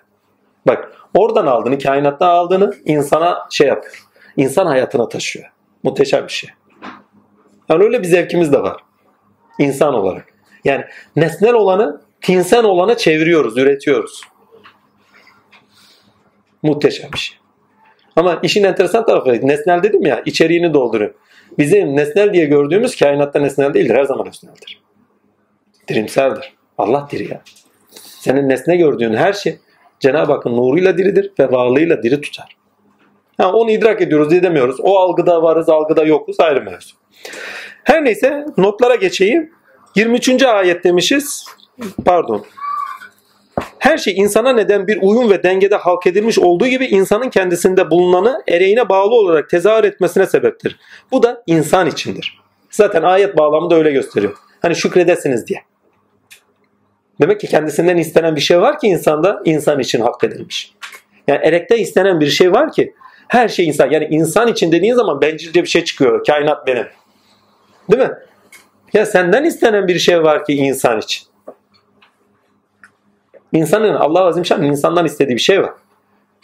Bak oradan aldığını, kainattan aldığını insana şey yapıyor. İnsan hayatına taşıyor. Muhteşem bir şey. Yani öyle bir zevkimiz de var. İnsan olarak. Yani nesnel olanı tinsel olana çeviriyoruz, üretiyoruz. Muhteşem bir şey. Ama işin enteresan tarafı nesnel dedim ya içeriğini dolduruyor. Bizim nesnel diye gördüğümüz kainatta nesnel değildir. Her zaman nesneldir. Dirimseldir. Allah diri ya. Senin nesne gördüğün her şey Cenab-ı Hakk'ın nuruyla diridir ve varlığıyla diri tutar. Ha, onu idrak ediyoruz, edemiyoruz. O algıda varız, algıda yokuz ayrı mevzu. Her neyse notlara geçeyim. 23. ayet demişiz. Pardon. Her şey insana neden bir uyum ve dengede halk edilmiş olduğu gibi insanın kendisinde bulunanı ereğine bağlı olarak tezahür etmesine sebeptir. Bu da insan içindir. Zaten ayet bağlamı da öyle gösteriyor. Hani şükredesiniz diye. Demek ki kendisinden istenen bir şey var ki insanda insan için hak edilmiş. Yani erekte istenen bir şey var ki her şey insan. Yani insan için dediğin zaman bencilce bir şey çıkıyor. Kainat benim. Değil mi? Ya senden istenen bir şey var ki insan için. İnsanın Allah Azimşan'ın insandan istediği bir şey var.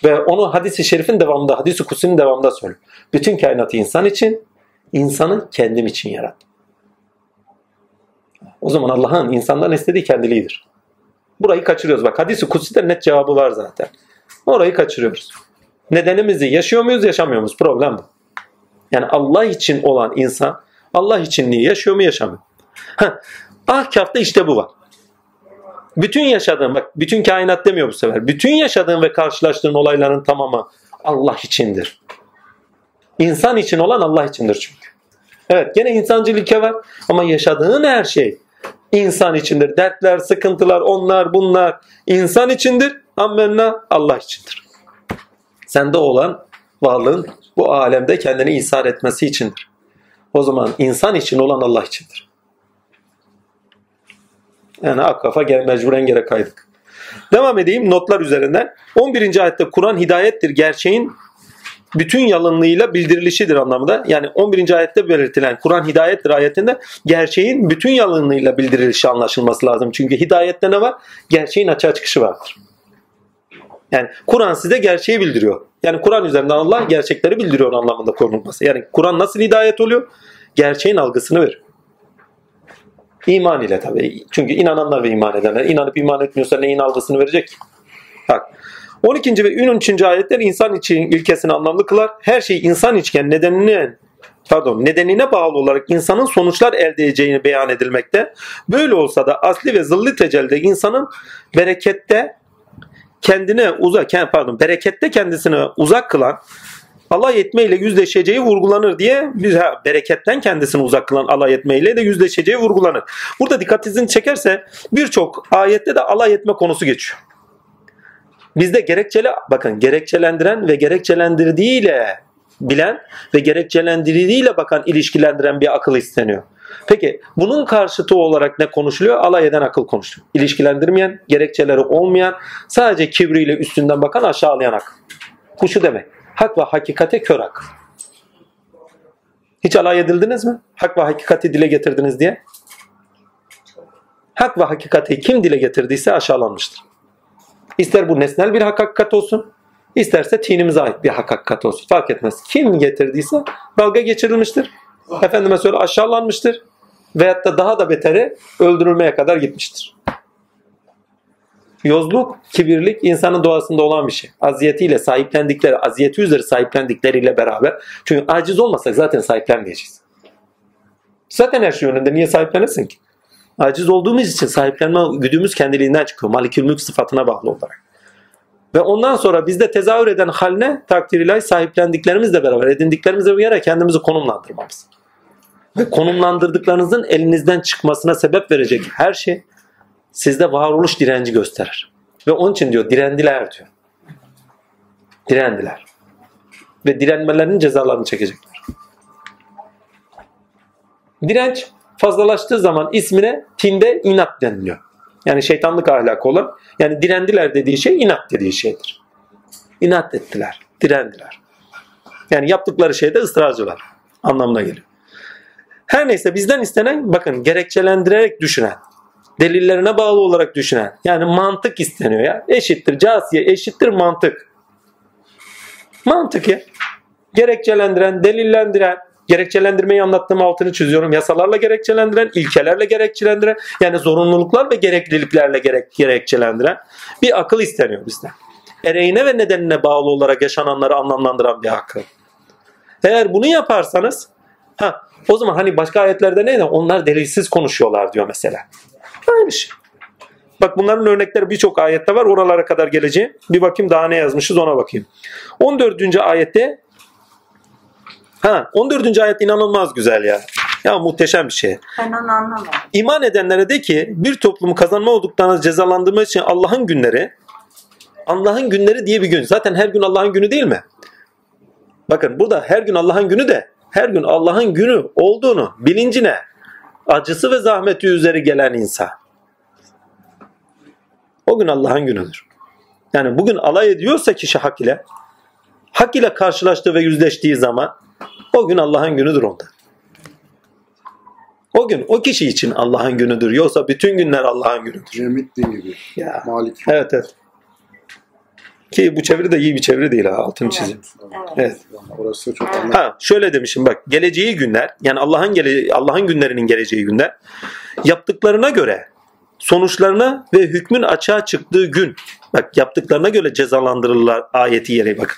Ve onu hadisi şerifin devamında, hadisi kutsinin devamında söylüyor. Bütün kainatı insan için, insanı kendim için yarattım. O zaman Allah'ın insandan istediği kendiliğidir. Burayı kaçırıyoruz. Bak hadisi kutsi'de net cevabı var zaten. Orayı kaçırıyoruz. Nedenimizi yaşıyor muyuz yaşamıyor muyuz? Problem bu. Yani Allah için olan insan Allah içinliği yaşıyor mu yaşamıyor. Heh, Ahkaf'ta işte bu var. Bütün yaşadığın bak bütün kainat demiyor bu sefer. Bütün yaşadığın ve karşılaştığın olayların tamamı Allah içindir. İnsan için olan Allah içindir çünkü. Evet gene insancıl ilke var ama yaşadığın her şey insan içindir. Dertler, sıkıntılar, onlar, bunlar insan içindir. Ammenna Allah içindir. Sende olan varlığın bu alemde kendini ishar etmesi içindir. O zaman insan için olan Allah içindir. Yani akkafa gel, mecburen gere kaydık. Devam edeyim notlar üzerinden. 11. ayette Kur'an hidayettir, gerçeğin bütün yalınlığıyla bildirilişidir anlamında. Yani 11. ayette belirtilen Kur'an hidayettir ayetinde gerçeğin bütün yalınlığıyla bildirilişi anlaşılması lazım. Çünkü hidayette ne var? Gerçeğin açığa çıkışı vardır. Yani Kur'an size gerçeği bildiriyor. Yani Kur'an üzerinden Allah gerçekleri bildiriyor anlamında konulması. Yani Kur'an nasıl hidayet oluyor? Gerçeğin algısını verir. İman ile tabii. Çünkü inananlar ve iman edenler. inanıp iman etmiyorsa neyin algısını verecek? Bak. 12. ve 13. ayetler insan için ilkesini anlamlı kılar. Her şey insan içken nedenine pardon nedenine bağlı olarak insanın sonuçlar elde edeceğini beyan edilmekte. Böyle olsa da asli ve zıllı tecelde insanın berekette kendine uzak pardon berekette kendisini uzak kılan alay etmeyle yüzleşeceği vurgulanır diye bir ha, bereketten kendisini uzak kılan alay etmeyle de yüzleşeceği vurgulanır. Burada dikkatinizi çekerse birçok ayette de alay etme konusu geçiyor. Bizde gerekçeli bakın gerekçelendiren ve gerekçelendirdiğiyle bilen ve gerekçelendirdiğiyle bakan ilişkilendiren bir akıl isteniyor. Peki bunun karşıtı olarak ne konuşuluyor? Alay eden akıl konuşuluyor. İlişkilendirmeyen, gerekçeleri olmayan, sadece kibriyle üstünden bakan aşağılayan akıl. Bu şu demek. Hak ve hakikate kör akıl. Hiç alay edildiniz mi? Hak ve hakikati dile getirdiniz diye. Hak ve hakikati kim dile getirdiyse aşağılanmıştır. İster bu nesnel bir hak hakikat olsun, isterse tinimize ait bir hak hakikat olsun. Fark etmez. Kim getirdiyse dalga geçirilmiştir. Efendime söyle aşağılanmıştır. Veyahut da daha da beteri öldürülmeye kadar gitmiştir. Yozluk, kibirlik insanın doğasında olan bir şey. Aziyetiyle sahiplendikleri, aziyeti üzeri sahiplendikleriyle beraber. Çünkü aciz olmasak zaten sahiplenmeyeceğiz. Zaten her şey önünde niye sahiplenesin ki? Aciz olduğumuz için sahiplenme güdümüz kendiliğinden çıkıyor. Malikül mülk sıfatına bağlı olarak. Ve ondan sonra bizde tezahür eden haline takdir ilahi sahiplendiklerimizle beraber, edindiklerimizle bir yere kendimizi konumlandırmamız. Ve konumlandırdıklarınızın elinizden çıkmasına sebep verecek her şey sizde varoluş direnci gösterir. Ve onun için diyor direndiler diyor. Direndiler. Ve direnmelerinin cezalarını çekecekler. Direnç fazlalaştığı zaman ismine tinde inat deniliyor. Yani şeytanlık ahlakı olan. Yani direndiler dediği şey inat dediği şeydir. İnat ettiler. Direndiler. Yani yaptıkları şeyde ısrarcılar anlamına geliyor. Her neyse bizden istenen bakın gerekçelendirerek düşünen, delillerine bağlı olarak düşünen yani mantık isteniyor ya. Eşittir casiye eşittir mantık. Mantık ya. Gerekçelendiren, delillendiren, gerekçelendirmeyi anlattığım altını çiziyorum. Yasalarla gerekçelendiren, ilkelerle gerekçelendiren yani zorunluluklar ve gerekliliklerle gerek, gerekçelendiren bir akıl isteniyor bizden. Ereğine ve nedenine bağlı olarak yaşananları anlamlandıran bir akıl. Eğer bunu yaparsanız ha, o zaman hani başka ayetlerde neydi? Onlar delilsiz konuşuyorlar diyor mesela. Aynı şey. Bak bunların örnekleri birçok ayette var. Oralara kadar geleceğim. Bir bakayım daha ne yazmışız ona bakayım. 14. ayette Ha 14. ayet inanılmaz güzel ya. Ya muhteşem bir şey. Ben onu anlamadım. İman edenlere de ki bir toplumu kazanma olduklarını cezalandırmak için Allah'ın günleri Allah'ın günleri diye bir gün. Zaten her gün Allah'ın günü değil mi? Bakın burada her gün Allah'ın günü de her gün Allah'ın günü olduğunu bilincine acısı ve zahmeti üzeri gelen insan. O gün Allah'ın günüdür. Yani bugün alay ediyorsa kişi hak ile hak ile karşılaştığı ve yüzleştiği zaman o gün Allah'ın günüdür onda. O gün o kişi için Allah'ın günüdür. Yoksa bütün günler Allah'ın günüdür. Cemil'in gibi. Ya. Malik. Evet evet. Ki bu çeviri de iyi bir çeviri değil ha altını çizeyim. Evet. Orası çok anlamlı. Ha şöyle demişim bak geleceği günler yani Allah'ın gele Allah'ın günlerinin geleceği günler yaptıklarına göre sonuçlarına ve hükmün açığa çıktığı gün bak yaptıklarına göre cezalandırırlar ayeti yere bakın.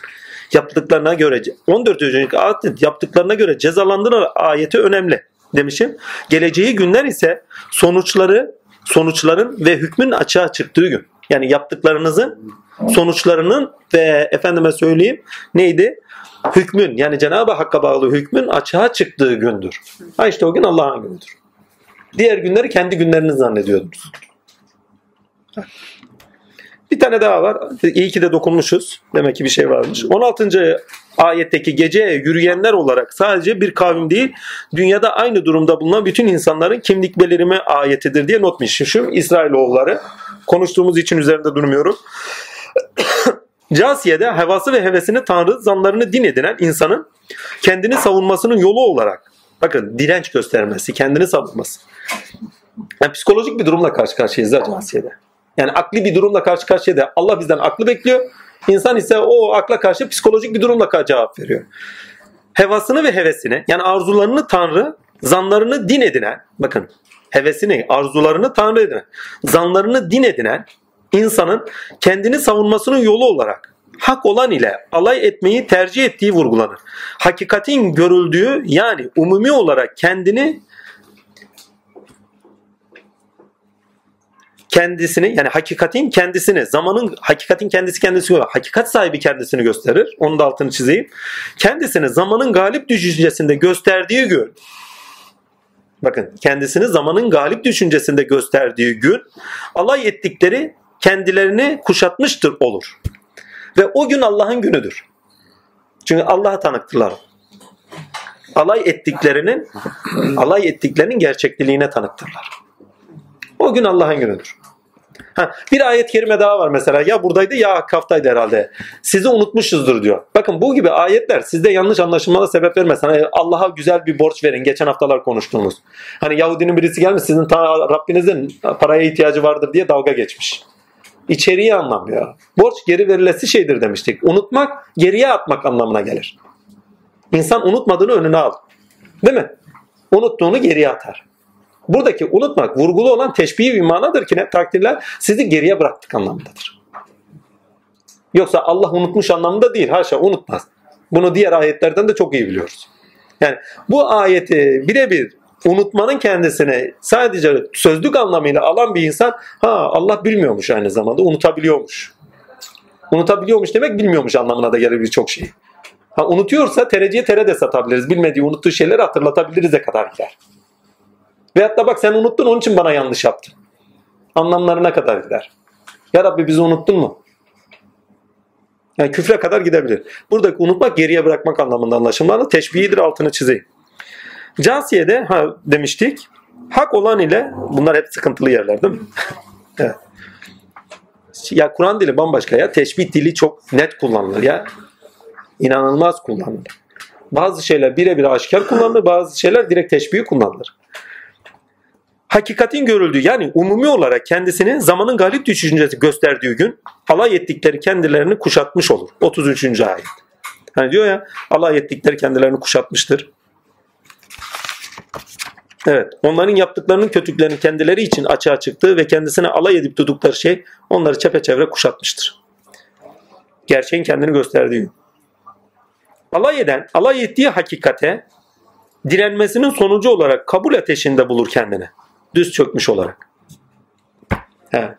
Yaptıklarına göre 14. ayet yaptıklarına göre cezalandırır ayeti önemli demişim. Geleceği günler ise sonuçları sonuçların ve hükmün açığa çıktığı gün. Yani yaptıklarınızın sonuçlarının ve efendime söyleyeyim neydi? Hükmün yani Cenab-ı Hakk'a bağlı hükmün açığa çıktığı gündür. Ha işte o gün Allah'ın günüdür. Diğer günleri kendi günleriniz zannediyordunuz. Bir tane daha var. İyi ki de dokunmuşuz. Demek ki bir şey varmış. 16. ayetteki geceye yürüyenler olarak sadece bir kavim değil, dünyada aynı durumda bulunan bütün insanların kimlik belirimi ayetidir diye not düşmüşüm. İsrailoğulları. Konuştuğumuz için üzerinde durmuyorum. Casiye'de hevası ve hevesini tanrı, zanlarını din edinen insanın kendini savunmasının yolu olarak bakın direnç göstermesi, kendini savunması. Yani psikolojik bir durumla karşı karşıyayız ha Casiye'de. Yani akli bir durumla karşı karşıya da Allah bizden aklı bekliyor. İnsan ise o akla karşı psikolojik bir durumla cevap veriyor. Hevasını ve hevesini yani arzularını Tanrı, zanlarını din edinen, bakın hevesini, arzularını Tanrı edinen, zanlarını din edinen insanın kendini savunmasının yolu olarak hak olan ile alay etmeyi tercih ettiği vurgulanır. Hakikatin görüldüğü yani umumi olarak kendini kendisini yani hakikatin kendisini zamanın hakikatin kendisi kendisi hakikat sahibi kendisini gösterir. Onun da altını çizeyim. Kendisini zamanın galip düşüncesinde gösterdiği gün bakın kendisini zamanın galip düşüncesinde gösterdiği gün alay ettikleri kendilerini kuşatmıştır olur. Ve o gün Allah'ın günüdür. Çünkü Allah'a tanıktırlar. Alay ettiklerinin alay ettiklerinin gerçekliğine tanıktırlar. O gün Allah'ın günüdür. Ha, bir ayet kerime daha var mesela. Ya buradaydı ya Kaftaydı herhalde. Sizi unutmuşuzdur diyor. Bakın bu gibi ayetler sizde yanlış anlaşılmana sebep vermez. Hani Allah'a güzel bir borç verin. Geçen haftalar konuştuğumuz. Hani Yahudinin birisi gelmiş sizin ta, Rabbinizin paraya ihtiyacı vardır diye dalga geçmiş. İçeriği anlamıyor. Borç geri verilesi şeydir demiştik. Unutmak geriye atmak anlamına gelir. İnsan unutmadığını önüne al. Değil mi? Unuttuğunu geriye atar. Buradaki unutmak vurgulu olan teşbih bir manadır ki ne takdirler sizi geriye bıraktık anlamındadır. Yoksa Allah unutmuş anlamında değil. Haşa unutmaz. Bunu diğer ayetlerden de çok iyi biliyoruz. Yani bu ayeti birebir unutmanın kendisini sadece sözlük anlamıyla alan bir insan ha Allah bilmiyormuş aynı zamanda unutabiliyormuş. Unutabiliyormuş demek bilmiyormuş anlamına da gelir birçok şeyi. Ha, unutuyorsa tereciye tere de satabiliriz. Bilmediği unuttuğu şeyleri hatırlatabiliriz de kadar gider. Veyahut da bak sen unuttun onun için bana yanlış yaptın. Anlamlarına kadar gider. Ya Rabbi bizi unuttun mu? Yani küfre kadar gidebilir. Buradaki unutmak geriye bırakmak anlamında anlaşılmalı. Teşbihidir altını çizeyim. Casiye'de ha demiştik. Hak olan ile bunlar hep sıkıntılı yerler değil mi? Ya Kur'an dili bambaşka ya. Teşbih dili çok net kullanılır ya. İnanılmaz kullanılır. Bazı şeyler birebir aşikar kullanılır, bazı şeyler direkt teşbihi kullanılır hakikatin görüldüğü yani umumi olarak kendisini zamanın galip düşüncesi gösterdiği gün alay ettikleri kendilerini kuşatmış olur. 33. ayet. Hani diyor ya alay ettikleri kendilerini kuşatmıştır. Evet. Onların yaptıklarının kötülüklerinin kendileri için açığa çıktığı ve kendisine alay edip tuttukları şey onları çepeçevre kuşatmıştır. Gerçeğin kendini gösterdiği gün. Alay eden, alay ettiği hakikate direnmesinin sonucu olarak kabul ateşinde bulur kendini düz çökmüş olarak. He.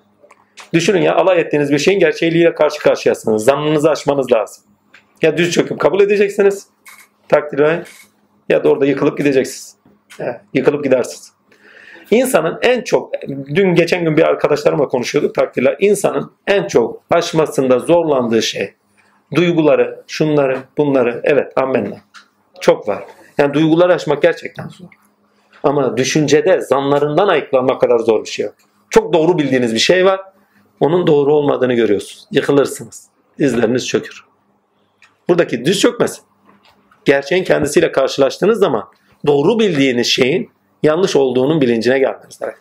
Düşünün ya alay ettiğiniz bir şeyin gerçeğiyle karşı karşıyasınız. Zannınızı aşmanız lazım. Ya düz çöküp kabul edeceksiniz. Takdir ya da orada yıkılıp gideceksiniz. He. Yıkılıp gidersiniz. İnsanın en çok, dün geçen gün bir arkadaşlarımla konuşuyorduk takdirler. İnsanın en çok aşmasında zorlandığı şey, duyguları, şunları, bunları, evet ammenna. Çok var. Yani duyguları aşmak gerçekten zor. Ama düşüncede zanlarından ayıklanmak kadar zor bir şey yok. Çok doğru bildiğiniz bir şey var. Onun doğru olmadığını görüyorsunuz. Yıkılırsınız. Dizleriniz çökür. Buradaki düz çökmez. Gerçeğin kendisiyle karşılaştığınız zaman doğru bildiğiniz şeyin yanlış olduğunun bilincine gelmeniz lazım.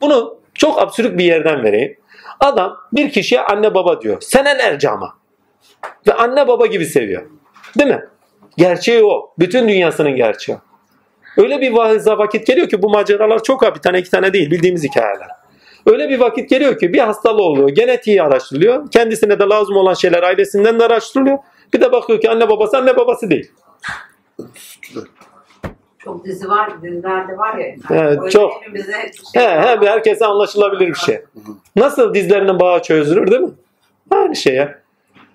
Bunu çok absürt bir yerden vereyim. Adam bir kişiye anne baba diyor. Senelerce ama. Ve anne baba gibi seviyor. Değil mi? Gerçeği o. Bütün dünyasının gerçeği. Öyle bir va- vakit geliyor ki bu maceralar çok ha bir tane iki tane değil bildiğimiz hikayeler. Öyle bir vakit geliyor ki bir hastalığı oluyor. Genetiği araştırılıyor. Kendisine de lazım olan şeyler ailesinden de araştırılıyor. Bir de bakıyor ki anne babası anne babası değil. Çok dizi var, dizilerde var ya. Evet, Böyle çok. hepimize He, şey he, herkese anlaşılabilir bir şey. Nasıl dizlerinin bağı çözülür değil mi? Aynı şey ya.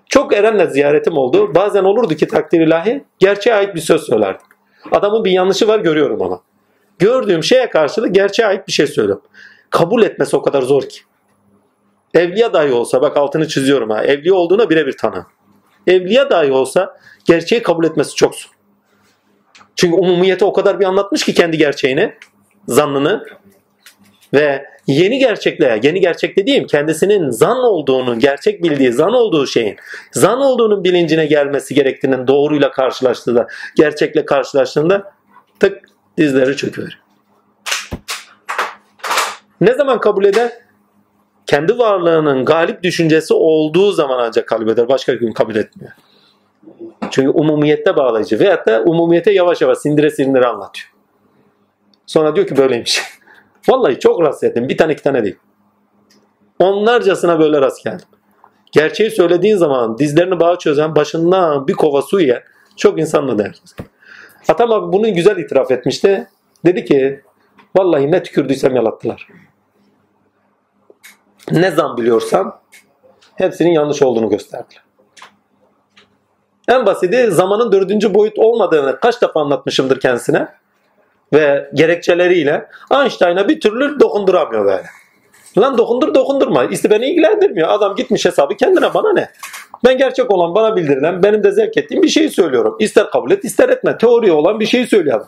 Çok Eren'le ziyaretim oldu. Bazen olurdu ki takdir ilahi gerçeğe ait bir söz söylerdim. Adamın bir yanlışı var görüyorum ama. Gördüğüm şeye karşılık gerçeğe ait bir şey söylüyorum. Kabul etmesi o kadar zor ki. Evliya dahi olsa bak altını çiziyorum ha. Evliya olduğuna birebir tanı. Evliya dahi olsa gerçeği kabul etmesi çok zor. Çünkü umumiyete o kadar bir anlatmış ki kendi gerçeğini, zannını ve yeni gerçekle, yeni gerçek dediğim kendisinin zan olduğunu, gerçek bildiği zan olduğu şeyin, zan olduğunun bilincine gelmesi gerektiğinin doğruyla karşılaştığında, gerçekle karşılaştığında tık dizleri çöküverir. Ne zaman kabul eder? Kendi varlığının galip düşüncesi olduğu zaman ancak kabul eder. Başka gün kabul etmiyor. Çünkü umumiyette bağlayıcı. Veyahut da umumiyete yavaş yavaş sindire sindire anlatıyor. Sonra diyor ki böyleymiş. Vallahi çok rast ettim. Bir tane iki tane değil. Onlarcasına böyle rast geldim. Gerçeği söylediğin zaman dizlerini bağı çözen başından bir kova su yiyen çok insanla herkes. Atam abi bunu güzel itiraf etmişti. Dedi ki vallahi ne tükürdüysem yalattılar. Ne zan biliyorsam hepsinin yanlış olduğunu gösterdiler. En basiti zamanın dördüncü boyut olmadığını kaç defa anlatmışımdır kendisine. Ve gerekçeleriyle Einstein'a bir türlü dokunduramıyor böyle. Lan dokundur dokundurma. İşte beni ilgilendirmiyor. Adam gitmiş hesabı kendine bana ne? Ben gerçek olan bana bildirilen benim de zevk ettiğim bir şeyi söylüyorum. İster kabul et ister etme. Teori olan bir şeyi söylüyorum.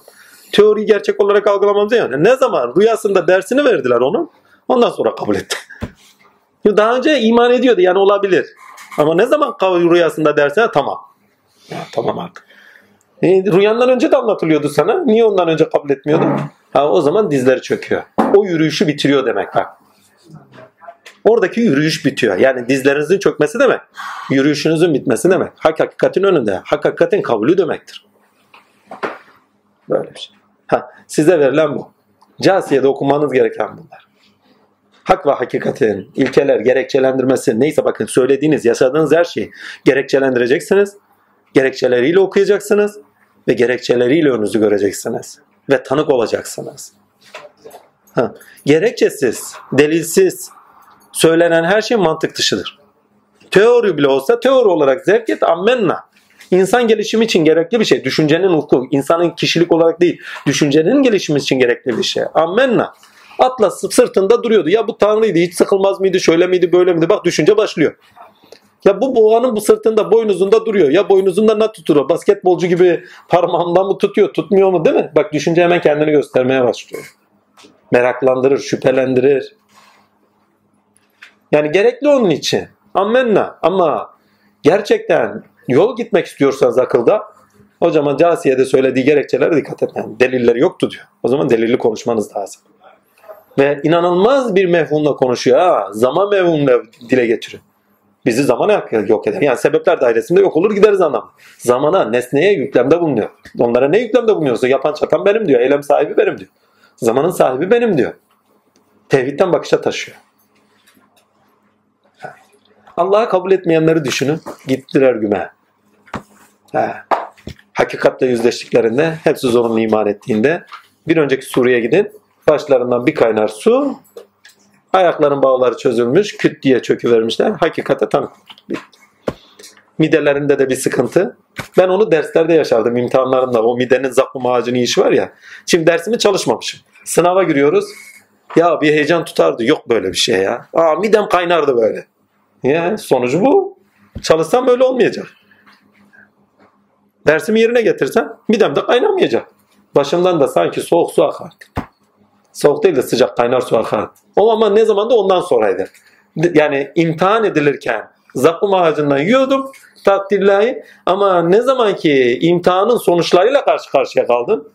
Teoriyi gerçek olarak algılamamız yani. Ne zaman rüyasında dersini verdiler onun. Ondan sonra kabul etti. Daha önce iman ediyordu yani olabilir. Ama ne zaman rüyasında dersine tamam. Ya, tamam artık. E, rüyandan önce de anlatılıyordu sana. Niye ondan önce kabul etmiyordun? Ha, o zaman dizleri çöküyor. O yürüyüşü bitiriyor demek bak. Oradaki yürüyüş bitiyor. Yani dizlerinizin çökmesi demek. Yürüyüşünüzün bitmesi demek. Hak hakikatin önünde. Hak hakikatin kabulü demektir. Böyle bir şey. Ha, size verilen bu. Casiye'de okumanız gereken bunlar. Hak ve hakikatin ilkeler, gerekçelendirmesi neyse bakın söylediğiniz, yaşadığınız her şeyi gerekçelendireceksiniz. Gerekçeleriyle okuyacaksınız ve gerekçeleriyle önünüzü göreceksiniz. Ve tanık olacaksınız. Ha, gerekçesiz, delilsiz söylenen her şey mantık dışıdır. Teori bile olsa teori olarak zevk et ammenna. İnsan gelişimi için gerekli bir şey. Düşüncenin ufku, insanın kişilik olarak değil, düşüncenin gelişimi için gerekli bir şey. Ammenna. Atlas sırtında duruyordu. Ya bu tanrıydı, hiç sıkılmaz mıydı, şöyle miydi, böyle miydi? Bak düşünce başlıyor. Ya bu boğanın bu sırtında, boynuzunda duruyor. Ya boynuzunda ne tutuyor? Basketbolcu gibi parmağından mı tutuyor, tutmuyor mu değil mi? Bak düşünce hemen kendini göstermeye başlıyor. Meraklandırır, şüphelendirir. Yani gerekli onun için. Ammenna. Ama gerçekten yol gitmek istiyorsanız akılda o zaman Casiye'de söylediği gerekçelere dikkat etmeyin. Delilleri yoktu diyor. O zaman delilli konuşmanız lazım. Ve inanılmaz bir mefhumla konuşuyor. Ha, zaman mefhumla dile getiriyor. Bizi zamana yok eder. Yani sebepler dairesinde yok olur gideriz anlam. Zamana, nesneye yüklemde bulunuyor. Onlara ne yüklemde bulunuyorsa yapan çatan benim diyor. Eylem sahibi benim diyor. Zamanın sahibi benim diyor. Tevhidden bakışa taşıyor. Allah'ı kabul etmeyenleri düşünün. Gittiler güme. He. Hakikatle yüzleştiklerinde, hepsi zorunlu iman ettiğinde bir önceki sureye gidin. Başlarından bir kaynar su, ayakların bağları çözülmüş, küt diye çöküvermişler. Hakikate tanık. Midelerinde de bir sıkıntı. Ben onu derslerde yaşardım imtihanlarında. O midenin zakkum ağacının işi var ya. Şimdi dersimi çalışmamışım. Sınava giriyoruz. Ya bir heyecan tutardı. Yok böyle bir şey ya. Aa midem kaynardı böyle. Ya sonucu bu. Çalışsam öyle olmayacak. Dersimi yerine getirsem midem de kaynamayacak. Başımdan da sanki soğuk su akar. Soğuk değil de sıcak kaynar su akar. O ama ne zaman da ondan sonraydı. Yani imtihan edilirken zakkum ağacından yiyordum takdirlahi ama ne zaman ki imtihanın sonuçlarıyla karşı karşıya kaldım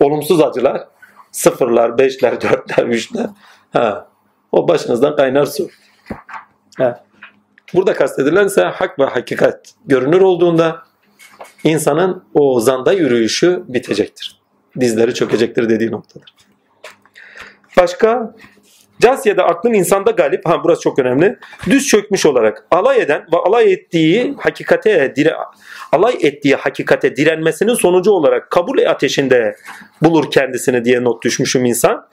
olumsuz acılar sıfırlar, beşler, dörtler, üçler ha, o başınızdan kaynar su. Ha. Burada kastedilen ise hak ve hakikat görünür olduğunda insanın o zanda yürüyüşü bitecektir. Dizleri çökecektir dediği noktadır. Başka Casya'da aklın insanda galip, ha burası çok önemli. Düz çökmüş olarak alay eden ve alay ettiği hakikate dire, alay ettiği hakikate direnmesinin sonucu olarak kabul ateşinde bulur kendisini diye not düşmüşüm insan.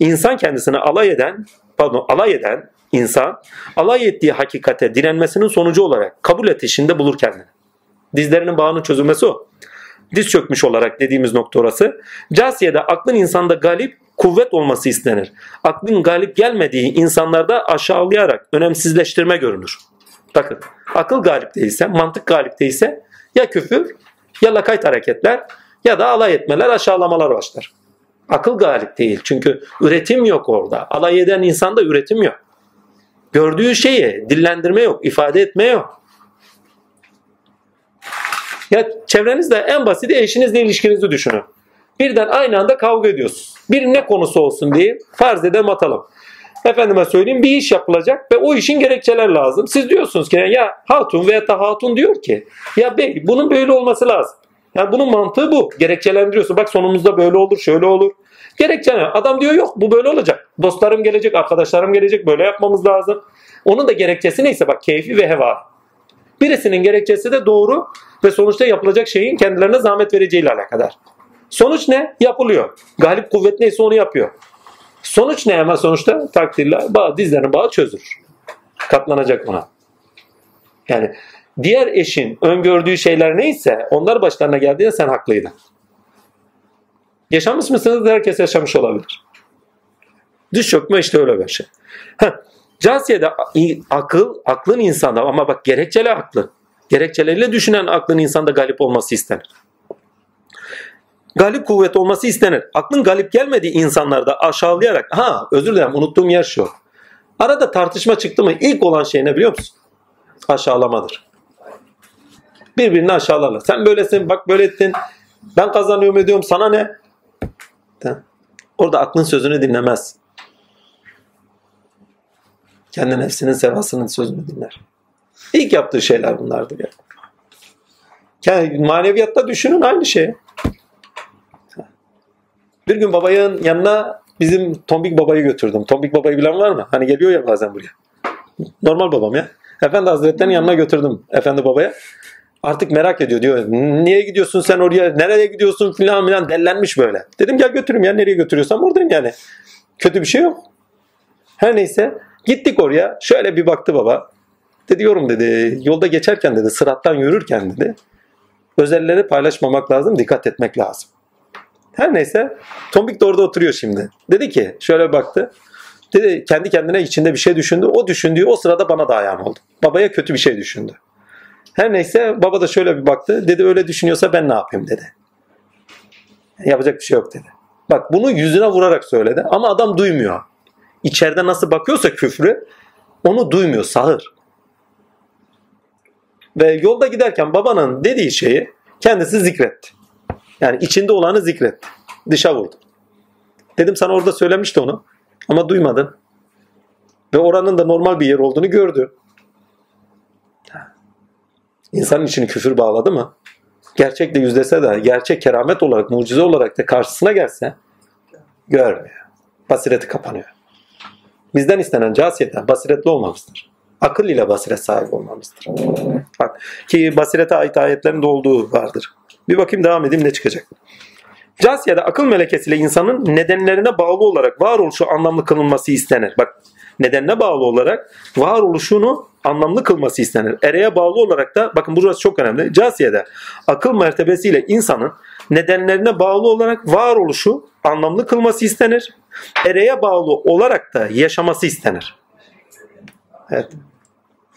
İnsan kendisini alay eden, pardon alay eden insan alay ettiği hakikate direnmesinin sonucu olarak kabul ateşinde bulur kendini. Dizlerinin bağının çözülmesi o. Diz çökmüş olarak dediğimiz nokta orası. Casiye'de aklın insanda galip, kuvvet olması istenir. Aklın galip gelmediği insanlarda aşağılayarak önemsizleştirme görünür. Bakın akıl galip değilse, mantık galip değilse ya küfür ya lakayt hareketler ya da alay etmeler, aşağılamalar başlar. Akıl galip değil çünkü üretim yok orada. Alay eden insanda üretim yok. Gördüğü şeyi dillendirme yok, ifade etme yok. Ya çevrenizde en basiti eşinizle ilişkinizi düşünün. Birden aynı anda kavga ediyorsunuz. Bir ne konusu olsun diye farz edelim atalım. Efendime söyleyeyim bir iş yapılacak ve o işin gerekçeler lazım. Siz diyorsunuz ki ya hatun veya da hatun diyor ki ya bey bunun böyle olması lazım. Yani bunun mantığı bu. Gerekçelendiriyorsun. Bak sonumuzda böyle olur, şöyle olur. Gerekçeler. Adam diyor yok bu böyle olacak. Dostlarım gelecek, arkadaşlarım gelecek. Böyle yapmamız lazım. Onun da gerekçesi neyse bak keyfi ve heva. Birisinin gerekçesi de doğru ve sonuçta yapılacak şeyin kendilerine zahmet vereceğiyle alakadar. Sonuç ne? Yapılıyor. Galip kuvvet neyse onu yapıyor. Sonuç ne ama sonuçta? Takdirle bağ, dizlerin bağı çözülür. Katlanacak ona. Yani diğer eşin öngördüğü şeyler neyse onlar başlarına geldiğinde sen haklıydın. Yaşamış mısınız? Herkes yaşamış olabilir. Düş çökme işte öyle bir şey. Heh. Casiye'de akıl, aklın insanda ama bak gerekçeli aklı. Gerekçeleriyle düşünen aklın insanda galip olması istenir. Galip kuvvet olması istenir. Aklın galip gelmediği insanlarda aşağılayarak, ha özür dilerim unuttuğum yer şu. Arada tartışma çıktı mı ilk olan şey ne biliyor musun? Aşağılamadır. Birbirini aşağılarlar. Sen böylesin, bak böyle ettin. Ben kazanıyorum ediyorum, sana ne? Orada aklın sözünü dinlemez. Kendi nefsinin sevasının sözünü dinler. İlk yaptığı şeyler bunlardır ya. Yani maneviyatta düşünün aynı şey. Bir gün babanın yanına bizim Tombik babayı götürdüm. Tombik babayı bilen var mı? Hani geliyor ya bazen buraya. Normal babam ya. Efendi Hazretleri'nin yanına götürdüm Efendi babaya. Artık merak ediyor diyor. Niye gidiyorsun sen oraya? Nereye gidiyorsun filan filan dellenmiş böyle. Dedim gel götürüm ya nereye götürüyorsam oradayım yani. Kötü bir şey yok. Her neyse gittik oraya. Şöyle bir baktı baba. Dedi yorum dedi. Yolda geçerken dedi sırattan yürürken dedi. Özelleri paylaşmamak lazım. Dikkat etmek lazım. Her neyse Tombik de orada oturuyor şimdi. Dedi ki şöyle baktı. Dedi kendi kendine içinde bir şey düşündü. O düşündüğü o sırada bana da ayağım oldu. Babaya kötü bir şey düşündü. Her neyse baba da şöyle bir baktı. Dedi öyle düşünüyorsa ben ne yapayım dedi. Yapacak bir şey yok dedi. Bak bunu yüzüne vurarak söyledi ama adam duymuyor. İçeride nasıl bakıyorsa küfrü onu duymuyor sağır. Ve yolda giderken babanın dediği şeyi kendisi zikretti. Yani içinde olanı zikretti. Dışa vurdu. Dedim sana orada söylemişti onu. Ama duymadın. Ve oranın da normal bir yer olduğunu gördü. İnsanın içini küfür bağladı mı? Gerçekle yüzlese de, gerçek keramet olarak, mucize olarak da karşısına gelse görmüyor. Basireti kapanıyor. Bizden istenen casiyeten basiretli olmamızdır. Akıl ile basiret sahibi olmamızdır. Bak, ki basirete ait ayetlerin de olduğu vardır. Bir bakayım devam edeyim ne çıkacak. Casiyede akıl melekesiyle insanın nedenlerine bağlı olarak varoluşu anlamlı kılınması istenir. Bak nedenine bağlı olarak varoluşunu anlamlı kılması istenir. Ereğe bağlı olarak da bakın burası çok önemli. Casiyede akıl mertebesiyle insanın nedenlerine bağlı olarak varoluşu anlamlı kılması istenir. Ereğe bağlı olarak da yaşaması istenir. Evet.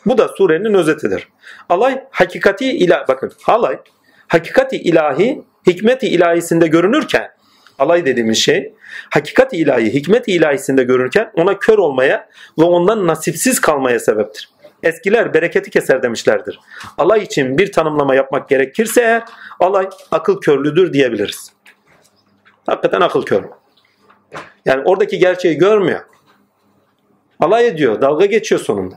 Bu da surenin özetidir. Alay hakikati ila bakın alay hakikati ilahi hikmeti ilahisinde görünürken alay dediğimiz şey hakikati ilahi hikmeti ilahisinde görünürken ona kör olmaya ve ondan nasipsiz kalmaya sebeptir. Eskiler bereketi keser demişlerdir. Alay için bir tanımlama yapmak gerekirse eğer alay akıl körlüdür diyebiliriz. Hakikaten akıl kör. Yani oradaki gerçeği görmüyor. Alay ediyor, dalga geçiyor sonunda.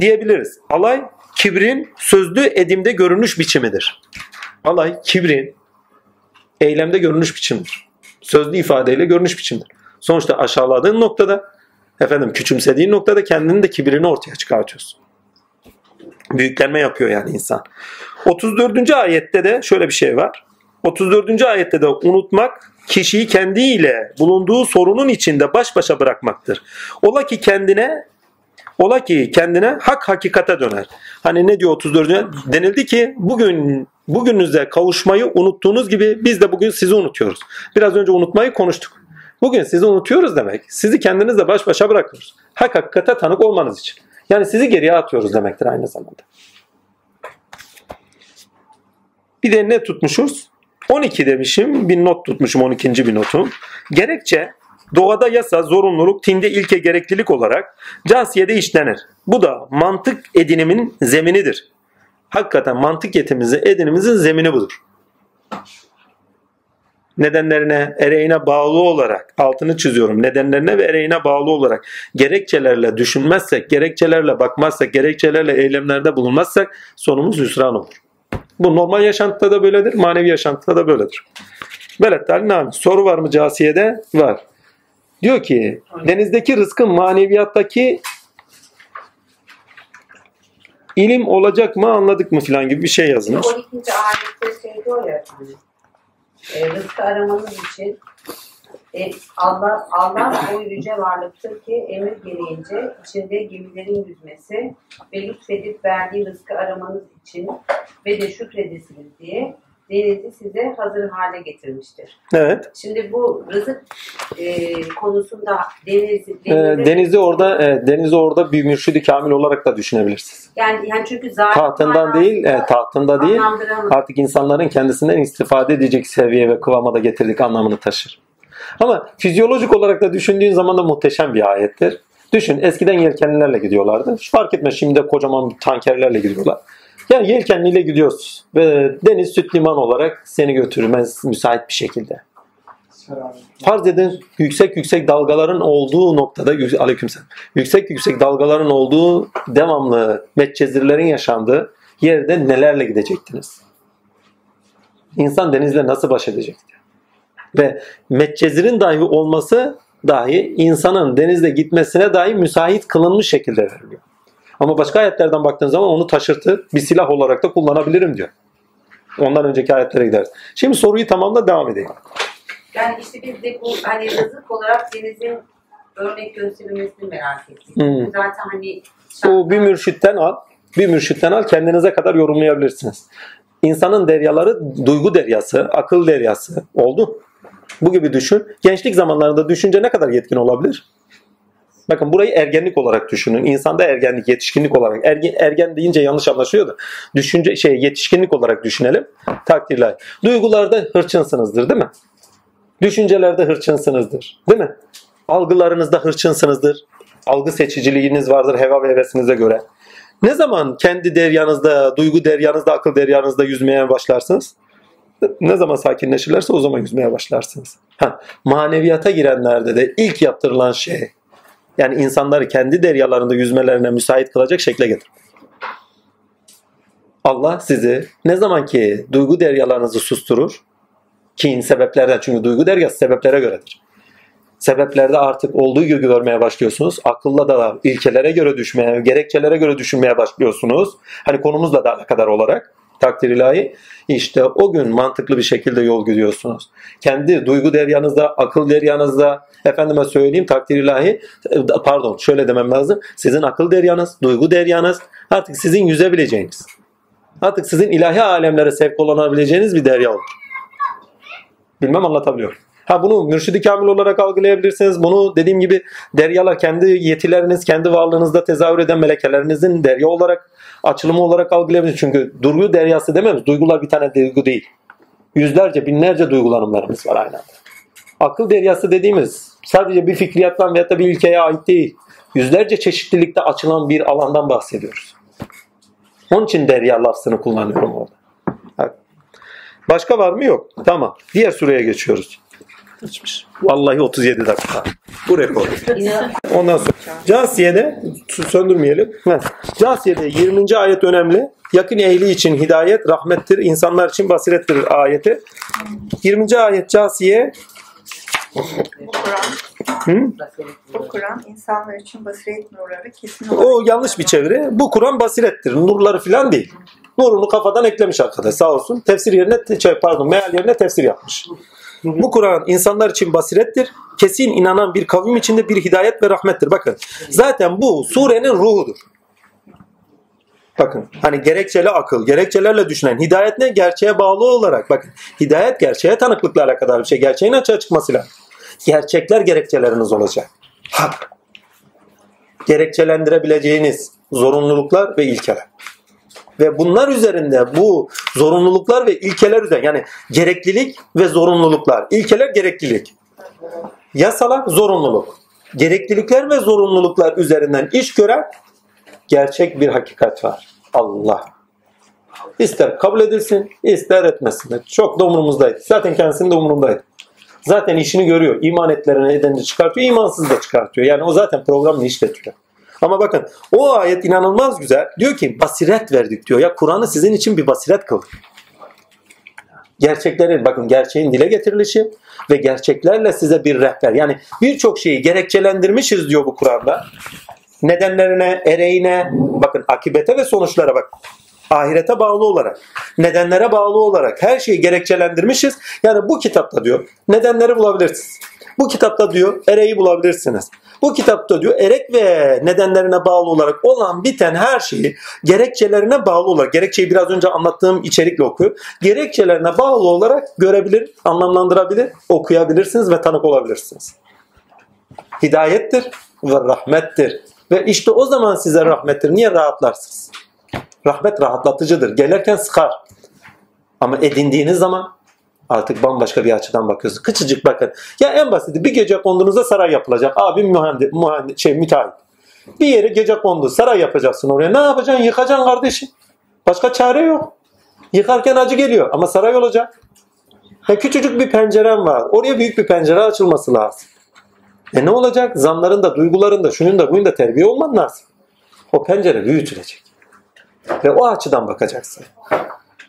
diyebiliriz. Alay kibrin sözlü edimde görünüş biçimidir. Alay kibrin eylemde görünüş biçimidir. Sözlü ifadeyle görünüş biçimidir. Sonuçta aşağıladığın noktada efendim küçümsediğin noktada kendini de kibrini ortaya çıkartıyorsun. Büyüklenme yapıyor yani insan. 34. ayette de şöyle bir şey var. 34. ayette de unutmak kişiyi kendiyle bulunduğu sorunun içinde baş başa bırakmaktır. Ola ki kendine ola ki kendine hak hakikate döner. Hani ne diyor 34. denildi ki bugün bugününüze kavuşmayı unuttuğunuz gibi biz de bugün sizi unutuyoruz. Biraz önce unutmayı konuştuk. Bugün sizi unutuyoruz demek. Sizi kendinizle baş başa bırakıyoruz. Hak hakikate tanık olmanız için. Yani sizi geriye atıyoruz demektir aynı zamanda. Bir de ne tutmuşuz? 12 demişim. Bir not tutmuşum 12. bir notum. Gerekçe doğada yasa, zorunluluk, tinde ilke gereklilik olarak casiyede işlenir. Bu da mantık edinimin zeminidir. Hakikaten mantık yetimizi, edinimizin zemini budur. Nedenlerine, ereğine bağlı olarak, altını çiziyorum, nedenlerine ve ereğine bağlı olarak gerekçelerle düşünmezsek, gerekçelerle bakmazsak, gerekçelerle eylemlerde bulunmazsak sonumuz hüsran olur. Bu normal yaşantıda da böyledir, manevi yaşantıda da böyledir. Belet Nami. Soru var mı Casiye'de? Var. Diyor ki denizdeki rızkın maneviyattaki ilim olacak mı anladık mı filan gibi bir şey yazmış. 12. ayette şey diyor ya efendim. E, rızkı aramanız için e, Allah, Allah o yüce varlıktır ki emir gereğince içinde gemilerin yüzmesi ve lütfedip verdiği rızkı aramanız için ve de şükredesiniz diye denizi size hazır hale getirmiştir. Evet. Şimdi bu rızık e, konusunda deniz, Ee, denizde- denizi orada e, denizi orada bir mürşidi kamil olarak da düşünebilirsiniz. yani, yani çünkü zaten Tahtından değil, e, tahtında değil. Artık insanların kendisinden istifade edecek seviye ve kıvama da getirdik anlamını taşır. Ama fizyolojik olarak da düşündüğün zaman da muhteşem bir ayettir. Düşün eskiden yelkenlilerle gidiyorlardı. Hiç fark etmez şimdi de kocaman tankerlerle gidiyorlar. Yani yelkenliyle gidiyoruz ve deniz süt liman olarak seni götürmez müsait bir şekilde. Farz edin yüksek yüksek dalgaların olduğu noktada aleykümselam. Yüksek yüksek dalgaların olduğu devamlı metcezirlerin yaşandığı yerde nelerle gidecektiniz? İnsan denizle nasıl baş edecekti? Ve metcezirin dahi olması dahi insanın denizle gitmesine dahi müsait kılınmış şekilde veriliyor. Ama başka ayetlerden baktığın zaman onu taşırtı bir silah olarak da kullanabilirim diyor. Ondan önceki ayetlere gideriz. Şimdi soruyu tamamla devam edeyim. Yani işte biz de bu hani rızık olarak denizin örnek gösterilmesini merak ettik. Hmm. Zaten hani Bu bir mürşitten al. Bir mürşitten al kendinize kadar yorumlayabilirsiniz. İnsanın deryaları duygu deryası, akıl deryası oldu. Bu gibi düşün. Gençlik zamanlarında düşünce ne kadar yetkin olabilir? Bakın burayı ergenlik olarak düşünün. İnsanda ergenlik, yetişkinlik olarak. Ergen, ergen deyince yanlış anlaşılıyor da. Düşünce şey yetişkinlik olarak düşünelim. Takdirler. Duygularda hırçınsınızdır değil mi? Düşüncelerde hırçınsınızdır. Değil mi? Algılarınızda hırçınsınızdır. Algı seçiciliğiniz vardır heva ve hevesinize göre. Ne zaman kendi deryanızda, duygu deryanızda, akıl deryanızda yüzmeye başlarsınız? Ne zaman sakinleşirlerse o zaman yüzmeye başlarsınız. Ha, maneviyata girenlerde de ilk yaptırılan şey yani insanları kendi deryalarında yüzmelerine müsait kılacak şekle getir. Allah sizi ne zaman ki duygu deryalarınızı susturur, kin sebeplerden çünkü duygu deryası sebeplere göredir. Sebeplerde artık olduğu gibi görmeye başlıyorsunuz. Akılla da ilkelere göre düşmeye, gerekçelere göre düşünmeye başlıyorsunuz. Hani konumuzla da alakadar olarak takdir ilahi. İşte o gün mantıklı bir şekilde yol gidiyorsunuz. Kendi duygu deryanızda, akıl deryanızda, efendime söyleyeyim takdir ilahi, pardon şöyle demem lazım. Sizin akıl deryanız, duygu deryanız artık sizin yüzebileceğiniz. Artık sizin ilahi alemlere sevk olunabileceğiniz bir derya olur. Bilmem anlatabiliyor. Ha bunu mürşidi kamil olarak algılayabilirsiniz. Bunu dediğim gibi deryalar kendi yetileriniz, kendi varlığınızda tezahür eden melekelerinizin derya olarak, açılımı olarak algılayabilirsiniz. Çünkü duygu deryası dememiz, duygular bir tane duygu değil. Yüzlerce, binlerce duygulanımlarımız var aynı anda. Akıl deryası dediğimiz sadece bir fikriyattan veyahut da bir ilkeye ait değil. Yüzlerce çeşitlilikte açılan bir alandan bahsediyoruz. Onun için derya lafzını kullanıyorum orada. Başka var mı? Yok. Tamam. Diğer sureye geçiyoruz. Vallahi 37 dakika. Bu rekor. Ondan sonra Casiye'de söndürmeyelim. Casiye'de 20. ayet önemli. Yakın ehli için hidayet rahmettir. insanlar için basirettir ayeti. 20. ayet Casiye Bu Kur'an, Hı? bu Kur'an insanlar için basiret nurları kesin olarak o yanlış bir çeviri. Bu Kur'an basirettir. Nurları falan değil. Nurunu kafadan eklemiş arkadaş sağ olsun. Tefsir yerine şey, pardon meal yerine tefsir yapmış. Bu Kur'an insanlar için basirettir. Kesin inanan bir kavim içinde bir hidayet ve rahmettir. Bakın zaten bu surenin ruhudur. Bakın hani gerekçeli akıl, gerekçelerle düşünen hidayet ne? Gerçeğe bağlı olarak. Bakın hidayet gerçeğe tanıklıkla alakadar bir şey. Gerçeğin açığa çıkması lazım. Gerçekler gerekçeleriniz olacak. Hak. Gerekçelendirebileceğiniz zorunluluklar ve ilkeler. Ve bunlar üzerinde bu zorunluluklar ve ilkeler üzerinde yani gereklilik ve zorunluluklar. İlkeler gereklilik. Yasalar zorunluluk. Gereklilikler ve zorunluluklar üzerinden iş gören gerçek bir hakikat var. Allah. İster kabul edilsin, ister etmesin. Çok da umurumuzdaydı. Zaten kendisinin de umurundaydı. Zaten işini görüyor. İman etlerini edeni çıkartıyor, imansız da çıkartıyor. Yani o zaten programını işletiyor. Ama bakın o ayet inanılmaz güzel. Diyor ki basiret verdik diyor. Ya Kur'an'ı sizin için bir basiret kıldık. Gerçeklerin bakın gerçeğin dile getirilişi ve gerçeklerle size bir rehber. Yani birçok şeyi gerekçelendirmişiz diyor bu Kur'an'da. Nedenlerine, ereğine, bakın akibete ve sonuçlara bak. Ahirete bağlı olarak, nedenlere bağlı olarak her şeyi gerekçelendirmişiz. Yani bu kitapta diyor nedenleri bulabilirsiniz. Bu kitapta diyor ereği bulabilirsiniz. Bu kitapta diyor erek ve nedenlerine bağlı olarak olan biten her şeyi gerekçelerine bağlı olarak, gerekçeyi biraz önce anlattığım içerikle okuyor. Gerekçelerine bağlı olarak görebilir, anlamlandırabilir, okuyabilirsiniz ve tanık olabilirsiniz. Hidayettir ve rahmettir. Ve işte o zaman size rahmettir. Niye rahatlarsınız? Rahmet rahatlatıcıdır. Gelirken sıkar. Ama edindiğiniz zaman artık bambaşka bir açıdan bakıyorsunuz. Küçücük bakın. Ya en basiti bir gece konduğunuzda saray yapılacak. Abim mühendis, mühendis şey müteahhit. Bir yere gece kondu. Saray yapacaksın oraya. Ne yapacaksın? Yıkacaksın kardeşim. Başka çare yok. Yıkarken acı geliyor ama saray olacak. Ya küçücük bir pencerem var. Oraya büyük bir pencere açılması lazım. E ne olacak? Zanların da, duyguların da, şunun da, bunun da terbiye olman lazım. O pencere büyütülecek. Ve o açıdan bakacaksın.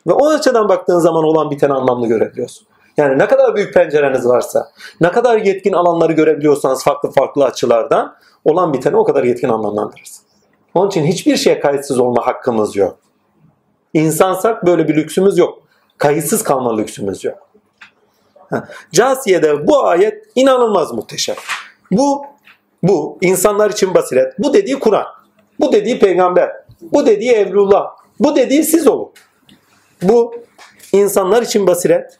Ve o açıdan baktığın zaman olan biteni anlamlı görebiliyorsun. Yani ne kadar büyük pencereniz varsa, ne kadar yetkin alanları görebiliyorsanız farklı farklı açılardan olan biteni o kadar yetkin anlamlandırırsın. Onun için hiçbir şeye kayıtsız olma hakkımız yok. İnsansak böyle bir lüksümüz yok. Kayıtsız kalma lüksümüz yok. Casiye'de bu ayet inanılmaz muhteşem. Bu bu insanlar için basiret. Bu dediği Kur'an. Bu dediği peygamber. Bu dediği Evlullah. Bu dediği siz olun. Bu insanlar için basiret.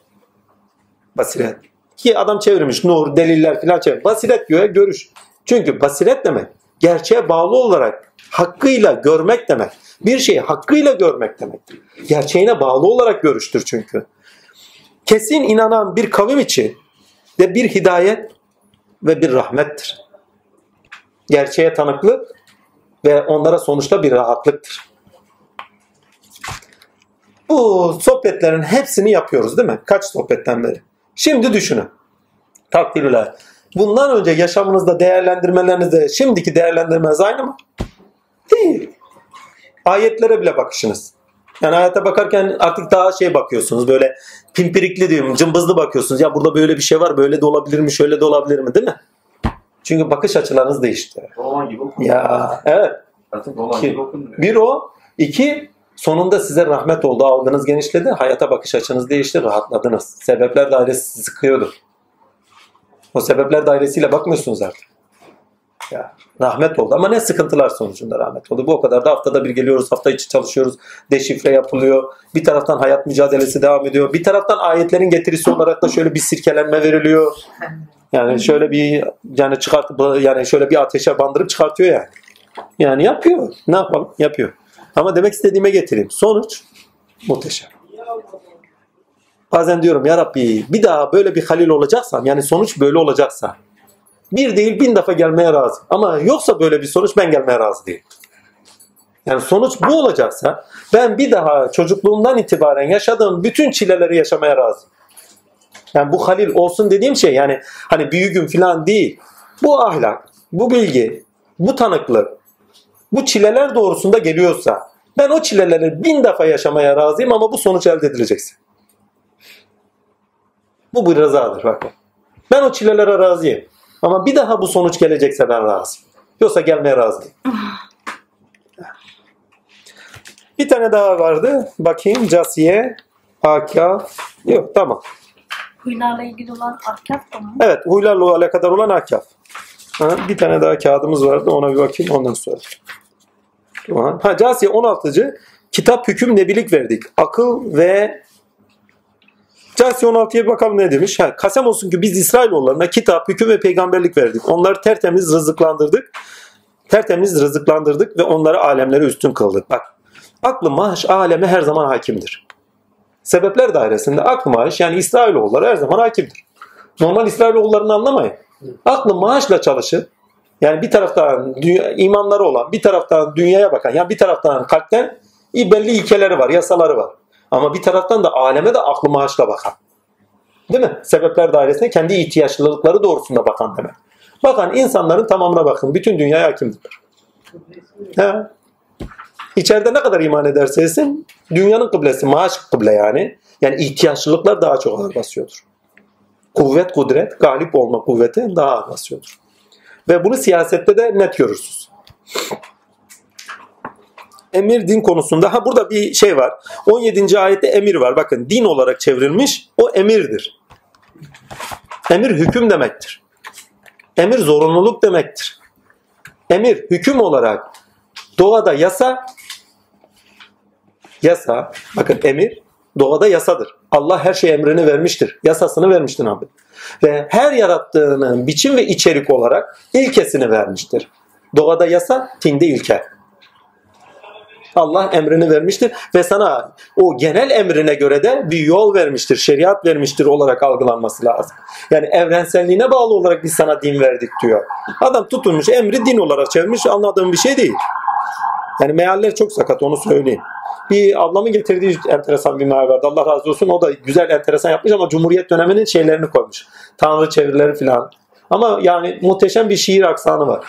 Basiret. Ki adam çevirmiş nur, deliller filan çevir. Basiret diyor görüş. Çünkü basiret demek gerçeğe bağlı olarak hakkıyla görmek demek. Bir şeyi hakkıyla görmek demek. Gerçeğine bağlı olarak görüştür çünkü. Kesin inanan bir kavim için de bir hidayet ve bir rahmettir. Gerçeğe tanıklık ve onlara sonuçta bir rahatlıktır. Bu sohbetlerin hepsini yapıyoruz değil mi? Kaç sohbetten beri? Şimdi düşünün. Takdirler. Bundan önce yaşamınızda değerlendirmelerinizde şimdiki değerlendirmeniz aynı mı? Değil. Ayetlere bile bakışınız. Yani hayata bakarken artık daha şey bakıyorsunuz böyle pimpirikli diyorum cımbızlı bakıyorsunuz. Ya burada böyle bir şey var böyle de olabilir mi şöyle de olabilir mi değil mi? Çünkü bakış açılarınız değişti. Roman gibi okunuyor. Ya evet. Artık roman gibi okunuyor. Bir o, iki sonunda size rahmet oldu, algınız genişledi, hayata bakış açınız değişti, rahatladınız. Sebepler dairesi sizi sıkıyordu. O sebepler dairesiyle bakmıyorsunuz artık. Ya, rahmet oldu ama ne sıkıntılar sonucunda rahmet oldu. Bu o kadar da haftada bir geliyoruz, hafta içi çalışıyoruz, deşifre yapılıyor. Bir taraftan hayat mücadelesi devam ediyor. Bir taraftan ayetlerin getirisi olarak da şöyle bir sirkelenme veriliyor. Yani şöyle bir yani çıkartıp yani şöyle bir ateşe bandırıp çıkartıyor yani. Yani yapıyor. Ne yapalım? Yapıyor. Ama demek istediğime getireyim. Sonuç muhteşem. Bazen diyorum ya Rabbi bir daha böyle bir halil olacaksam yani sonuç böyle olacaksa bir değil bin defa gelmeye razı. Ama yoksa böyle bir sonuç ben gelmeye razı değilim. Yani sonuç bu olacaksa ben bir daha çocukluğumdan itibaren yaşadığım bütün çileleri yaşamaya razıyım. Yani bu halil olsun dediğim şey yani hani büyügün falan değil. Bu ahlak, bu bilgi, bu tanıklık, bu çileler doğrusunda geliyorsa ben o çileleri bin defa yaşamaya razıyım ama bu sonuç elde edilecekse. Bu bir rızadır bakın. Ben o çilelere razıyım. Ama bir daha bu sonuç gelecekse ben razıyım. Yoksa gelmeye razıyım. Bir tane daha vardı. Bakayım. Casiye, Akaf. Yok tamam. Huylarla ilgili olan ahkaf da mı? Evet. Huylarla alakadar olan Akaf. Ha, bir tane daha kağıdımız vardı. Ona bir bakayım. Ondan sonra. Tamam. Ha, Casiye 16. Kitap hüküm nebilik verdik. Akıl ve Casiye 16'ya bir bakalım ne demiş. Ha, kasem olsun ki biz İsrailoğullarına kitap, hüküm ve peygamberlik verdik. Onları tertemiz rızıklandırdık. Tertemiz rızıklandırdık ve onları alemlere üstün kıldık. Bak aklı maaş aleme her zaman hakimdir. Sebepler dairesinde aklı maaş yani İsrailoğulları her zaman hakimdir. Normal İsrailoğullarını anlamayın. Aklı maaşla çalışır. Yani bir taraftan dünya, imanları olan, bir taraftan dünyaya bakan, yani bir taraftan kalpten belli ilkeleri var, yasaları var. Ama bir taraftan da aleme de aklı maaşla bakan. Değil mi? Sebepler dairesine kendi ihtiyaçlılıkları doğrusunda bakan demek. Bakan insanların tamamına bakın. Bütün dünyaya hakimdir. He. İçeride ne kadar iman ederse etsin, dünyanın kıblesi maaş kıble yani. Yani ihtiyaçlılıklar daha çok ağır basıyordur. Kuvvet, kudret, galip olma kuvveti daha ağır basıyordur. Ve bunu siyasette de net görürsünüz. Emir din konusunda ha burada bir şey var. 17. ayette emir var. Bakın din olarak çevrilmiş. O emirdir. Emir hüküm demektir. Emir zorunluluk demektir. Emir hüküm olarak doğada yasa yasa bakın emir doğada yasadır. Allah her şey emrini vermiştir. Yasasını vermiştir abi. Ve her yarattığının biçim ve içerik olarak ilkesini vermiştir. Doğada yasa, tinde ilke. Allah emrini vermiştir ve sana o genel emrine göre de bir yol vermiştir, şeriat vermiştir olarak algılanması lazım. Yani evrenselliğine bağlı olarak biz sana din verdik diyor. Adam tutulmuş emri din olarak çevirmiş anladığım bir şey değil. Yani mealler çok sakat onu söyleyeyim. Bir ablamın getirdiği enteresan bir meal vardı. Allah razı olsun. O da güzel enteresan yapmış ama Cumhuriyet döneminin şeylerini koymuş. Tanrı çevirileri falan. Ama yani muhteşem bir şiir aksanı var.